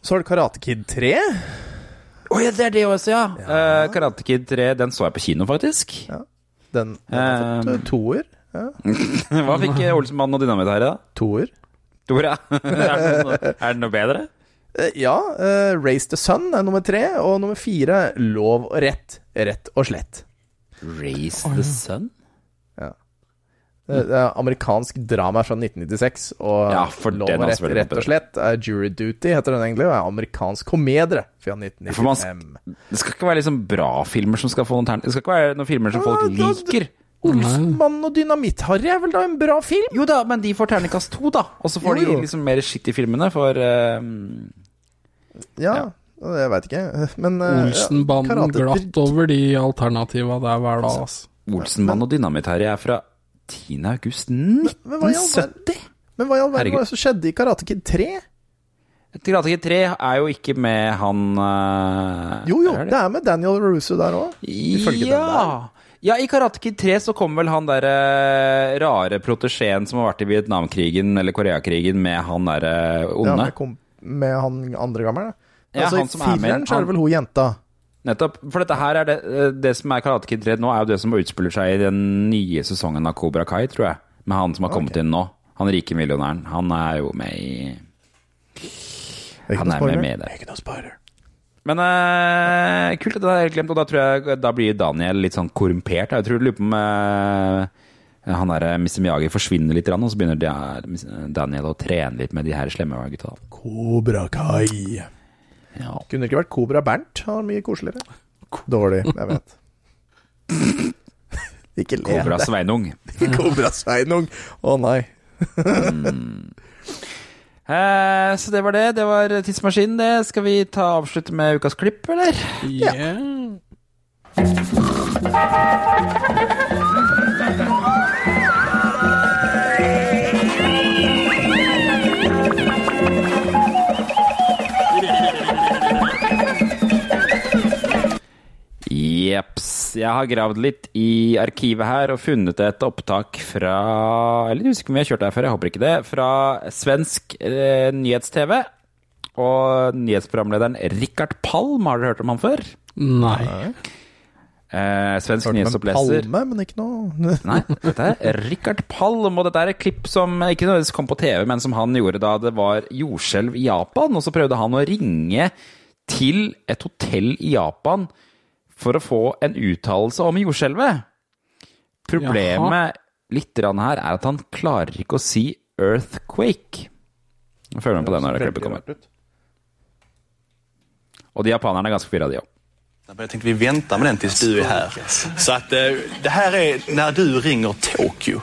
Så har du Karate Kid 3. Å ja, det er det også, ja. Eh, Karate Kid 3, den så jeg på kino, faktisk. Den, den uh, toer. Ja. toer. Hva fikk Olsenmannen og Dynamitt-Harry, da? Toer. Tora? er, det noe, er det noe bedre? Eh, Ja, uh, Race the Sun er nummer tre, og nummer fire Lov og rett. Rett og slett. Raise the Sun? Ja. det er amerikansk drama fra 1996, og Ja, Lov og rett, rett og slett er Jury Duty, heter den egentlig, og er amerikansk komedie fra For man 1995. Det skal ikke være liksom bra filmer som skal få noen tern... Det skal ikke være noen filmer som folk Ja, liker. Olsenmannen og Dynamitt-Harry er vel da en bra film? Jo da, men de får terningkast to, da. Og så får Jo, jo. de liksom mer skitt i filmene, for eh, Ja, jeg veit ikke, men uh, Olsenbanden ja, glatt over de alternativa der hver dag, altså. Olsenmann og Dynamitt-Harry er fra 10. august men hva i all 1970. Men hva i all verden var det som skjedde i Karate Kid 3? Karate Kid 3 er jo ikke med han uh, Jo, jo, er det er med Daniel Russo der òg. Ifølge den der. ja. Ja, i Karate Kid 3 så kommer vel han derre rare protesjeen som har vært i Vietnamkrigen eller Koreakrigen med han derre Ja, onde. med, kom- med han andre gammelen. Ja, altså, han som I er med- fireren så er det vel hun jenta. Nettopp. For dette her er det, eh, det som er Karate Kid 3 nå, er jo det som utspiller seg i den nye sesongen av Cobra Kai, tror jeg. Med han som har kommet inn nå. Han rike millionæren. Han er jo med i Han er med, med Det der. er ikke noe spoiler. Men uh, kult at det er helt glemt, og da tror jeg da blir Daniel litt sånn korrumpert. Jeg tror jeg lurer på om eh, han der Mr. Miyagi forsvinner litt, og så begynner Daniel å trene litt med de her slemme gutta. Kobra Kai. Ja. Kunne det ikke vært Kobra Bernt? Han er mye koseligere. Dårlig, jeg vet. ikke le. Kobra Sveinung. Kobra Sveinung. Å nei. Eh, så det var det. Det var Tidsmaskinen, det. Skal vi ta avslutte med ukas klipp, eller? Yeah. Jeg har gravd litt i arkivet her og funnet et opptak fra Jeg er litt usikker om vi har kjørt det her før, jeg håper ikke det. Fra svensk eh, nyhets-TV. Og nyhetsprogramlederen Rikard Palm, har dere hørt om han før? Nei. Eh, svensk nyhetsoppleser. palme, men ikke noe Nei, dette er Rikard Palm, og dette er et klipp som ikke nødvendigvis kom på TV, men som han gjorde da det var jordskjelv i Japan, og så prøvde han å ringe til et hotell i Japan for å få en uttalelse om jordskjelvet. Problemet litt her er at han klarer ikke å si earthquake. Følg med på det når klippet kommer. Og de japanerne er ganske fyra, de òg. Jag tänkte vi väntar med den tills du är här. Så att eh, det här är när du ringer Tokyo.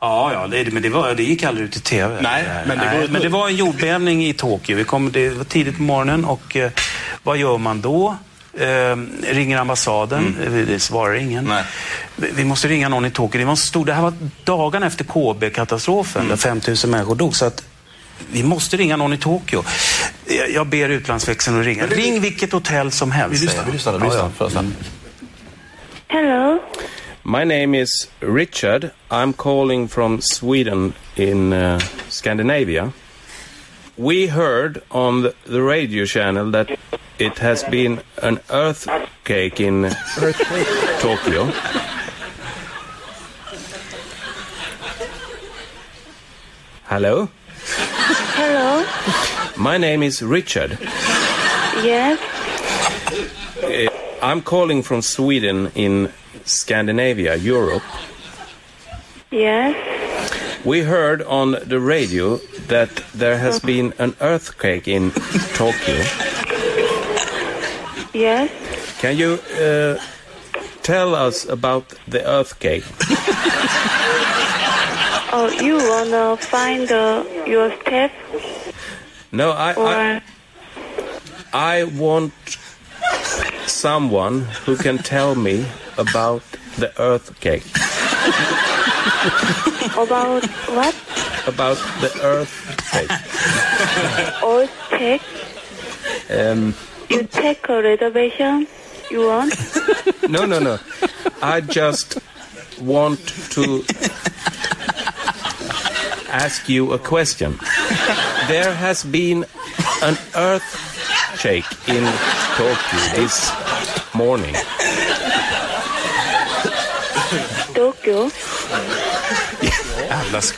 Ja, ja det, men det, var, det gick aldrig ut i tv. Nej, men det Nej, går men det var en jordbävning i Tokyo. Vi kom, det var tidigt på morgonen och eh, vad gör man då? Eh, ringer ambassaden, mm. det svarar ingen. Vi, vi måste ringa någon i Tokyo. Det var, en stor, det här var dagen efter KB-katastrofen där 5000 människor dog. Så att vi måste ringa någon i Tokyo. Jag, jag ber utlandsväxeln att ringa. Ring vilket hotell som helst. Vi lyssnar, vi lyssnar, vi lyssnar ja. först. Hello. My name is Richard. I'm calling from Sweden in uh, Scandinavia. We heard on the, the radio channel that it has been an earthquake in Tokyo. Hello? Hello. My name is Richard. Yes. Uh, I'm calling from Sweden in Scandinavia, Europe. Yes. We heard on the radio that there has been an earthquake in Tokyo. Yes. Can you uh, tell us about the earthquake? Oh, you wanna find uh, your step No, I, or I, I want someone who can tell me about the earthquake. about what? About the earthquake. Or take Um, you take a reservation? You want? no, no, no. I just want to ask you a question. There has been an earthquake in Tokyo this morning. Tokyo.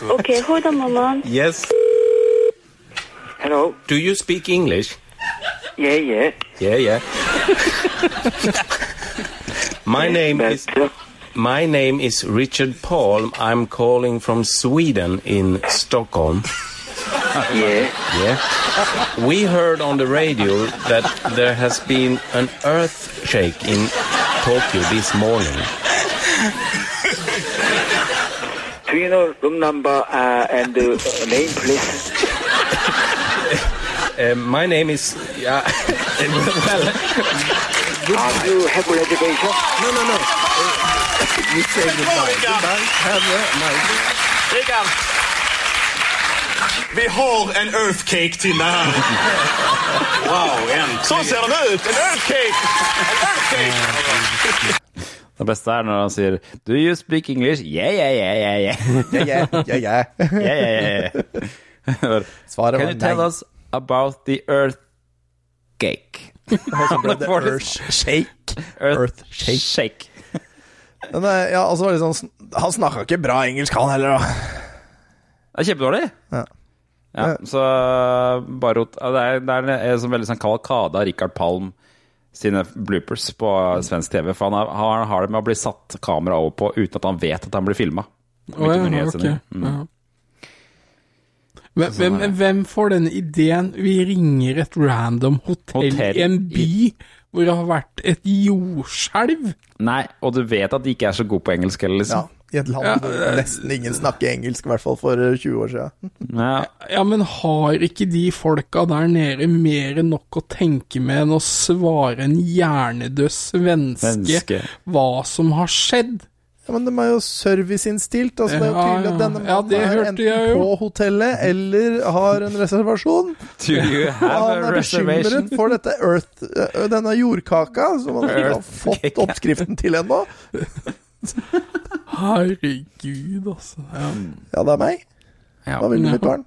Okay, hold a moment. Yes. Hello. Do you speak English? Yeah, yeah. Yeah, yeah. my name is My name is Richard Paul. I'm calling from Sweden in Stockholm. Yeah. Yeah. We heard on the radio that there has been an earthquake in Tokyo this morning. Do you know room number uh, and uh, name, please? Uh, my name is yeah. well, Uh, you have a reservation? No, no, no. we say goodbye. Goodbye. Have a nice. Rickard! Vi har en earthcake till det här. Wow, äntligen. Så ser de ut! En earthcake! En earthcake! Det beste er når han sier Do you speak English? Yeah, yeah, yeah, yeah, yeah. Yeah, yeah, yeah, yeah. yeah, yeah, var nei. Can you tell us about the earth cake? så Earth Shake. Earth Shake. shake. Eh, ja, altså var det sånn Han snakka ikke bra engelsk, han heller, da. Det er kjempedårlig. Ja. Ja, så Barot Det er, det er en sånn veldig sånn kavalkade av Richard Palm sine bloopers på svensk TV. For han har, han har det med å bli satt kamera over på uten at han vet at han blir filma. Oh, ja, ok. Ja. Hvem, hvem, hvem får denne ideen? Vi ringer et random hotell, Hotell i en by hvor det har vært et jordskjelv. Nei, og du vet at de ikke er så gode på engelsk heller, Ja, liksom. I et land hvor nesten ingen snakker engelsk, i hvert fall for eh, 20 år siden. Ja. Ja, men har ikke de folka der nede mer enn nok å tenke med enn å svare en hjernedød svenske Svenske. hva som har skjedd? Ja, men de er jo serviceinnstilt. Altså, det er jo tydelig at denne mannen ja, er enten på hotellet eller har en reservasjon. Do you have han er reservation? bekymret for dette earth, øh, denne jordkaka, som han ikke har fått oppskriften til ennå. Herregud, altså. Ja. Ja, det er meg. Ja. Hva vil du, mitt barn?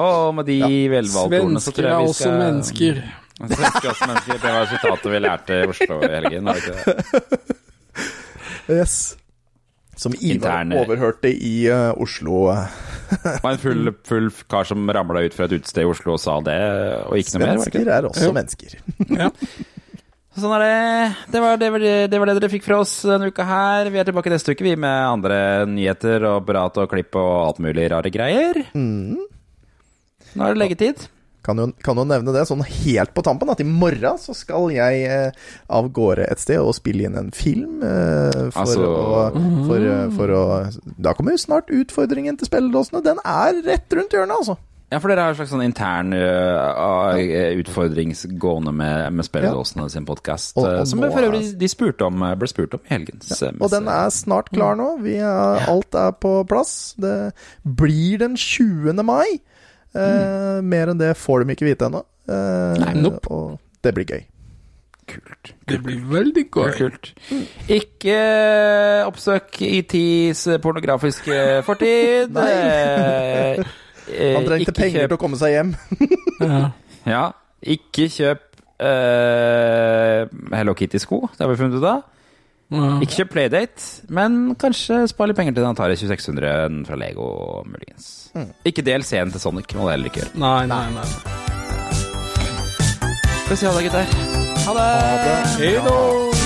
Og med de velvalgte ordene så tror Svensker er jeg vi også skal mennesker. Svensker er også mennesker. Det var sitatet vi lærte i Oslo i helgen, var det ikke det? Yes. Som Ivar Interne- overhørte i uh, Oslo. Det var en full, full kar som ramla ut fra et utested i Oslo og sa det, og ikke noe mer. Svensker er også Jo. mennesker. Sånn er det. Det var det, det, det var det dere fikk fra oss denne uka her. Vi er tilbake neste uke, vi, med andre nyheter og prat og klipp og alt mulig rare greier. Mm. Nå er det leggetid. Kan jo, kan jo nevne det sånn helt på tampen at i morgen så skal jeg eh, av gårde et sted og spille inn en film. Eh, for, Altså- å, for, eh, for å Da kommer jo snart utfordringen til spilledåsene. Den er rett rundt hjørnet, altså. Ja, for dere har en slags sånn intern uh, utfordrings gående med, med spilledåsene sin podkast. Og som nå for øvrig de spurte om, ble spurt om i helgens ja, Og den er snart klar nå. Vi er, alt er på plass. Det blir den 20. mai. Eh, Mer enn det får de ikke vite ennå. Eh, Nei, nope. Og det blir gøy. Kult Det blir veldig gøy. Kult. Ikke eh, oppsøk ITs pornografiske fortid. Eh, eh, Han trengte ikke penger kjøp- til å komme seg hjem. Ja. Ja, ikke kjøp eh, Hello Kitty-sko, det har vi funnet ut av. Ja. Ikke kjøp Playdate, men kanskje spar litt penger til den Atari 2600 fra Lego, muligens. Ikke DLC-en til Sonic, må du heller ikke gjøre. Nei, nei, nei. Skal vi si ha det, gutter. Ha det! Hei då!